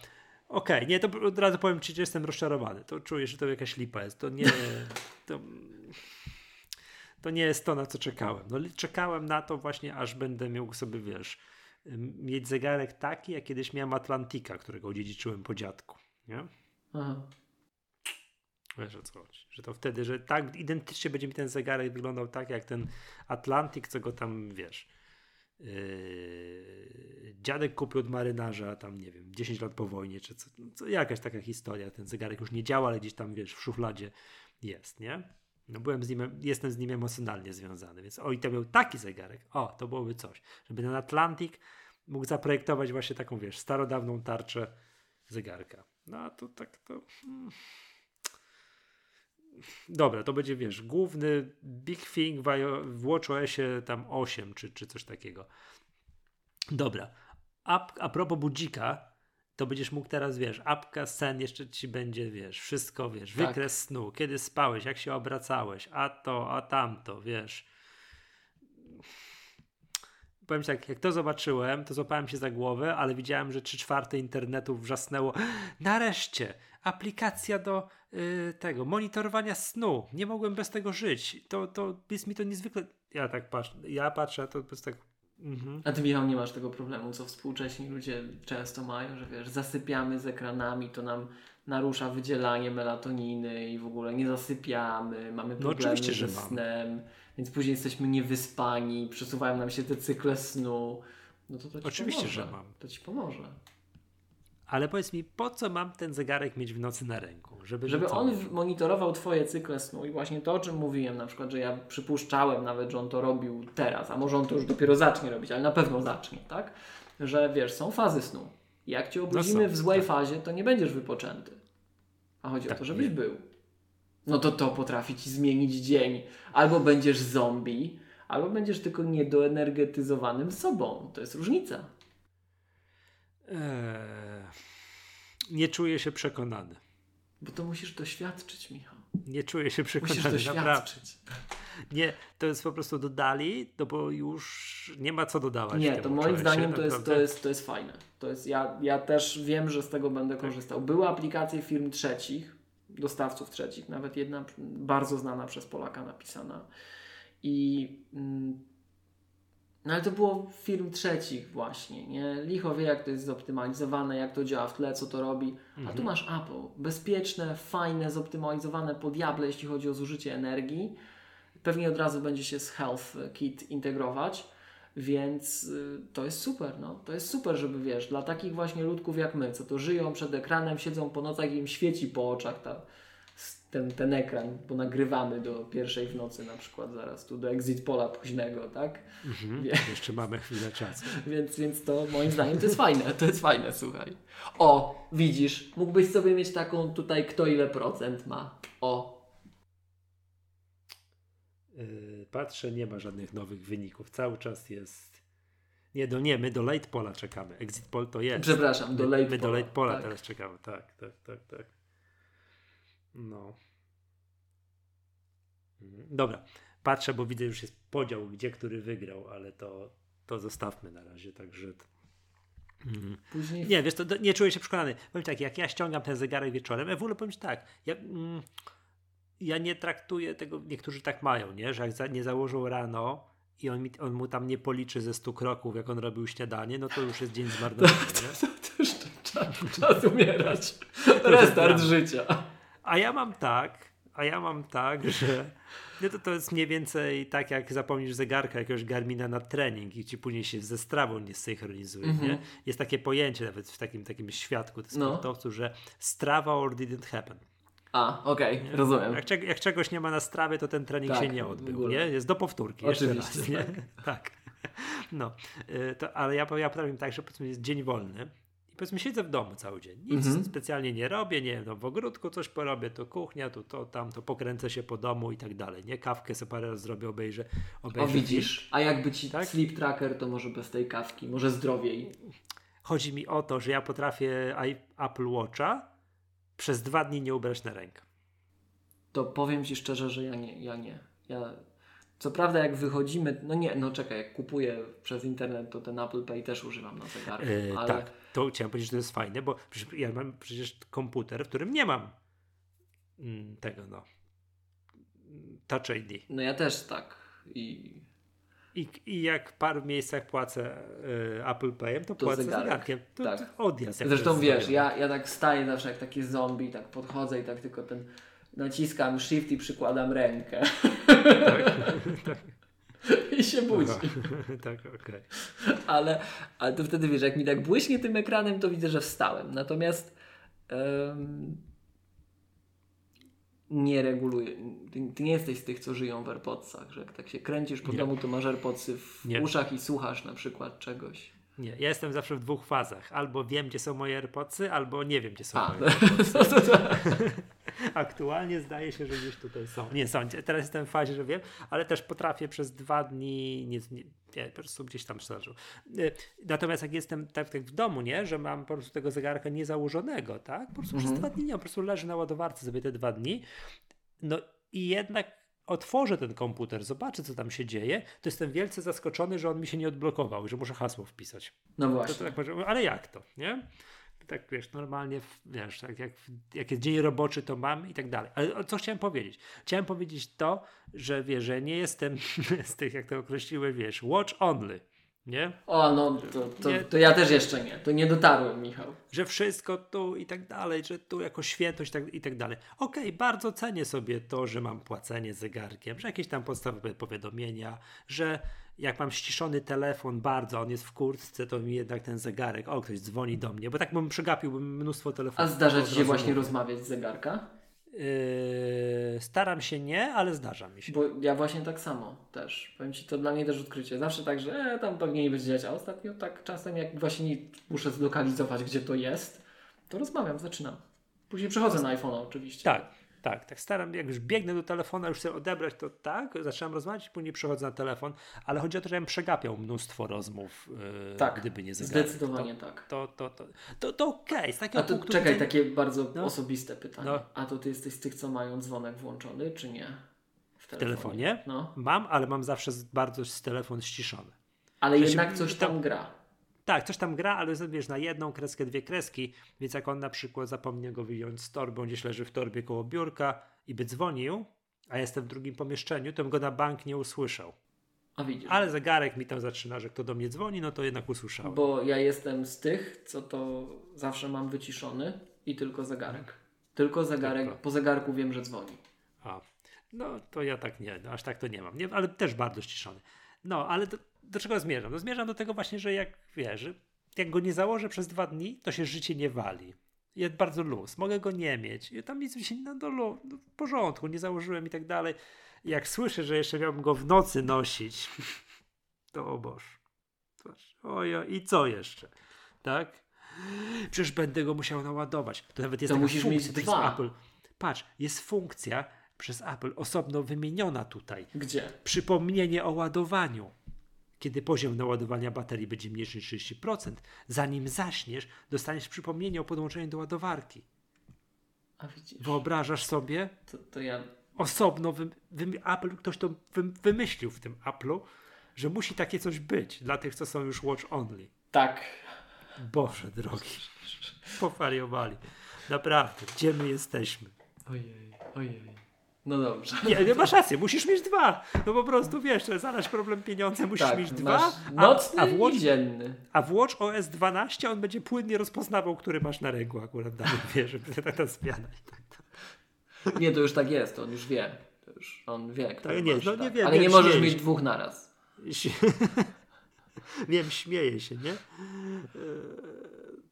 Okej, nie, to od razu powiem Ci, że jestem rozczarowany. To czuję, że to jakaś lipa jest. To nie, to, to nie jest to, na co czekałem. No, czekałem na to właśnie, aż będę miał sobie, wiesz, mieć zegarek taki, jak kiedyś miałem Atlantika, którego odziedziczyłem po dziadku. Nie? Aha. Wiesz o co chodzi. Że to wtedy, że tak identycznie będzie mi ten zegarek wyglądał tak, jak ten Atlantik, co go tam, wiesz, yy, dziadek kupił od marynarza tam, nie wiem, 10 lat po wojnie, czy co, co, jakaś taka historia. Ten zegarek już nie działa, ale gdzieś tam, wiesz, w szufladzie jest, nie? No byłem z nim, jestem z nim emocjonalnie związany, więc o i to był taki zegarek, o, to byłoby coś, żeby ten Atlantik mógł zaprojektować właśnie taką, wiesz, starodawną tarczę zegarka. No a to tak to... Hmm. Dobra, to będzie, wiesz, główny Big Thing w WatchOSie tam 8 czy, czy coś takiego. Dobra. A, a propos budzika, to będziesz mógł teraz, wiesz, apka sen jeszcze ci będzie, wiesz, wszystko, wiesz, Tak. wykres snu, kiedy spałeś, jak się obracałeś, a to, a tamto, wiesz. Powiem ci tak, jak to zobaczyłem, to złapałem się za głowę, ale widziałem, że trzy czwarte internetu wrzasnęło. Nareszcie! Aplikacja do y, tego, monitorowania snu. Nie mogłem bez tego żyć. To, to jest mi to niezwykle. Ja tak patrzę, ja patrzę, to jest tak. Mhm. A ty, Michał, nie masz tego problemu, co współcześni ludzie często mają, że wiesz, zasypiamy z ekranami, to nam narusza wydzielanie melatoniny i w ogóle nie zasypiamy, mamy problemy No oczywiście, że ze mam. snem, więc później jesteśmy niewyspani, przesuwają nam się te cykle snu. No to, to ci Oczywiście, pomoże. że mam. To ci pomoże. Ale powiedz mi, po co mam ten zegarek mieć w nocy na ręku? Żeby, Żeby on monitorował twoje cykle snu i właśnie to, o czym mówiłem, na przykład, że ja przypuszczałem nawet, że on to robił teraz, a może on to już dopiero zacznie robić, ale na pewno zacznie, tak? Że wiesz, są fazy snu. Jak cię obudzimy No są, w złej tak. fazie, to nie będziesz wypoczęty. A chodzi o Tak, to, żebyś nie. był. No to to potrafi ci zmienić dzień. Albo będziesz zombie, albo będziesz tylko niedoenergetyzowanym sobą. To jest różnica. Eee, nie czuję się przekonany. Bo to musisz doświadczyć, Michał. Nie czuję się Musisz przekonany, naprawdę. doświadczyć. Nie, to jest po prostu dodali, no bo już nie ma co dodawać. Nie, to moim się, zdaniem to jest, to, naprawdę. jest, to jest fajne. To jest, ja, ja też wiem, że z tego będę korzystał. Były aplikacje firm trzecich, dostawców trzecich, nawet jedna bardzo znana przez Polaka napisana. I mm, no ale to było firm trzecich właśnie, nie? Licho wie jak to jest zoptymalizowane, jak to działa w tle, co to robi. A tu masz Apple. Bezpieczne, fajne, zoptymalizowane po diable, jeśli chodzi o zużycie energii. Pewnie od razu będzie się z Health Kit integrować, więc y, to jest super, no. To jest super, żeby wiesz, dla takich właśnie ludków jak my, co to żyją przed ekranem, siedzą po nocach i im świeci po oczach ta, ten, ten ekran, bo nagrywamy do pierwszej w nocy na przykład zaraz tu do Exit Pola późnego, tak? Mhm, Wie- Jeszcze mamy chwilę czasu. Więc, więc to moim zdaniem to jest fajne, to jest fajne, słuchaj. O, widzisz, mógłbyś sobie mieć taką tutaj kto ile procent ma. O, Yy, patrzę, nie ma żadnych nowych wyników. Cały czas jest. Nie, do nie, my do late pola czekamy. Exit poll to jest. przepraszam, do my, late my do pola, late pola tak. teraz czekamy. Tak, tak, tak, tak. No. Mhm. Dobra. patrzę, bo widzę już jest podział, gdzie który wygrał, ale to, to zostawmy na razie, także... Mm. Później... Nie, wiesz, to, to, nie czuję się przekonany. Powiem tak, jak ja ściągam ten zegarek wieczorem, ja w ogóle powiem tak, ja, mm, ja nie traktuję tego, niektórzy tak mają, nie? że jak za, nie założą rano i on, mi, on mu tam nie policzy ze 100 kroków, jak on robił śniadanie, no to już jest dzień zmarnowany. To, to, to, to już czas, czas umierać. Restart życia. A ja mam tak, a ja mam tak, że no to, to jest mniej więcej tak, jak zapomnisz zegarka jakiegoś Garmina na trening i ci później się ze strawą nie synchronizuje. Mm -hmm. nie? Mhm. Jest takie pojęcie nawet w takim, takim świadku sportowców, no. że strawa or didn't happen. A, okej, okay, rozumiem. Jak, jak, czegoś nie ma na strawie, to ten trening tak, się nie odbył, nie? Jest do powtórki. Oczywiście. Raz, nie? tak. No, y, to, ale ja, ja potrafię tak, że jest dzień wolny powiedzmy siedzę w domu cały dzień. Nic mm -hmm. specjalnie nie robię, nie no, w ogródku coś porobię, to kuchnia, to, to tam, to pokręcę się po domu i tak dalej. Nie kawkę sobie parę razy zrobię, obejrzę. obejrzę o widzisz, a jakby ci tak? sleep tracker, to może bez tej kawki, może zdrowiej. Chodzi mi o to, że ja potrafię Apple Watcha przez dwa dni nie ubrać na rękę. To powiem Ci szczerze, że ja nie. Ja nie. Ja, co prawda jak wychodzimy, no nie, no czekaj, jak kupuję przez internet, to ten Apple Pay też używam na zegarku. Yy, ale... Tak, to chciałem powiedzieć, że to jest fajne, bo przecież ja mam przecież komputer, w którym nie mam mm, tego, no, Touch ID. No ja też tak. I i, I jak w paru miejscach płacę y, Apple Payem, to, to płacę zegarek. zegarkiem. To, tak. to odjazd. Zresztą wiesz, ja, ja tak staję zawsze jak taki zombie, tak podchodzę i tak tylko ten naciskam shift i przykładam rękę. Tak, tak. I się budzi. tak, okej. Okay. Ale, ale to wtedy wiesz, jak mi tak błyśnie tym ekranem, to widzę, że wstałem. Natomiast um, nie reguluje. Ty, ty, nie jesteś z tych, co żyją w AirPodsach, że jak tak się kręcisz po nie. domu, to masz AirPodsy w nie. uszach i słuchasz na przykład czegoś. Nie, ja jestem zawsze w dwóch fazach. Albo wiem, gdzie są moje AirPodsy, albo nie wiem, gdzie są A. moje AirPodsy. Aktualnie zdaje się, że gdzieś tutaj są. Nie są. Teraz jestem w fazie, że wiem, ale też potrafię przez dwa dni nie, nie, nie po prostu gdzieś tam starzył. Y, natomiast jak jestem tak, tak, w domu, nie, że mam po prostu tego zegarka niezałożonego, tak? Po prostu mhm. przez dwa dni nie, po prostu leży na ładowarce sobie te dwa dni. No i jednak otworzę ten komputer, zobaczę, co tam się dzieje, to jestem wielce zaskoczony, że on mi się nie odblokował, że muszę hasło wpisać. No właśnie. To, to tak, ale jak to, nie? Tak wiesz, normalnie, wiesz, tak jak, jak jest dzień roboczy, to mam i tak dalej. Ale co chciałem powiedzieć? Chciałem powiedzieć to, że wiesz, że nie jestem z tych, jak to określiły, wiesz, watch only. Nie? O, no to, to, to, ja też jeszcze nie. To nie dotarłem, Michał. Że wszystko tu i tak dalej, że tu jako świętość tak, i tak dalej. Okej, okay, bardzo cenię sobie to, że mam płacenie zegarkiem, że jakieś tam podstawowe powiadomienia, że jak mam ściszony telefon bardzo, on jest w kurtce, to mi jednak ten zegarek, o ktoś dzwoni do mnie, bo tak bym przegapiłbym mnóstwo telefonów. A zdarza Ci się właśnie rozmawiać z zegarka? Yy, staram się nie, ale zdarza mi się. Bo ja właśnie tak samo też. Powiem Ci, to dla mnie też odkrycie. Zawsze tak, że e, tam pewnie nie będzie działać, a ostatnio tak czasem jak właśnie nie muszę zlokalizować, gdzie to jest, to rozmawiam, zaczynam. Później przechodzę na iPhone'a oczywiście. Tak, tak, tak staram, jak już biegnę do telefonu, już chcę odebrać, to tak, zaczynam rozmawiać, później przechodzę na telefon, ale chodzi o to, że bym przegapiał mnóstwo rozmów, yy, tak, gdyby nie zegarek. Zdecydowanie to, tak. To, to, to, to, to okej, okay. z takiego A to punktu czekaj, widzenia... takie bardzo no. osobiste pytanie. No. A to ty jesteś z tych, co mają dzwonek włączony, czy nie? W telefonie? W telefonie? No. Mam, ale mam zawsze bardzo z telefon ściszony. Ale jednak coś tam gra. Tak, coś tam gra, ale wiesz, na jedną kreskę dwie kreski, więc jak on na przykład zapomnie go wyjąć z torby, gdzieś leży w torbie koło biurka i by dzwonił, a jestem w drugim pomieszczeniu, to bym go na bank nie usłyszał. A widzisz. Ale zegarek mi tam zaczyna, że kto do mnie dzwoni, no to jednak usłyszałem. Bo ja jestem z tych, co to zawsze mam wyciszony i tylko zegarek. Tylko zegarek, tylko. po zegarku wiem, że dzwoni. A, no to ja tak nie, no, aż tak to nie mam, nie, ale też bardzo ściszony. No, ale do, do czego zmierzam? No, zmierzam do tego właśnie, że jak wiesz, jak go nie założę przez dwa dni, to się życie nie wali. Jest bardzo luz, mogę go nie mieć. I tam nic mi się no, no, no, w porządku, nie założyłem i tak dalej. Jak słyszę, że jeszcze miałbym go w nocy nosić, to o Boż. Ojo, i co jeszcze? Tak? Przecież będę go musiał naładować. To nawet jest to musisz mieć dwa. Apple. Patrz, jest funkcja przez Apple osobno wymieniona tutaj. Gdzie? Przypomnienie o ładowaniu kiedy poziom naładowania baterii będzie mniejszy niż 30%, zanim zaśniesz, dostaniesz przypomnienie o podłączeniu do ładowarki. A widzisz. Wyobrażasz sobie? To, to ja osobno, wy, wy, Apple, ktoś to wy, wymyślił w tym Apple'u, że musi takie coś być dla tych, co są już watch only. Tak. Boże drogi, pofariowali. Naprawdę, gdzie my jesteśmy? Ojej, ojej. No dobrze. Nie, nie masz rację, musisz mieć dwa. No po prostu wiesz, to zależy problem pieniądze, musisz tak, mieć dwa. Nocny a, a, w Watch, i dzienny. a w Watch OS 12 on będzie płynnie rozpoznawał, który masz na ręku akurat dalej, wiesz, tak ta zmiana i tak dalej. Nie, to już tak jest, on już wie. To już on wie, który Tak, nie, masz, no nie tak. wiem, Ale nie możesz mieć dwóch naraz. Wiem, śmieję się, nie?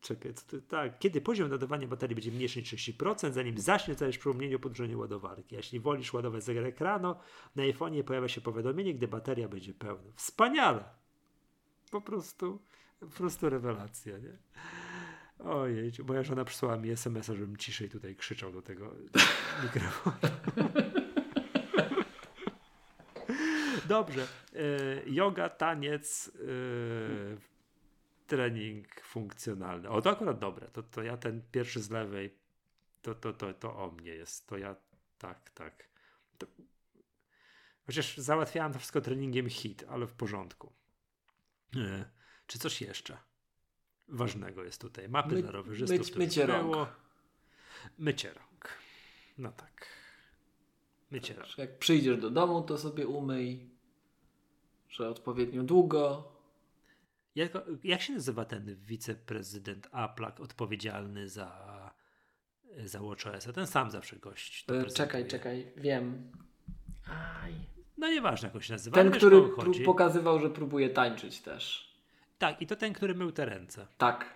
Czekaj, co ty, tak. Kiedy poziom ładowania baterii będzie mniejszy niż 30%, zanim zaśnie, przypomnienie o podróżeniu ładowarki. Jeśli wolisz ładować zegarek rano, na iPhone'ie pojawia się powiadomienie, gdy bateria będzie pełna. Wspaniale! Po prostu, po prostu rewelacja, nie? Ojej, moja żona przysłała mi SMS-a, żebym ciszej tutaj krzyczał do tego mikrofonu. Dobrze. E, yoga, taniec, e, trening funkcjonalny. O, to akurat dobre. To, to ja ten pierwszy z lewej, to, to, to, to o mnie jest. To ja tak, tak. To, chociaż załatwiałem to wszystko treningiem hit, ale w porządku. E, czy coś jeszcze ważnego jest tutaj? Mapy My- dla rowerzystów. to mycie rąk. było. Mycie rąk. No tak. Mycie rąk. Że Jak przyjdziesz do domu, to sobie umyj, że odpowiednio długo. Jak, jak się nazywa ten wiceprezydent Aplak odpowiedzialny za, za WatchOS? Ten sam zawsze gość. E. Czekaj, czekaj, wiem. Aj. No nieważne jak on się nazywa. Ten, który pró- pokazywał, że próbuje tańczyć też. Tak, i to ten, który mył te ręce. Tak.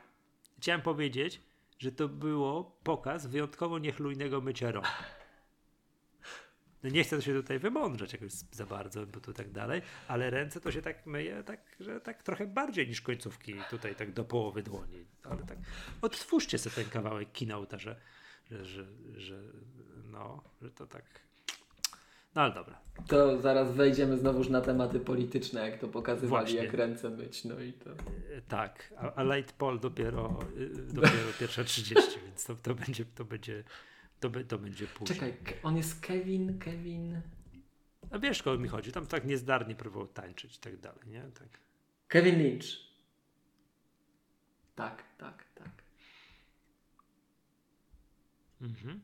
Chciałem powiedzieć, że to było pokaz wyjątkowo niechlujnego mycia rąk. No nie chcę się tutaj wymądrzeć jakoś za bardzo, bo to tak dalej, ale ręce to się tak myje, tak, że tak trochę bardziej niż końcówki tutaj tak do połowy dłoni. Ale tak odtwórzcie sobie ten kawałek kinouta, że, że, że, że no, że to tak... No ale dobra. To zaraz wejdziemy znowuż na tematy polityczne, jak to pokazywali, Właśnie. jak ręce myć. No i to. E, Tak, a, a poll dopiero, y, dopiero pierwsza 30, więc to, to będzie, to będzie, to, be- to będzie później. Czekaj, on jest Kevin, Kevin. A wiesz, kogo mi chodzi? Tam tak niezdarnie próbował tańczyć i tak dalej, nie? Tak. Kevin Lynch. Tak, tak, tak. Mhm.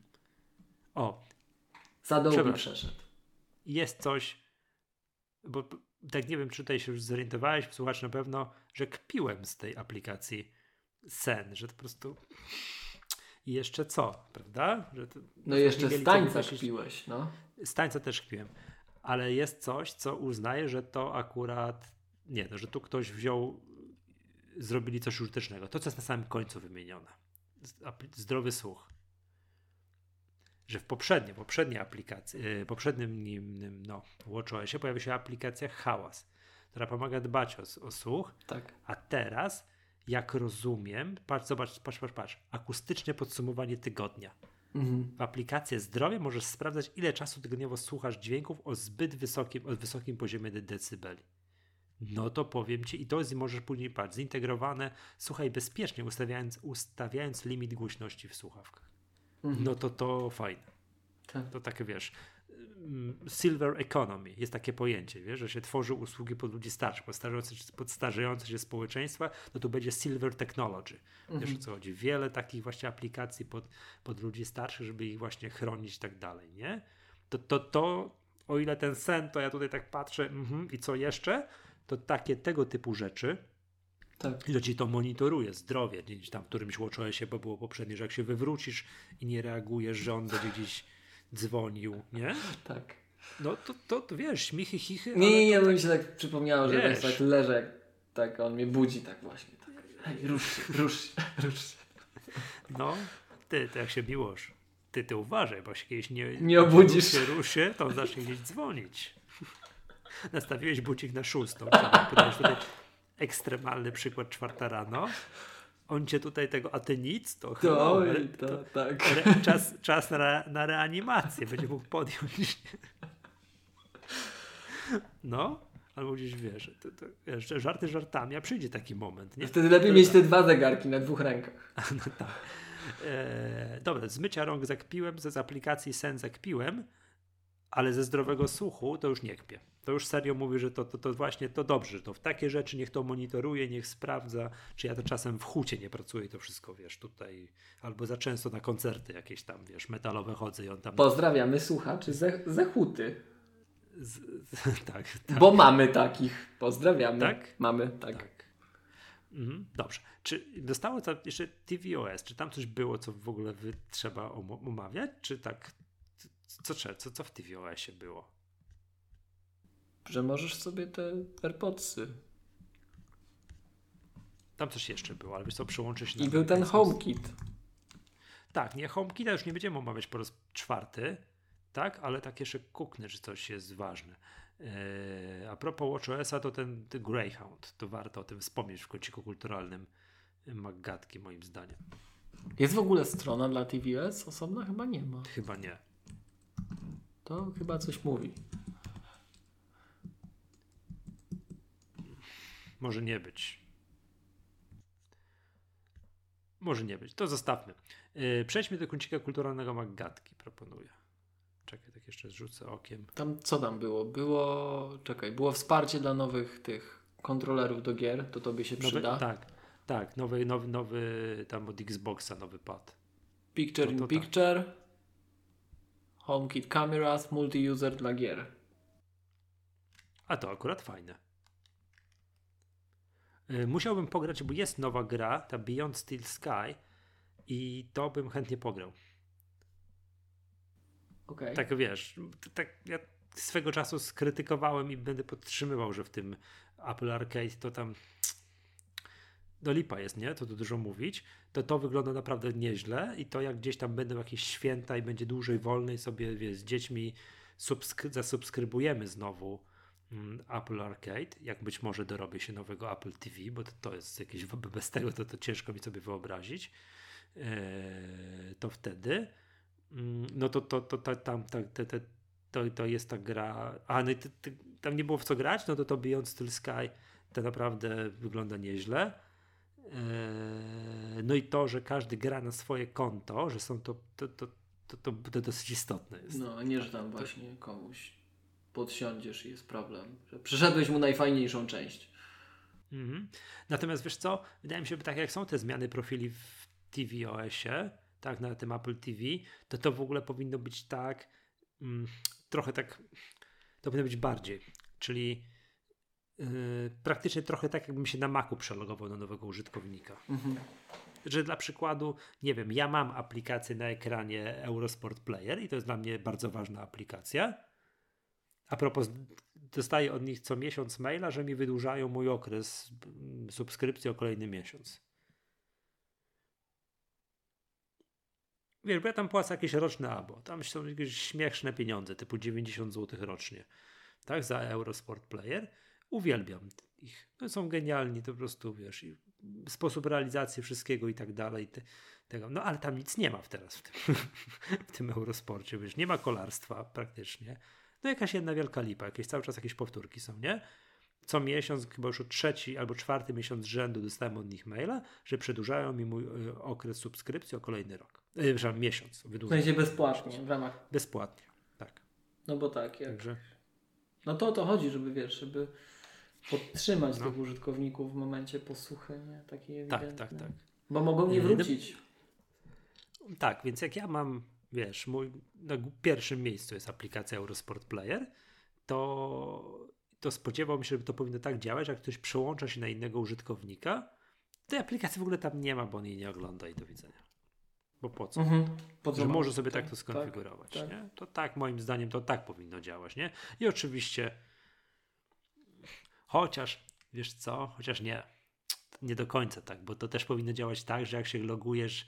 O, Za Przepraszam. przeszedł. jest coś, bo tak nie wiem, czy tutaj się już zorientowałeś, słuchacz na pewno, że kpiłem z tej aplikacji Sen, że to po prostu i jeszcze co, prawda? To, No jeszcze z tańca kpiłeś, no. Z tańca też kpiłem. Ale jest coś, co uznaję, że to akurat nie, no, że tu ktoś wziął, zrobili coś użytecznego. To, co jest na samym końcu wymienione. Zdrowy słuch. Że w poprzedniej, poprzedniej aplikacji, yy, poprzednim nim, no, WatchOSie pojawia się aplikacja Hałas, która pomaga dbać o, o słuch, Tak. a teraz, jak rozumiem, patrz, zobacz, patrz, patrz, patrz, akustyczne podsumowanie tygodnia. Mhm. W aplikacji Zdrowie możesz sprawdzać, ile czasu tygodniowo słuchasz dźwięków o zbyt wysokim, o wysokim poziomie de- decybeli. No to powiem ci, i to jest, możesz później patrzeć, zintegrowane, słuchaj bezpiecznie, ustawiając, ustawiając limit głośności w słuchawkach. Mhm. No to to fajne. Tak. To takie wiesz, silver economy, jest takie pojęcie, wiesz, że się tworzy usługi pod ludzi starszych, pod starzejące, pod starzejące się społeczeństwa, no to będzie silver technology. Wiesz Mhm. o co chodzi? Wiele takich właśnie aplikacji pod, pod ludzi starszych, żeby ich właśnie chronić i tak dalej, nie? To, to, to o ile ten sen, to ja tutaj tak patrzę, mhm, i co jeszcze? To takie tego typu rzeczy, Tak. to ci to monitoruje, zdrowie, gdzieś tam w którymś się, bo było poprzednie, że jak się wywrócisz i nie reagujesz, że on będzie gdzieś dzwonił, nie? Tak. No to, to, to wiesz, śmichy, chichy, Nie, nie, nie, to bo mi się tak przypomniało, że Wiesz. tak leżę, tak on mnie budzi tak właśnie. Tak. Hej, rusz się, rusz się, rusz się. No, ty, to jak się miłosz, ty, ty uważaj, bo się kiedyś nie, Nie obudzisz. się ruszy, to on zacznie gdzieś dzwonić. Nastawiłeś budzik na szóstą. Podajesz tutaj ekstremalny przykład czwarta rano. On cię tutaj tego, a ty nic, to, To, hello, oj, to, tak. Re, czas, czas na, re, na reanimację będzie mógł podjąć. No, albo gdzieś wiesz, to, to, wiesz, żarty żartami, a przyjdzie taki moment. Nie? Wtedy lepiej mieć te dwa zegarki na dwóch rękach. No tak. E, dobra, z mycia rąk zakpiłem, z aplikacji Sen zakpiłem, ale ze zdrowego słuchu to już nie kpię. To już serio mówi, że to, to, to właśnie to dobrze, że to w takie rzeczy niech to monitoruje, niech sprawdza, czy ja to czasem w hucie nie pracuję, to wszystko wiesz tutaj, albo za często na koncerty jakieś tam, wiesz, metalowe chodzę i on tam. Pozdrawiamy słuchaczy ze, ze huty. Z, z, tak, tak. Bo mamy takich. Pozdrawiamy. Tak? Mamy, tak. tak. Mhm, dobrze. Czy dostało to jeszcze tvOS? Czy tam coś było, co w ogóle wy trzeba omawiać? Czy tak? Co, co, co w tvOSie było? Że możesz sobie te AirPodsy. Tam coś jeszcze było, ale wiesz co, przyłączyć I był ten HomeKit. Tak, nie, HomeKita już nie będziemy omawiać po raz czwarty, tak, ale tak jeszcze kuknę, że coś jest ważne. Eee, a propos WatchOS-a, to ten, ten Greyhound, to warto o tym wspomnieć w kąciku kulturalnym Maggatki, moim zdaniem. Jest w ogóle strona dla TVS? Osobna chyba nie ma. Chyba nie. To chyba coś mówi. Może nie być. Może nie być. To zostawmy. Yy, przejdźmy do kącika kulturalnego Maggatki, proponuję. Czekaj, tak jeszcze rzucę okiem. Tam co tam było? Było, czekaj, było wsparcie dla nowych tych kontrolerów do gier, to tobie się nowy, przyda. Tak, tak, nowy, nowy, nowy tam od Xboxa nowy pad. Picture to, to in tak. Picture, tak. HomeKit Cameras, multi-user dla gier. A to akurat fajne. Y, musiałbym pograć, bo jest nowa gra, ta Beyond Steel Sky i to bym chętnie pograł. Okay. Tak wiesz, tak ja swego czasu skrytykowałem i będę podtrzymywał, że w tym Apple Arcade to tam do lipa jest, nie? To, to dużo mówić. To to wygląda naprawdę nieźle i to jak gdzieś tam będą jakieś święta i będzie dłużej wolnej sobie, wiesz, z dziećmi subskry- zasubskrybujemy znowu Apple Arcade, jak być może dorobię się nowego Apple TV, bo to, to jest jakieś, bez tego to, to ciężko mi sobie wyobrazić, eee, to wtedy Mm, no to, to, to, to tam to, to, to, to jest ta gra. A no, tam nie było w co grać, no to to Beyond Steel Sky to naprawdę wygląda nieźle. Eee, no i to, że każdy gra na swoje konto, że są to, to, to, to, to, dosyć istotne jest. No, nie, że tam właśnie komuś podsiądziesz i jest problem, że przeszedłeś mu najfajniejszą część. Mhm. Natomiast wiesz co, wydaje mi się, że tak jak są te zmiany profili w tvOSie, tak, na tym Apple TV, to to w ogóle powinno być tak, mm, trochę tak, to powinno być bardziej, czyli yy, praktycznie trochę tak, jakbym się na Macu przelogował na nowego użytkownika. Mhm. Że dla przykładu, nie wiem, ja mam aplikację na ekranie Eurosport Player i to jest dla mnie bardzo ważna aplikacja. A propos, dostaję od nich co miesiąc maila, że mi wydłużają mój okres subskrypcji o kolejny miesiąc. Wiesz, bo ja tam płacę jakieś roczne abo. Tam są jakieś śmieszne pieniądze, typu 90 zł rocznie. Tak, za Eurosport Player. Uwielbiam ich. No, są genialni, to po prostu, wiesz, i sposób realizacji wszystkiego i tak dalej. Te, tego. No ale tam nic nie ma teraz w tym, w tym Eurosporcie, wiesz, nie ma kolarstwa praktycznie. No jakaś jedna wielka lipa, jakieś cały czas jakieś powtórki są, nie? co miesiąc, chyba już trzeci albo czwarty miesiąc rzędu dostałem od nich maila, że przedłużają mi mój y, okres subskrypcji o kolejny rok. Yy, przepraszam, miesiąc. Wydłużają. W sensie bezpłatnie, w ramach. Bezpłatnie, tak. No bo tak, jak. Także... No to o to chodzi, żeby wiesz, żeby podtrzymać no. tych użytkowników w momencie posłuchy, nie? Takiej tak, tak, tak. Bo mogą nie wrócić. Tak, więc jak ja mam, wiesz, mój na pierwszym miejscu jest aplikacja Eurosport Player, to to spodziewałbym się, że to powinno tak działać, jak ktoś przełącza się na innego użytkownika, tej aplikacji w ogóle tam nie ma, bo on jej nie ogląda i do widzenia. Bo po co? Mhm. Że może sobie tak, tak to skonfigurować. Tak, tak. Nie? To tak, moim zdaniem, to tak powinno działać. Nie? I oczywiście, chociaż, wiesz co, chociaż nie, nie do końca tak, bo to też powinno działać tak, że jak się logujesz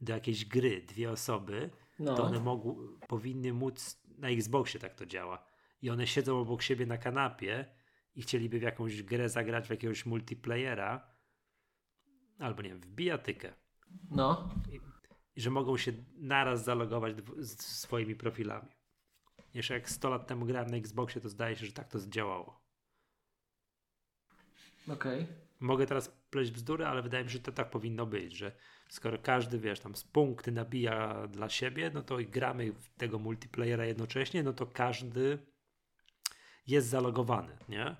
do jakiejś gry, dwie osoby, no. to one mogą, powinny móc, na Xboxie tak to działa, i one siedzą obok siebie na kanapie i chcieliby w jakąś grę zagrać w jakiegoś multiplayera, albo nie wiem, w bijatykę. No. I, I, że mogą się naraz zalogować z swoimi profilami. Jeszcze jak 100 lat temu grałem na Xboxie, to zdaje się, że tak to zdziałało. Okej. Okay. Mogę teraz pleść bzdury, ale wydaje mi się, że to tak powinno być, że skoro każdy, wiesz, tam z punkty nabija dla siebie, no to i gramy w tego multiplayera jednocześnie, no to każdy jest zalogowany, nie?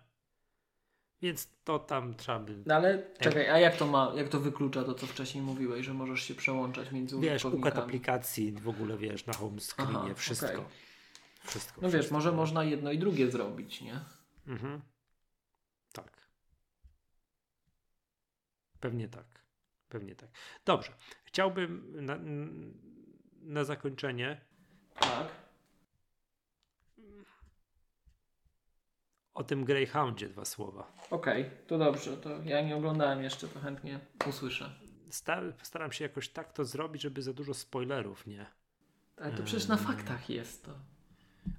Więc to tam trzeba by... No ale czekaj, a jak to ma, jak to wyklucza to, co wcześniej mówiłeś, że możesz się przełączać między Wiesz, układ aplikacji w ogóle, wiesz, na home screenie, Aha, wszystko. okej. Wszystko. No wiesz, wszystko. może można jedno i drugie zrobić, nie? Mhm. Tak. Pewnie tak. Pewnie tak. Dobrze. Chciałbym na, na zakończenie Tak. o tym Greyhoundzie dwa słowa. Okej, to dobrze, to ja nie oglądałem jeszcze, to chętnie usłyszę. Sta- Postaram się jakoś tak to zrobić, żeby za dużo spoilerów nie. Ale to przecież na faktach jest to.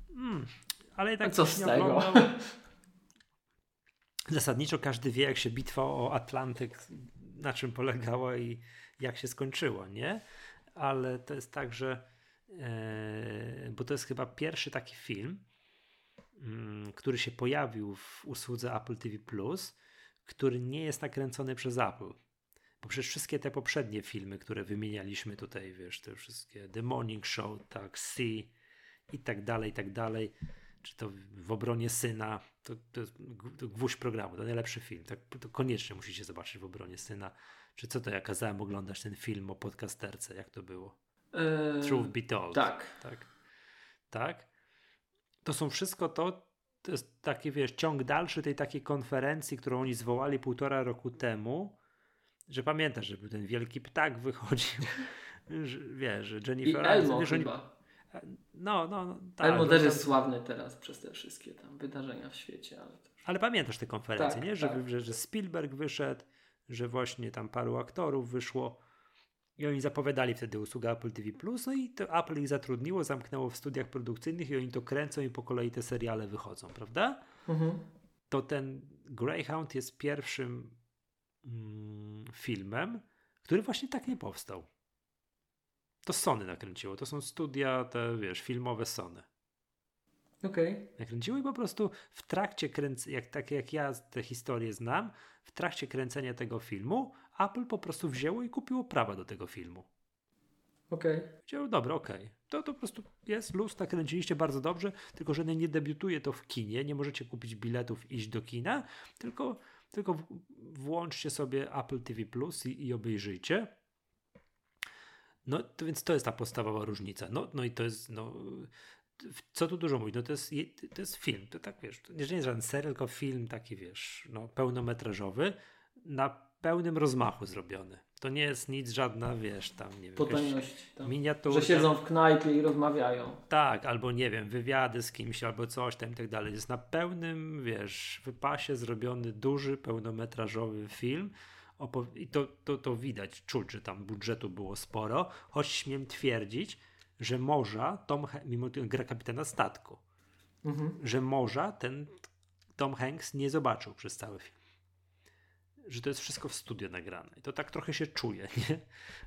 Mm, ale i tak A co z tego? Zasadniczo każdy wie, jak się bitwa o Atlantyk, na czym polegała i jak się skończyła, nie? Ale to jest tak, że e, bo to jest chyba pierwszy taki film, mm, który się pojawił w usłudze Apple TV który nie jest nakręcony przez Apple. Bo przecież wszystkie te poprzednie filmy, które wymienialiśmy tutaj, wiesz, te wszystkie The Morning Show, tak, Sea i tak dalej, i tak dalej, czy to w obronie syna, to, to to gwóźdź programu, to najlepszy film, tak, to koniecznie musicie zobaczyć w obronie syna. Czy co to, ja kazałem oglądać ten film o podcasterce, jak to było? Eee, Truth Be Told. Tak. Tak. Tak. To są wszystko to, to jest taki, wiesz, ciąg dalszy tej takiej konferencji, którą oni zwołali półtora roku temu, że pamiętasz, że był ten wielki ptak wychodził, że, wiesz, że I Jennifer Elmo wiesz, oni- chyba. No, no, no tak. Elmo też jest sławny teraz przez te wszystkie tam wydarzenia w świecie, ale to... Ale pamiętasz te konferencje, Tak, nie? Że, tak. że, że Spielberg wyszedł, że właśnie tam paru aktorów wyszło i oni zapowiadali wtedy usługę Apple TV+, no i to Apple ich zatrudniło, zamknęło w studiach produkcyjnych i oni to kręcą i po kolei te seriale wychodzą, prawda? Mhm. To ten Greyhound jest pierwszym mm, filmem, który właśnie tak nie powstał. To Sony nakręciło, to są studia te, wiesz, filmowe Sony Okej. nakręciło i po prostu w trakcie kręcenia, jak, tak jak ja tę historię znam, w trakcie kręcenia tego filmu Apple po prostu wzięło i kupiło prawa do tego filmu. Okej. Powiedział, dobra, okej, to, to po prostu jest luz, nakręciliście bardzo dobrze, tylko że nie debiutuje to w kinie, nie możecie kupić biletów, iść do kina, tylko, tylko włączcie sobie Apple TV Plus i, i obejrzyjcie. No, to, więc to jest ta podstawowa różnica. No, no i to jest, no, co tu dużo mówić, no to jest, je- to jest film, to tak wiesz, to nie jest żaden serial, tylko film taki, wiesz, no, pełnometrażowy, na pełnym rozmachu zrobiony. To nie jest nic, żadna, wiesz, tam, nie wiem. Tam. miniaturka. Że siedzą w knajpie i rozmawiają. Tak, albo nie wiem, wywiady z kimś, albo coś tam i tak dalej. Jest na pełnym, wiesz, wypasie zrobiony duży, pełnometrażowy film. I to, to, to widać, czuć, że tam budżetu było sporo, choć śmiem twierdzić, że morza, Tom, mimo tego gra kapitana statku, Mhm. że morza ten Tom Hanks nie zobaczył przez cały film. Że to jest wszystko w studio nagrane. I to tak trochę się czuje, nie?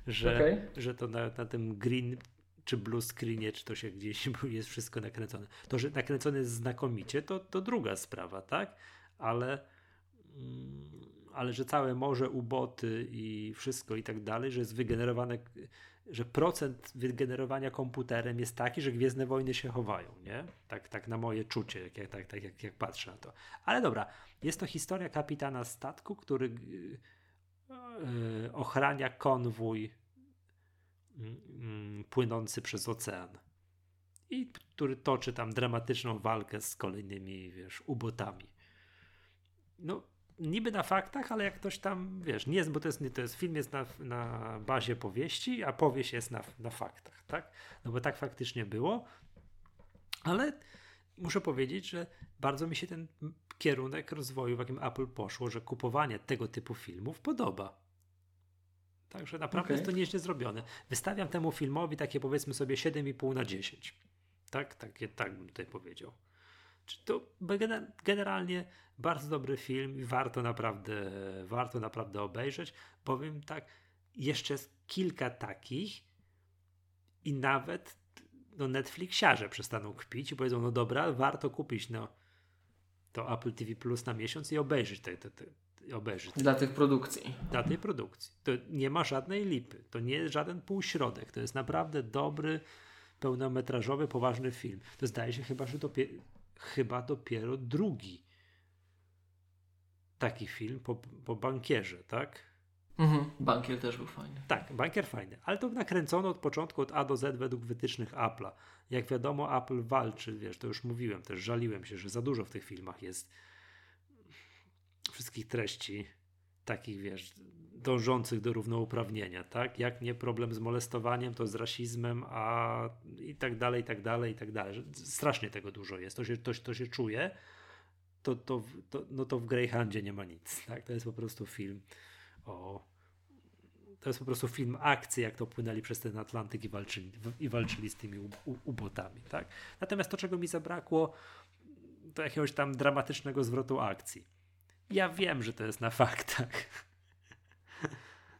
Że, Okej. że to na, na tym green czy blue screenie, czy to się gdzieś jest wszystko nakręcone. To, że nakręcone jest znakomicie, to, to druga sprawa, tak? Ale, mm, ale że całe morze, uboty i wszystko i tak dalej, że jest wygenerowane, że procent wygenerowania komputerem jest taki, że Gwiezdne Wojny się chowają, nie? Tak, tak na moje czucie, jak, tak, tak, jak, jak patrzę na to. Ale dobra, jest to historia kapitana statku, który y, ochrania konwój mm, mm, płynący przez ocean i który toczy tam dramatyczną walkę z kolejnymi, wiesz, ubotami. No, niby na faktach, ale jak ktoś tam, wiesz, nie jest, bo to jest, to jest film jest na, na bazie powieści, a powieść jest na, na faktach, tak? No bo tak faktycznie było, ale muszę powiedzieć, że bardzo mi się ten kierunek rozwoju, w jakim Apple poszło, że kupowanie tego typu filmów podoba. Także naprawdę Okej. jest to nieźle zrobione. Wystawiam temu filmowi takie powiedzmy sobie 7,5 na 10. Tak, tak, tak bym tutaj powiedział. To gene- generalnie bardzo dobry film i warto naprawdę, warto naprawdę obejrzeć. Powiem tak, jeszcze jest kilka takich i nawet no Netflixiarze przestaną kpić i powiedzą, no dobra, warto kupić no, to Apple TV Plus na miesiąc i obejrzeć te, te, te, obejrzy. Dla tych produkcji. Dla tej produkcji. To nie ma żadnej lipy. To nie jest żaden półśrodek. To jest naprawdę dobry, pełnometrażowy, poważny film. To zdaje się chyba, że dopiero, chyba dopiero drugi taki film po, po bankierze, tak? Mhm. Bankier też był fajny. Tak, bankier fajny, ale to nakręcono od początku od A do Z według wytycznych Apple'a. Jak wiadomo, Apple walczy, wiesz, to już mówiłem, też żaliłem się, że za dużo w tych filmach jest wszystkich treści takich, wiesz, dążących do równouprawnienia, tak? Jak nie problem z molestowaniem, to z rasizmem, a i tak dalej, i tak dalej, i tak dalej. Strasznie tego dużo jest, to się, to, to się czuje. To, to, to, no to w Greyhoundzie nie ma nic, tak? To jest po prostu film o to jest po prostu film akcji, jak to płynęli przez ten Atlantyk i walczyli, i walczyli z tymi ubotami. Tak? Natomiast to, czego mi zabrakło, to jakiegoś tam dramatycznego zwrotu akcji. Ja wiem, że to jest na faktach.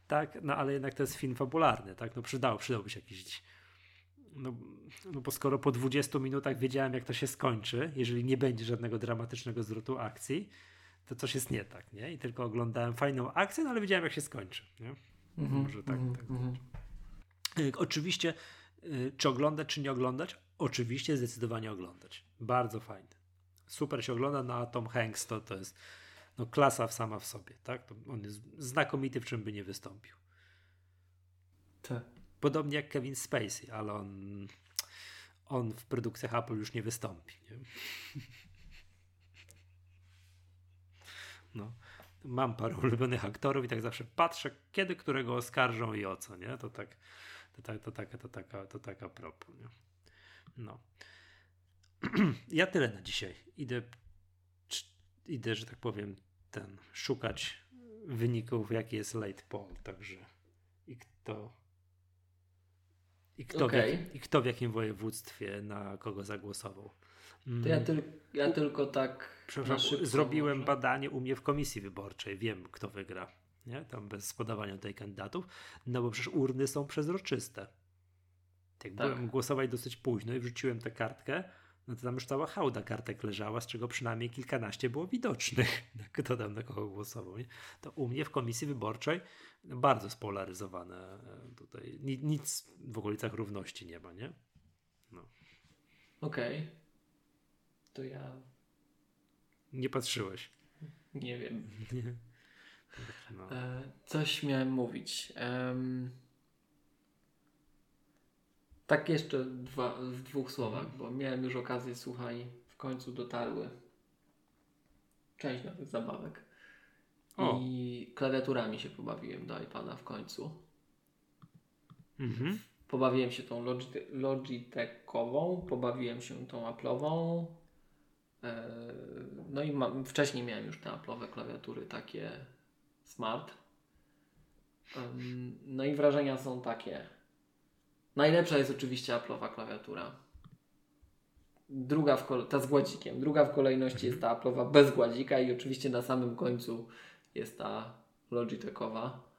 tak, no ale jednak to jest film fabularny, tak? No przydał, przydałby się jakiś. No, no bo skoro po 20 minutach wiedziałem, jak to się skończy, jeżeli nie będzie żadnego dramatycznego zwrotu akcji, to coś jest nie tak, nie? I tylko oglądałem fajną akcję, no ale wiedziałem, jak się skończy, nie? Mm-hmm, Może tak. Mm-hmm. tak mm-hmm. Oczywiście, y, czy oglądać, czy nie oglądać? Oczywiście, zdecydowanie oglądać. Bardzo fajny. Super się ogląda, no a Tom Hanks to, to jest no, klasa sama w sobie, tak? To on jest znakomity, w czym by nie wystąpił. Tak. Podobnie jak Kevin Spacey, ale on, on w produkcjach Apple już nie wystąpi. Nie? No mam parę ulubionych aktorów i tak zawsze patrzę, kiedy którego oskarżą i o co, nie? To tak, to, tak, to, taka, to, taka, to taka propos, nie? No. ja tyle na dzisiaj. Idę, idę, że tak powiem, ten, szukać wyników, jaki jest late poll, także i kto i kto, okay. w, i kto w jakim województwie na kogo zagłosował. To ja, tyl ja tylko tak. Zrobiłem może. badanie u mnie w komisji wyborczej. Wiem, kto wygra. Nie? Tam bez podawania tutaj kandydatów. No bo przecież urny są przezroczyste. Jak tak. byłem głosować dosyć późno i wrzuciłem tę kartkę, no to tam już cała hałda kartek leżała, z czego przynajmniej kilkanaście było widocznych, kto tam na kogo głosował. Nie? To u mnie w komisji wyborczej bardzo spolaryzowane e, tutaj. Nic w okolicach równości nie ma, nie? No. Okej. Okay. To ja. Nie patrzyłeś. Nie wiem. No. Coś miałem mówić. Um, tak jeszcze dwa, w dwóch słowach, bo miałem już okazję, słuchaj, w końcu dotarły część nowych zabawek. O. I klawiaturami się pobawiłem do iPada w końcu. Mhm. Pobawiłem się tą Logitechową, pobawiłem się tą Apple'ową, E, no i wcześniej miałem już te Apple'owe klawiatury takie smart. No i wrażenia są takie. Najlepsza jest oczywiście Apple'owa klawiatura. Druga w ta z gładzikiem. Druga w kolejności jest ta Apple'owa bez gładzika i oczywiście na samym końcu jest ta Logitechowa,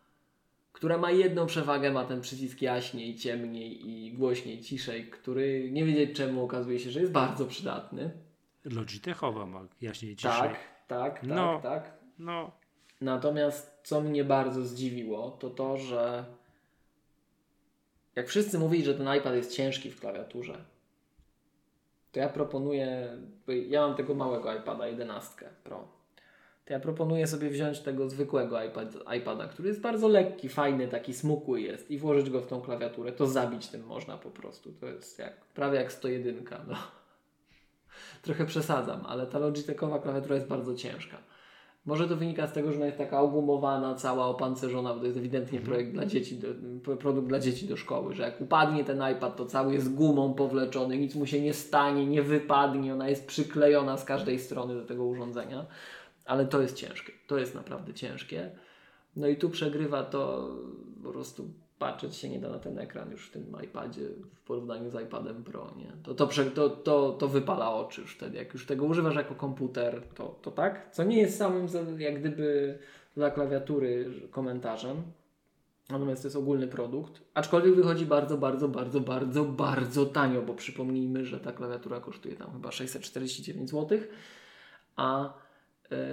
która ma jedną przewagę, ma ten przycisk jaśniej, ciemniej i głośniej, ciszej, który nie wiedzieć czemu okazuje się, że jest bardzo przydatny. Logitechowa ma jaśniej ciszej. Tak, tak, tak, no, tak. No. Natomiast co mnie bardzo zdziwiło, to to, że jak wszyscy mówili, że ten iPad jest ciężki w klawiaturze, to ja proponuję, ja mam tego małego iPada 11 Pro, to ja proponuję sobie wziąć tego zwykłego iPad, iPada, który jest bardzo lekki, fajny, taki smukły jest i włożyć go w tą klawiaturę, to zabić tym można po prostu. To jest jak, prawie jak 101. No trochę przesadzam, ale ta Logitechowa klawiatura jest bardzo ciężka. Może to wynika z tego, że ona jest taka ogumowana, cała opancerzona, bo to jest ewidentnie mhm. projekt dla dzieci, do, produkt dla dzieci do szkoły, że jak upadnie ten iPad, to cały jest gumą powleczony, nic mu się nie stanie, nie wypadnie, ona jest przyklejona z każdej strony do tego urządzenia, ale to jest ciężkie, to jest naprawdę ciężkie. No i tu przegrywa to po prostu patrzeć się nie da na ten ekran już w tym iPadzie w porównaniu z iPadem Pro, nie? To, to, to, to, to wypala oczy już wtedy. Jak już tego używasz jako komputer, to, to tak. Co nie jest samym jak gdyby dla klawiatury komentarzem. Natomiast to jest ogólny produkt. Aczkolwiek wychodzi bardzo, bardzo, bardzo, bardzo, bardzo tanio, bo przypomnijmy, że ta klawiatura kosztuje tam chyba 649 zł, a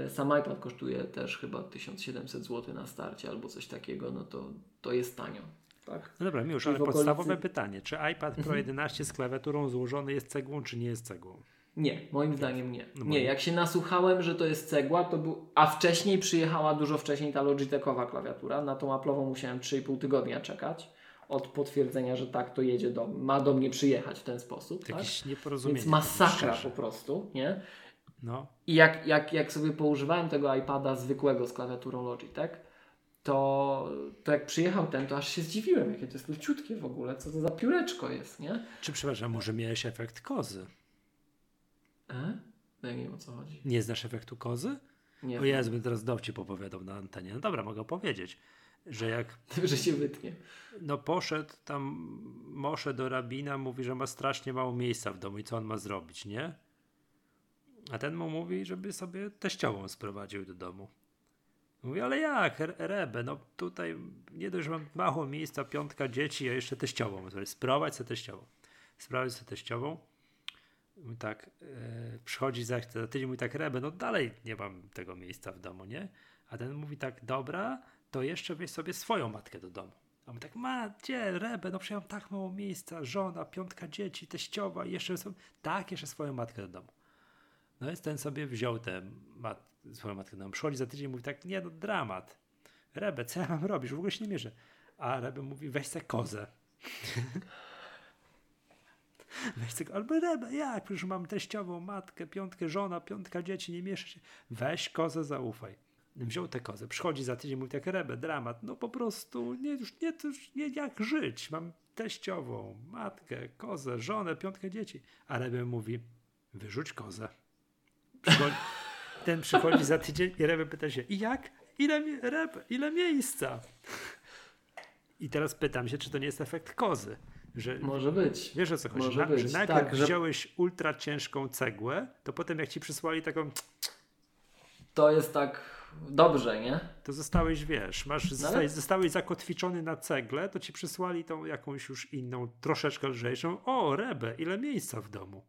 Sam iPad kosztuje też chyba 1700 zł na starcie albo coś takiego, no to, to jest tanio. Tak? No dobra, już, ale okolicy- podstawowe pytanie. Czy iPad Pro 11 z klawiaturą złożony jest cegłą, czy nie jest cegłą? Nie, moim zdaniem nie. No Nie, jak się nasłuchałem, że to jest cegła, to był. A wcześniej przyjechała dużo wcześniej ta Logitechowa klawiatura. Na tą Apple'ową musiałem 3,5 tygodnia czekać od potwierdzenia, że tak to jedzie do. ma do mnie przyjechać w ten sposób. To Tak? jakieś nieporozumienie. Więc masakra po prostu, nie? No, I jak, jak, jak sobie poużywałem tego iPada zwykłego z klawiaturą Logitech, to, to jak przyjechał ten, to aż się zdziwiłem, jakie to jest leciutkie w ogóle, co to za pióreczko jest, nie? czy przepraszam, może miałeś efekt kozy? E? No ja nie wiem o co chodzi. Nie znasz efektu kozy? Nie O Jezu, bym teraz dowcip opowiadał na antenie. No dobra, mogę powiedzieć, że jak że się wytnie. no poszedł tam Mosze do rabina, mówi, że ma strasznie mało miejsca w domu i co on ma zrobić, nie? A ten mu mówi, żeby sobie teściową sprowadził do domu. Mówi, ale jak, Re- Rebe, no tutaj nie dość, że mam mało miejsca, piątka dzieci, a jeszcze teściową. Sprowadź sobie teściową. Sprowadź sobie teściową. Mówi tak, e, przychodzi za, za tydzień, mówi tak, Rebe, no dalej nie mam tego miejsca w domu, nie? A ten mówi tak, dobra, to jeszcze weź sobie swoją matkę do domu. A my tak, ma, gdzie, Rebe, no przecież tak mało miejsca, żona, piątka dzieci, teściowa, jeszcze tak, jeszcze swoją matkę do domu. No więc ten sobie wziął tę mat, swoją matkę domu. Przychodzi za tydzień mówi tak, nie no, dramat. Rebe, co ja mam robić? W ogóle się nie mierzę. A Rebe mówi, weź se kozę. weź se, albo Rebe, jak? Przecież mam teściową, matkę, piątkę, żona, piątka dzieci, nie miesza się. Weź kozę, zaufaj. Wziął tę kozę, przychodzi za tydzień, mówi tak, Rebe, dramat, no po prostu, nie, już nie, to już nie jak żyć. Mam teściową, matkę, kozę, żonę, piątkę dzieci. A Rebe mówi, wyrzuć kozę. Przychodzi, ten przychodzi za tydzień i Rebe pyta się, i jak? Ile, Rebe, ile miejsca? I teraz pytam się, czy to nie jest efekt kozy. Że, Może być. wiesz o co chodzi? Może Na, być, że najpierw tak, że- wziąłeś ultra ciężką cegłę, to potem jak ci przysłali taką, To jest tak dobrze, nie? to zostałeś, wiesz, masz, No ale- zostałeś, zostałeś zakotwiczony na cegle, to ci przysłali tą jakąś już inną, troszeczkę lżejszą. O, Rebe, ile miejsca w domu.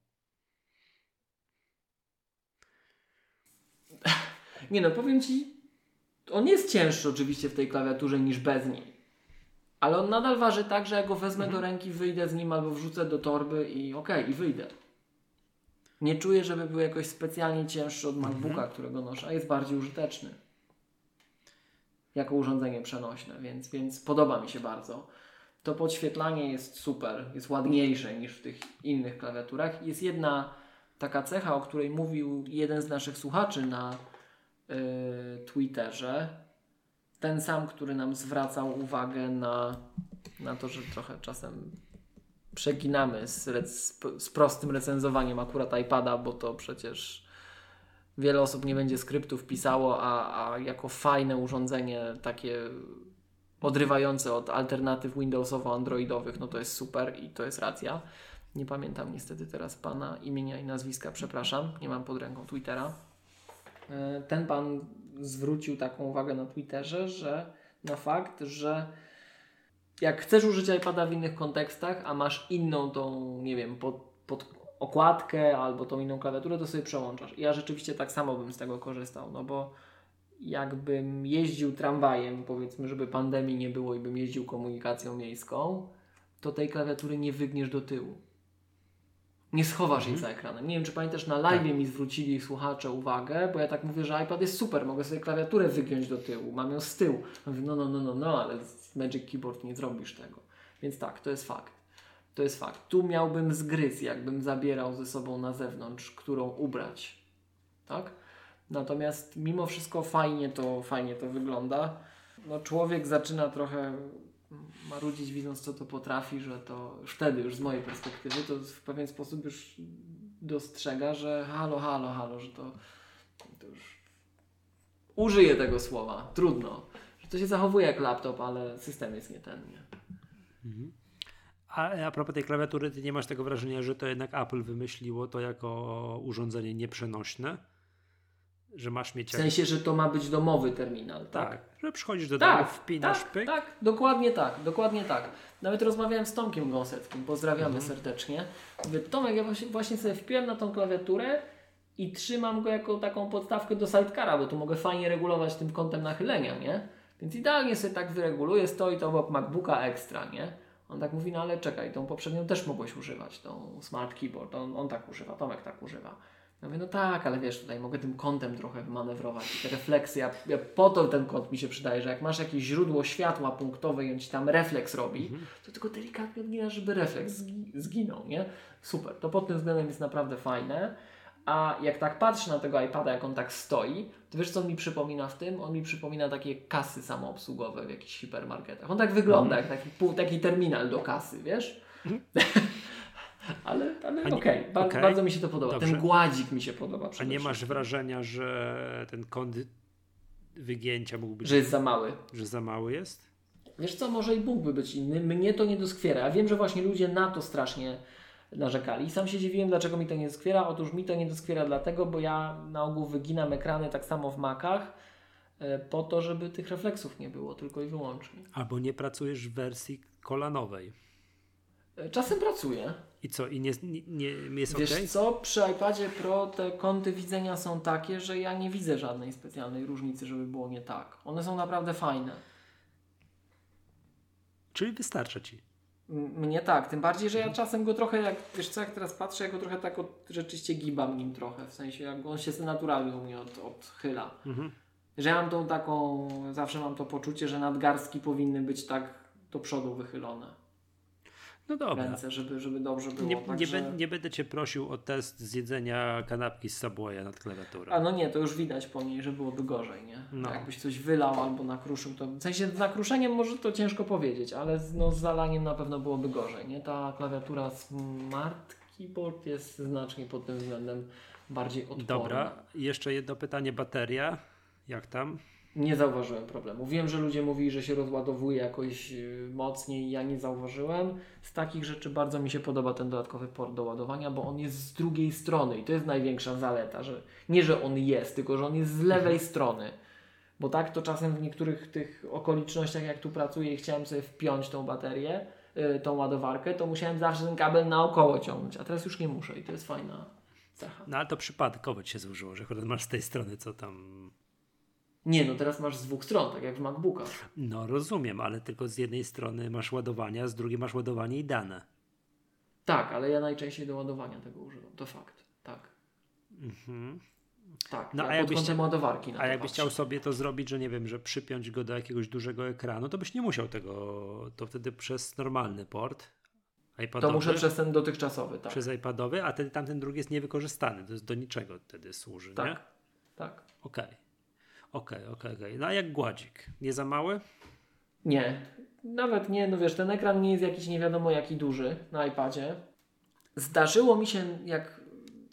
Nie no, powiem Ci, on jest cięższy oczywiście w tej klawiaturze niż bez niej. Ale on nadal waży tak, że ja go wezmę do ręki, wyjdę z nim albo wrzucę do torby i okej, i wyjdę. Nie czuję, żeby był jakoś specjalnie cięższy od MacBooka, którego noszę, a jest bardziej użyteczny. Jako urządzenie przenośne, więc, więc podoba mi się bardzo. To podświetlanie jest super, jest ładniejsze niż w tych innych klawiaturach. Jest jedna taka cecha, o której mówił jeden z naszych słuchaczy na Twitterze. Ten sam, który nam zwracał uwagę na, na to, że trochę czasem przeginamy z, rec- z prostym recenzowaniem akurat iPada, bo to przecież wiele osób nie będzie skryptów pisało, a, a jako fajne urządzenie takie odrywające od alternatyw Windowsowo-Androidowych, no to jest super i to jest racja. Nie pamiętam niestety teraz pana imienia i nazwiska, przepraszam, nie mam pod ręką Twittera. E, Ten pan zwrócił taką uwagę na Twitterze, że na fakt, że jak chcesz użyć iPada w innych kontekstach, a masz inną tą, nie wiem, pod, pod okładkę albo tą inną klawiaturę, to sobie przełączasz. I ja rzeczywiście tak samo bym z tego korzystał, no bo jakbym jeździł tramwajem, powiedzmy, żeby pandemii nie było i bym jeździł komunikacją miejską, to tej klawiatury nie wygniesz do tyłu. Nie schowasz jej za ekranem. Nie wiem, czy pamiętasz, na live mi zwrócili słuchacze uwagę, bo ja tak mówię, że iPad jest super, mogę sobie klawiaturę wygiąć do tyłu, mam ją z tyłu. Mówię, no, no, no, no, no, ale z Magic Keyboard nie zrobisz tego. Więc tak, to jest fakt. To jest fakt. Tu miałbym zgryz, jakbym zabierał ze sobą na zewnątrz, którą ubrać. Tak? Natomiast mimo wszystko fajnie to, fajnie to wygląda. No, człowiek zaczyna trochę marudzić, widząc co to potrafi, że to już wtedy, już z mojej perspektywy, to w pewien sposób już dostrzega, że halo, halo, halo, że to, to już użyję tego słowa, trudno. Że to się zachowuje jak laptop, ale system jest nie ten. Nie? A, a propos tej klawiatury, ty nie masz tego wrażenia, że to jednak Apple wymyśliło to jako urządzenie nieprzenośne? Że masz mieć W sensie, że to ma być domowy terminal, tak? Tak, że przychodzisz do domu, Tak, wpinasz tak, pyk. tak, dokładnie tak, dokładnie tak. Nawet rozmawiałem z Tomkiem Gąseckim, pozdrawiamy Mhm. serdecznie. Mówię, Tomek, ja właśnie, właśnie sobie wpiłem na tą klawiaturę i trzymam go jako taką podstawkę do sidecara, bo tu mogę fajnie regulować tym kątem nachylenia, nie? Więc idealnie sobie tak wyreguluję, stoi to obok MacBooka Extra, nie? On tak mówi, no ale czekaj, tą poprzednią też mogłeś używać, tą Smart Keyboard, on, on tak używa, Tomek tak używa. Ja mówię, no tak, ale wiesz, tutaj mogę tym kątem trochę manewrować. Te refleksy, ja, ja, po to ten kąt mi się przydaje, że jak masz jakieś źródło światła punktowe i on ci tam refleks robi, Mhm. to tylko delikatnie odginasz, żeby refleks zgi- zginął, nie? Super, to pod tym względem jest naprawdę fajne. A jak tak patrzę na tego iPada, jak on tak stoi, to wiesz co on mi przypomina w tym? On mi przypomina takie kasy samoobsługowe w jakichś hipermarketach. On tak wygląda, jak taki, pół, taki terminal do kasy, wiesz? ale ale okej, ba- okej, bardzo mi się to podoba. dobrze. Ten gładzik mi się podoba A nie masz wrażenia, że ten kąt wygięcia mógł być, Że jest za mały. że za mały jest? Wiesz co, może i mógłby być inny. Mnie to nie doskwiera. Ja wiem, że właśnie ludzie na to strasznie narzekali. I sam się dziwiłem, dlaczego mi to nie doskwiera. Otóż mi to nie doskwiera dlatego, bo ja na ogół wyginam ekrany tak samo w Macach e, po to, żeby tych refleksów nie było, tylko i wyłącznie. Albo nie pracujesz w wersji kolanowej. Czasem pracuję. I co? I nie, nie, nie jest Wiesz ok? co, przy iPadzie Pro te kąty widzenia są takie, że ja nie widzę żadnej specjalnej różnicy, żeby było nie tak. One są naprawdę fajne. Czyli wystarcza ci. Mnie tak, tym bardziej, że ja czasem go trochę, jak wiesz co, jak teraz patrzę, ja go trochę tak od, rzeczywiście gibam nim trochę, w sensie jak on się naturalnie u mnie od, odchyla. Mhm. Że ja mam tą taką, zawsze mam to poczucie, że nadgarstki powinny być tak do przodu wychylone. No dobra. Ręce, żeby, żeby dobrze było. Nie, nie, bę- nie będę cię prosił o test zjedzenia kanapki z Subwaya nad klawiaturą. A no nie, to już widać po niej, że byłoby gorzej, nie? No. Jakbyś coś wylał albo nakruszył, to w sensie z nakruszeniem może to ciężko powiedzieć, ale z, no, z zalaniem na pewno byłoby gorzej, nie? Ta klawiatura Smart Keyboard jest znacznie pod tym względem bardziej odporna. Dobra, jeszcze jedno pytanie. Bateria. Jak tam? Nie zauważyłem problemu. Wiem, że ludzie mówili, że się rozładowuje jakoś yy, mocniej, ja nie zauważyłem. Z takich rzeczy bardzo mi się podoba ten dodatkowy port do ładowania, bo on jest z drugiej strony i to jest największa zaleta, że nie, że on jest, tylko że on jest z lewej strony. Bo tak to czasem w niektórych tych okolicznościach, jak tu pracuję i chciałem sobie wpiąć tą baterię, yy, tą ładowarkę, to musiałem zawsze ten kabel naokoło ciągnąć, a teraz już nie muszę i to jest fajna cecha. No ale to przypadkowo ci się złożyło, że akurat masz z tej strony co tam. Nie, no teraz masz z dwóch stron, tak jak w MacBookach. No rozumiem, ale tylko z jednej strony masz ładowanie, a z drugiej masz ładowanie i dane. Tak, ale ja najczęściej do ładowania tego używam. To fakt. Tak. Mhm. Tak. No, ja a jakbyś kątem ładowarki na A jakbyś chciał sobie to zrobić, że nie wiem, że przypiąć go do jakiegoś dużego ekranu, to byś nie musiał tego, to wtedy przez normalny port iPadowy, To muszę przez ten dotychczasowy, tak. przez iPadowy, a ten, tamten drugi jest niewykorzystany, to jest do niczego wtedy służy, nie? Tak. Tak. Okej. Okej, okej, okej. No a jak gładzik? Nie za mały? Nie. Nawet nie, no wiesz, ten ekran nie jest jakiś nie wiadomo jaki duży na iPadzie. Zdarzyło mi się, jak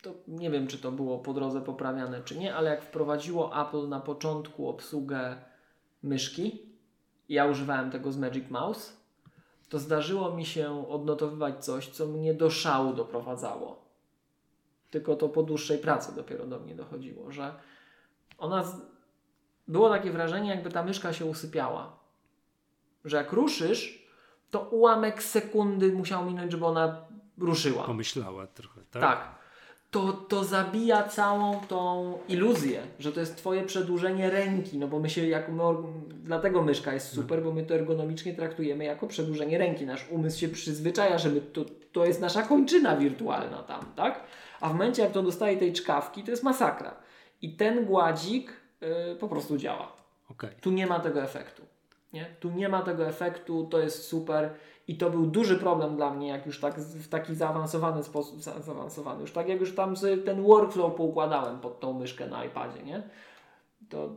to nie wiem, czy to było po drodze poprawiane, czy nie, ale jak wprowadziło Apple na początku obsługę myszki, ja używałem tego z Magic Mouse, to zdarzyło mi się odnotowywać coś, co mnie do szału doprowadzało. Tylko to po dłuższej pracy dopiero do mnie dochodziło, że ona. Było takie wrażenie, jakby ta myszka się usypiała. Że jak ruszysz, to ułamek sekundy musiał minąć, żeby ona ruszyła. Pomyślała trochę, tak? Tak. To, to zabija całą tą iluzję, że to jest twoje przedłużenie ręki, no bo my się jako my, dlatego myszka jest super, bo my to ergonomicznie traktujemy jako przedłużenie ręki. Nasz umysł się przyzwyczaja, że my, to, to jest nasza kończyna wirtualna tam, tak? A w momencie jak to dostaje tej czkawki, to jest masakra. I ten gładzik y, po prostu działa. Okej. Tu nie ma tego efektu. Nie? Tu nie ma tego efektu, to jest super. I to był duży problem dla mnie, jak już tak w taki zaawansowany sposób, za- zaawansowany, już tak jak już tam sobie ten workflow poukładałem pod tą myszkę na iPadzie, nie? To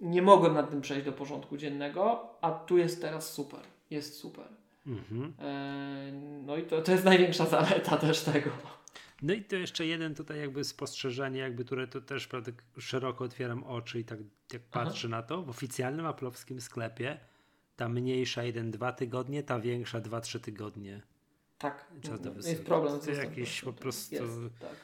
nie mogłem nad tym przejść do porządku dziennego, a tu jest teraz super. Jest super. Mhm. Eee, no i to, to jest największa zaleta też tego. No i to jeszcze jeden tutaj jakby spostrzeżenie, jakby które to też prawda, szeroko otwieram oczy i tak jak Aha. patrzę na to, w oficjalnym aplowskim sklepie ta mniejsza 1-2 tygodnie, ta większa 2-3 tygodnie. Tak, Czas do jest problem To dostępnością, jakiś po prostu- Jest, tak.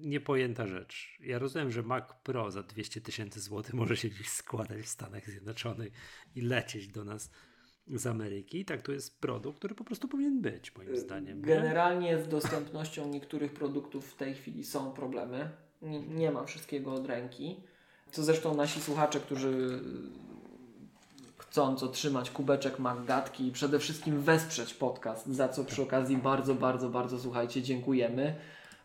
Niepojęta rzecz. Ja rozumiem, że Mac Pro za 200 tysięcy złotych może się gdzieś składać w Stanach Zjednoczonych i lecieć do nas z Ameryki. Tak, to jest produkt, który po prostu powinien być, moim zdaniem. nie? Generalnie z dostępnością niektórych produktów w tej chwili są problemy. Nie, nie mam wszystkiego od ręki. Co zresztą nasi słuchacze, którzy chcąc otrzymać kubeczek Maggatki i przede wszystkim wesprzeć podcast, za co przy okazji bardzo, bardzo, bardzo słuchajcie, dziękujemy,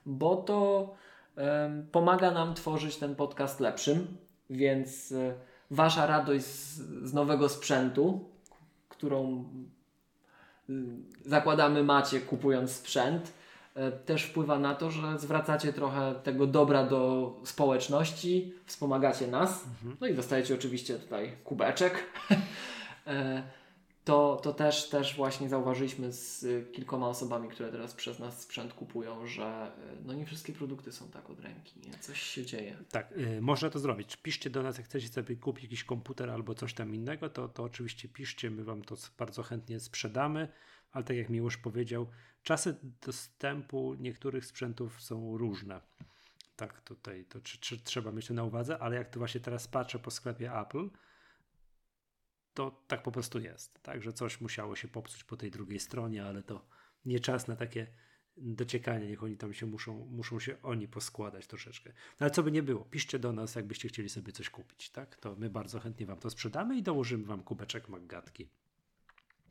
bo to um, pomaga nam tworzyć ten podcast lepszym, więc y, wasza radość z, z nowego sprzętu, którą y, zakładamy macie kupując sprzęt, E, też wpływa na to, że zwracacie trochę tego dobra do społeczności, wspomagacie nas, mhm. no i dostajecie oczywiście tutaj kubeczek. To, to też, też właśnie zauważyliśmy z kilkoma osobami, które teraz przez nas sprzęt kupują, że e, no nie wszystkie produkty są tak od ręki, nie? coś się dzieje. Tak, y, można to zrobić. Piszcie do nas, jak chcecie sobie kupić jakiś komputer albo coś tam innego, to, to oczywiście piszcie, my Wam to bardzo chętnie sprzedamy, ale tak jak Miłosz powiedział, czasy dostępu niektórych sprzętów są różne. Tak, tutaj to czy, czy, trzeba mieć to na uwadze, ale jak tu właśnie teraz patrzę po sklepie Apple, to tak po prostu jest. Tak, że coś musiało się popsuć po tej drugiej stronie, ale to nie czas na takie dociekanie, niech oni tam się muszą, muszą się oni poskładać troszeczkę. No ale co by nie było, piszcie do nas, jakbyście chcieli sobie coś kupić, tak? To my bardzo chętnie Wam to sprzedamy i dołożymy Wam kubeczek Maggatki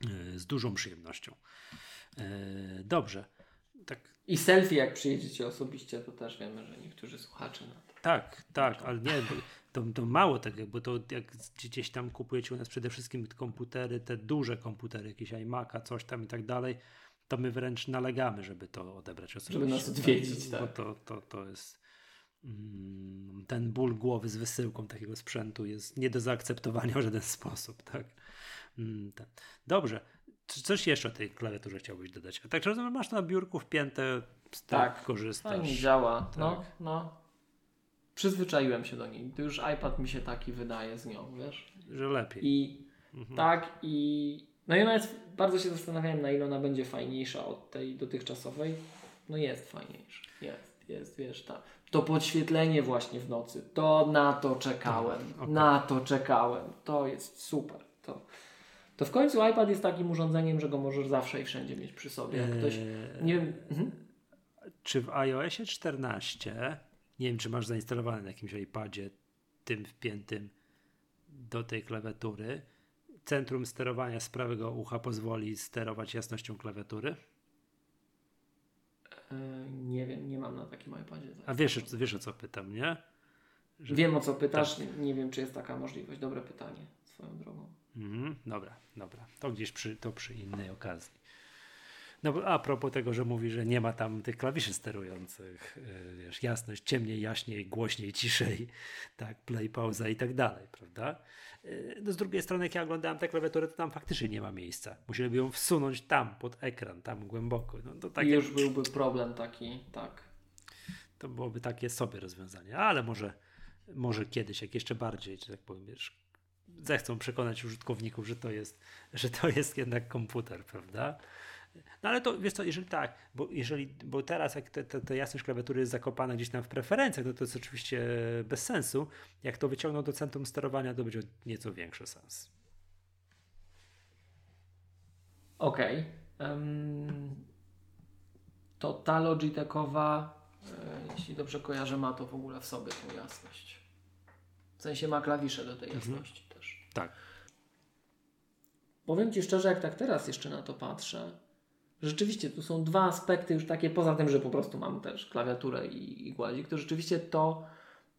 yy, z dużą przyjemnością. Yy, dobrze. Tak. I selfie, jak przyjedziecie osobiście, to też wiemy, że niektórzy słuchacze na to. Tak, tak, ale nie, to, to mało tego, bo to jak gdzieś tam kupujecie u nas przede wszystkim komputery, te duże komputery, jakieś iMac'a, coś tam i tak dalej, to my wręcz nalegamy, żeby to odebrać osobiście. Żeby nas odwiedzić, tak. Bo to, to, to jest mm, ten ból głowy z wysyłką takiego sprzętu jest nie do zaakceptowania w żaden sposób, tak. Mm, Dobrze. Coś jeszcze o tej klawiaturze chciałbyś dodać? A tak rozumiem, masz na biurku wpięte, z tak, korzystasz. Fajnie działa. Tak. No, no. Przyzwyczaiłem się do niej. To już iPad mi się taki wydaje z nią, wiesz? Że lepiej. I mhm. tak, i no i ona jest, bardzo się zastanawiałem, na ile ona będzie fajniejsza od tej dotychczasowej. No jest fajniejsza. Jest, jest, wiesz, ta, to podświetlenie właśnie w nocy. To na to czekałem. Okay. Na to czekałem. To jest super. To, to w końcu iPad jest takim urządzeniem, że go możesz zawsze i wszędzie mieć przy sobie. Jak ktoś, eee, nie wiem, mhm. Czy w iOSie 14, nie wiem czy masz zainstalowane na jakimś iPadzie tym wpiętym do tej klawiatury, centrum sterowania z prawego ucha pozwoli sterować jasnością klawiatury? Eee, nie wiem, nie mam na takim iPadzie. A wiesz, wiesz o co pytam, nie? Że... Wiem o co pytasz, tak. nie wiem czy jest taka możliwość. Dobre pytanie, swoją drogą. Mhm, dobra, dobra. To gdzieś przy, to przy innej okazji. No a propos tego, że mówi, że nie ma tam tych klawiszy sterujących, yy, wiesz, jasność, ciemniej, jaśniej, głośniej, ciszej, tak, play, pauza i tak dalej, prawda? Yy, no z drugiej strony, jak ja oglądałem tę klawiaturę, to tam faktycznie nie ma miejsca. Musieliby ją wsunąć tam, pod ekran, tam głęboko. No, to takie, już byłby problem taki, tak. To byłoby takie sobie rozwiązanie, ale może, może kiedyś, jak jeszcze bardziej, że tak powiem, wiesz, zechcą przekonać użytkowników, że to jest, że to jest jednak komputer, prawda? No ale to wiesz co, jeżeli tak, bo jeżeli, bo teraz jak ta te, te jasność klawiatury jest zakopana gdzieś tam w preferencjach, no to jest oczywiście bez sensu. Jak to wyciągną do centrum sterowania, to będzie nieco większy sens. Okej. Okay. Um, to ta Logitechowa, e, jeśli dobrze kojarzę, ma to w ogóle w sobie tą jasność. W sensie ma klawisze do tej mhm. jasności mhm. Tak. Powiem Ci szczerze, jak tak teraz jeszcze na to patrzę, rzeczywiście tu są dwa aspekty już takie, poza tym, że po prostu mam też klawiaturę i, i głazik, to rzeczywiście to,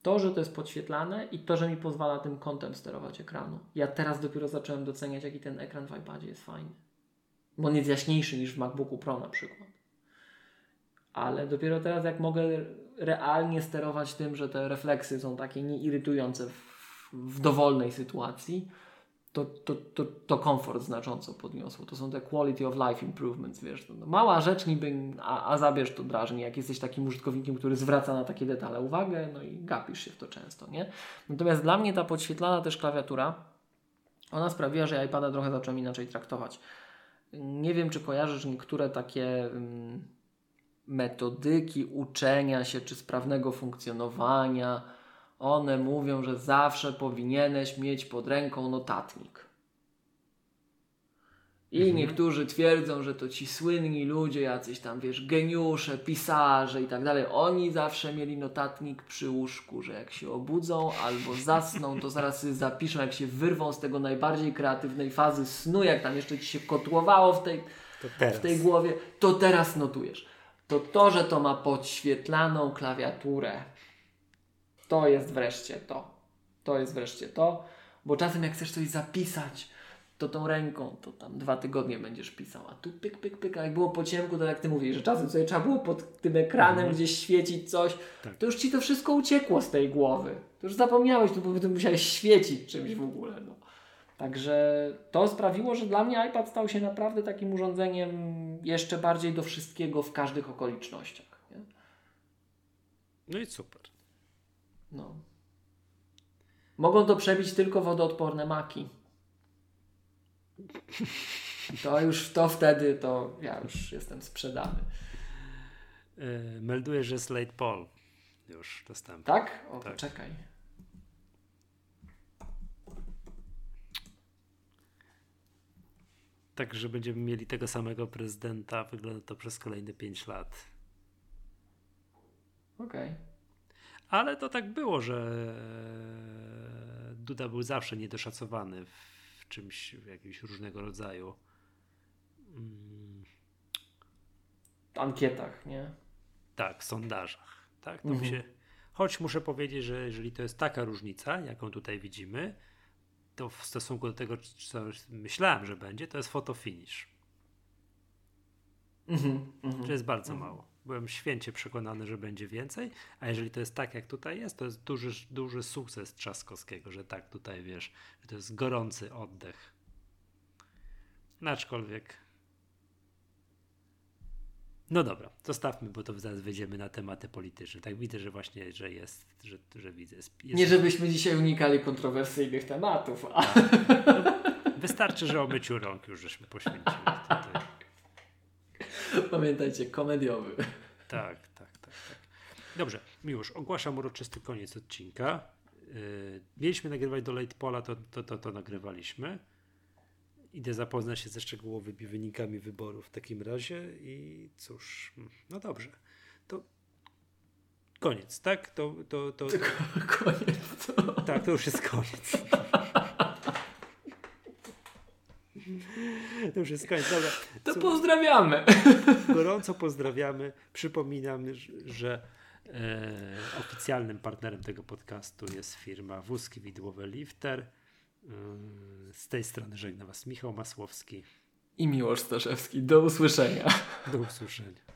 to, że to jest podświetlane i to, że mi pozwala tym kątem sterować ekranu. Ja teraz dopiero zacząłem doceniać, jaki ten ekran w iPadzie jest fajny. Bo on jest jaśniejszy niż w MacBooku Pro na przykład. Ale dopiero teraz, jak mogę realnie sterować tym, że te refleksy są takie nieirytujące w, w dowolnej sytuacji, to, to, to, to komfort znacząco podniosło. To są te quality of life improvements, wiesz. No, mała rzecz niby, a, a zabierz to drażni, jak jesteś takim użytkownikiem, który zwraca na takie detale uwagę, no i gapisz się w to często, nie? Natomiast dla mnie ta podświetlana też klawiatura, ona sprawiła, że iPada trochę zacząłem inaczej traktować. Nie wiem, czy kojarzysz niektóre takie um, metodyki uczenia się, czy sprawnego funkcjonowania, one mówią, że zawsze powinieneś mieć pod ręką notatnik. I mhm. niektórzy twierdzą, że to ci słynni ludzie, jacyś tam, wiesz, geniusze, pisarze i tak dalej. Oni zawsze mieli notatnik przy łóżku, że jak się obudzą albo zasną, to zaraz sobie zapiszą, jak się wyrwą z tego najbardziej kreatywnej fazy snu, jak tam jeszcze ci się kotłowało w tej, w tej głowie, to teraz notujesz. To to, że to ma podświetlaną klawiaturę, to jest wreszcie to. To jest wreszcie to, bo czasem jak chcesz coś zapisać, to tą ręką, to tam dwa tygodnie będziesz pisał, a tu pyk, pyk, pyk, a jak było po ciemku, to jak ty mówisz, że czasem sobie trzeba było pod tym ekranem mhm. gdzieś świecić coś, tak. to już ci to wszystko uciekło z tej głowy. To już zapomniałeś, to bo ty musiałeś świecić czymś w ogóle. No. Także to sprawiło, że dla mnie iPad stał się naprawdę takim urządzeniem jeszcze bardziej do wszystkiego w każdych okolicznościach. Nie? No i super. No. Mogą to przebić tylko wodoodporne maki. To już to wtedy to ja już jestem sprzedany. Yy, melduję, że Slate Paul już dostępny. Tak? O, tak. czekaj. Tak, że będziemy mieli tego samego prezydenta, wygląda to przez kolejne 5 lat. Okej. Okay. Ale to tak było, że Duda był zawsze niedoszacowany w czymś, w jakimś różnego rodzaju mm. ankietach, nie? Tak, sondażach. Tak, to mhm. się, choć muszę powiedzieć, że jeżeli to jest taka różnica, jaką tutaj widzimy, to w stosunku do tego, co myślałem, że będzie, to jest fotofinish. Mhm, mhm, to jest bardzo mhm. mało byłem święcie przekonany, że będzie więcej, a jeżeli to jest tak, jak tutaj jest, to jest duży, duży sukces Trzaskowskiego, że tak tutaj wiesz, że to jest gorący oddech. No, aczkolwiek. No dobra, zostawmy, bo to zaraz wejdziemy na tematy polityczne. Tak widzę, że właśnie, że jest, że, że widzę. Jest, Nie żebyśmy dzisiaj unikali kontrowersyjnych tematów. A... Tak. No, wystarczy, że o myciu rąk już żeśmy poświęcili. Tutaj. Pamiętajcie, komediowy. Tak, tak, tak, tak. Dobrze, Miłosz, ogłaszam uroczysty koniec odcinka. Yy, mieliśmy nagrywać do Late Pola, to, to, to, to nagrywaliśmy. Idę zapoznać się ze szczegółowymi wynikami wyborów w takim razie i cóż, no dobrze. To koniec, tak? To, to, to, to... Koniec. To... Tak, to już jest koniec. To już jest koniec. Dobra. To pozdrawiamy. Gorąco pozdrawiamy. Przypominam, że e, oficjalnym partnerem tego podcastu jest firma Wózki Widłowe Lifter. E, z tej strony żegna Was Michał Masłowski i Miłosz Staszewski. Do usłyszenia. Do usłyszenia.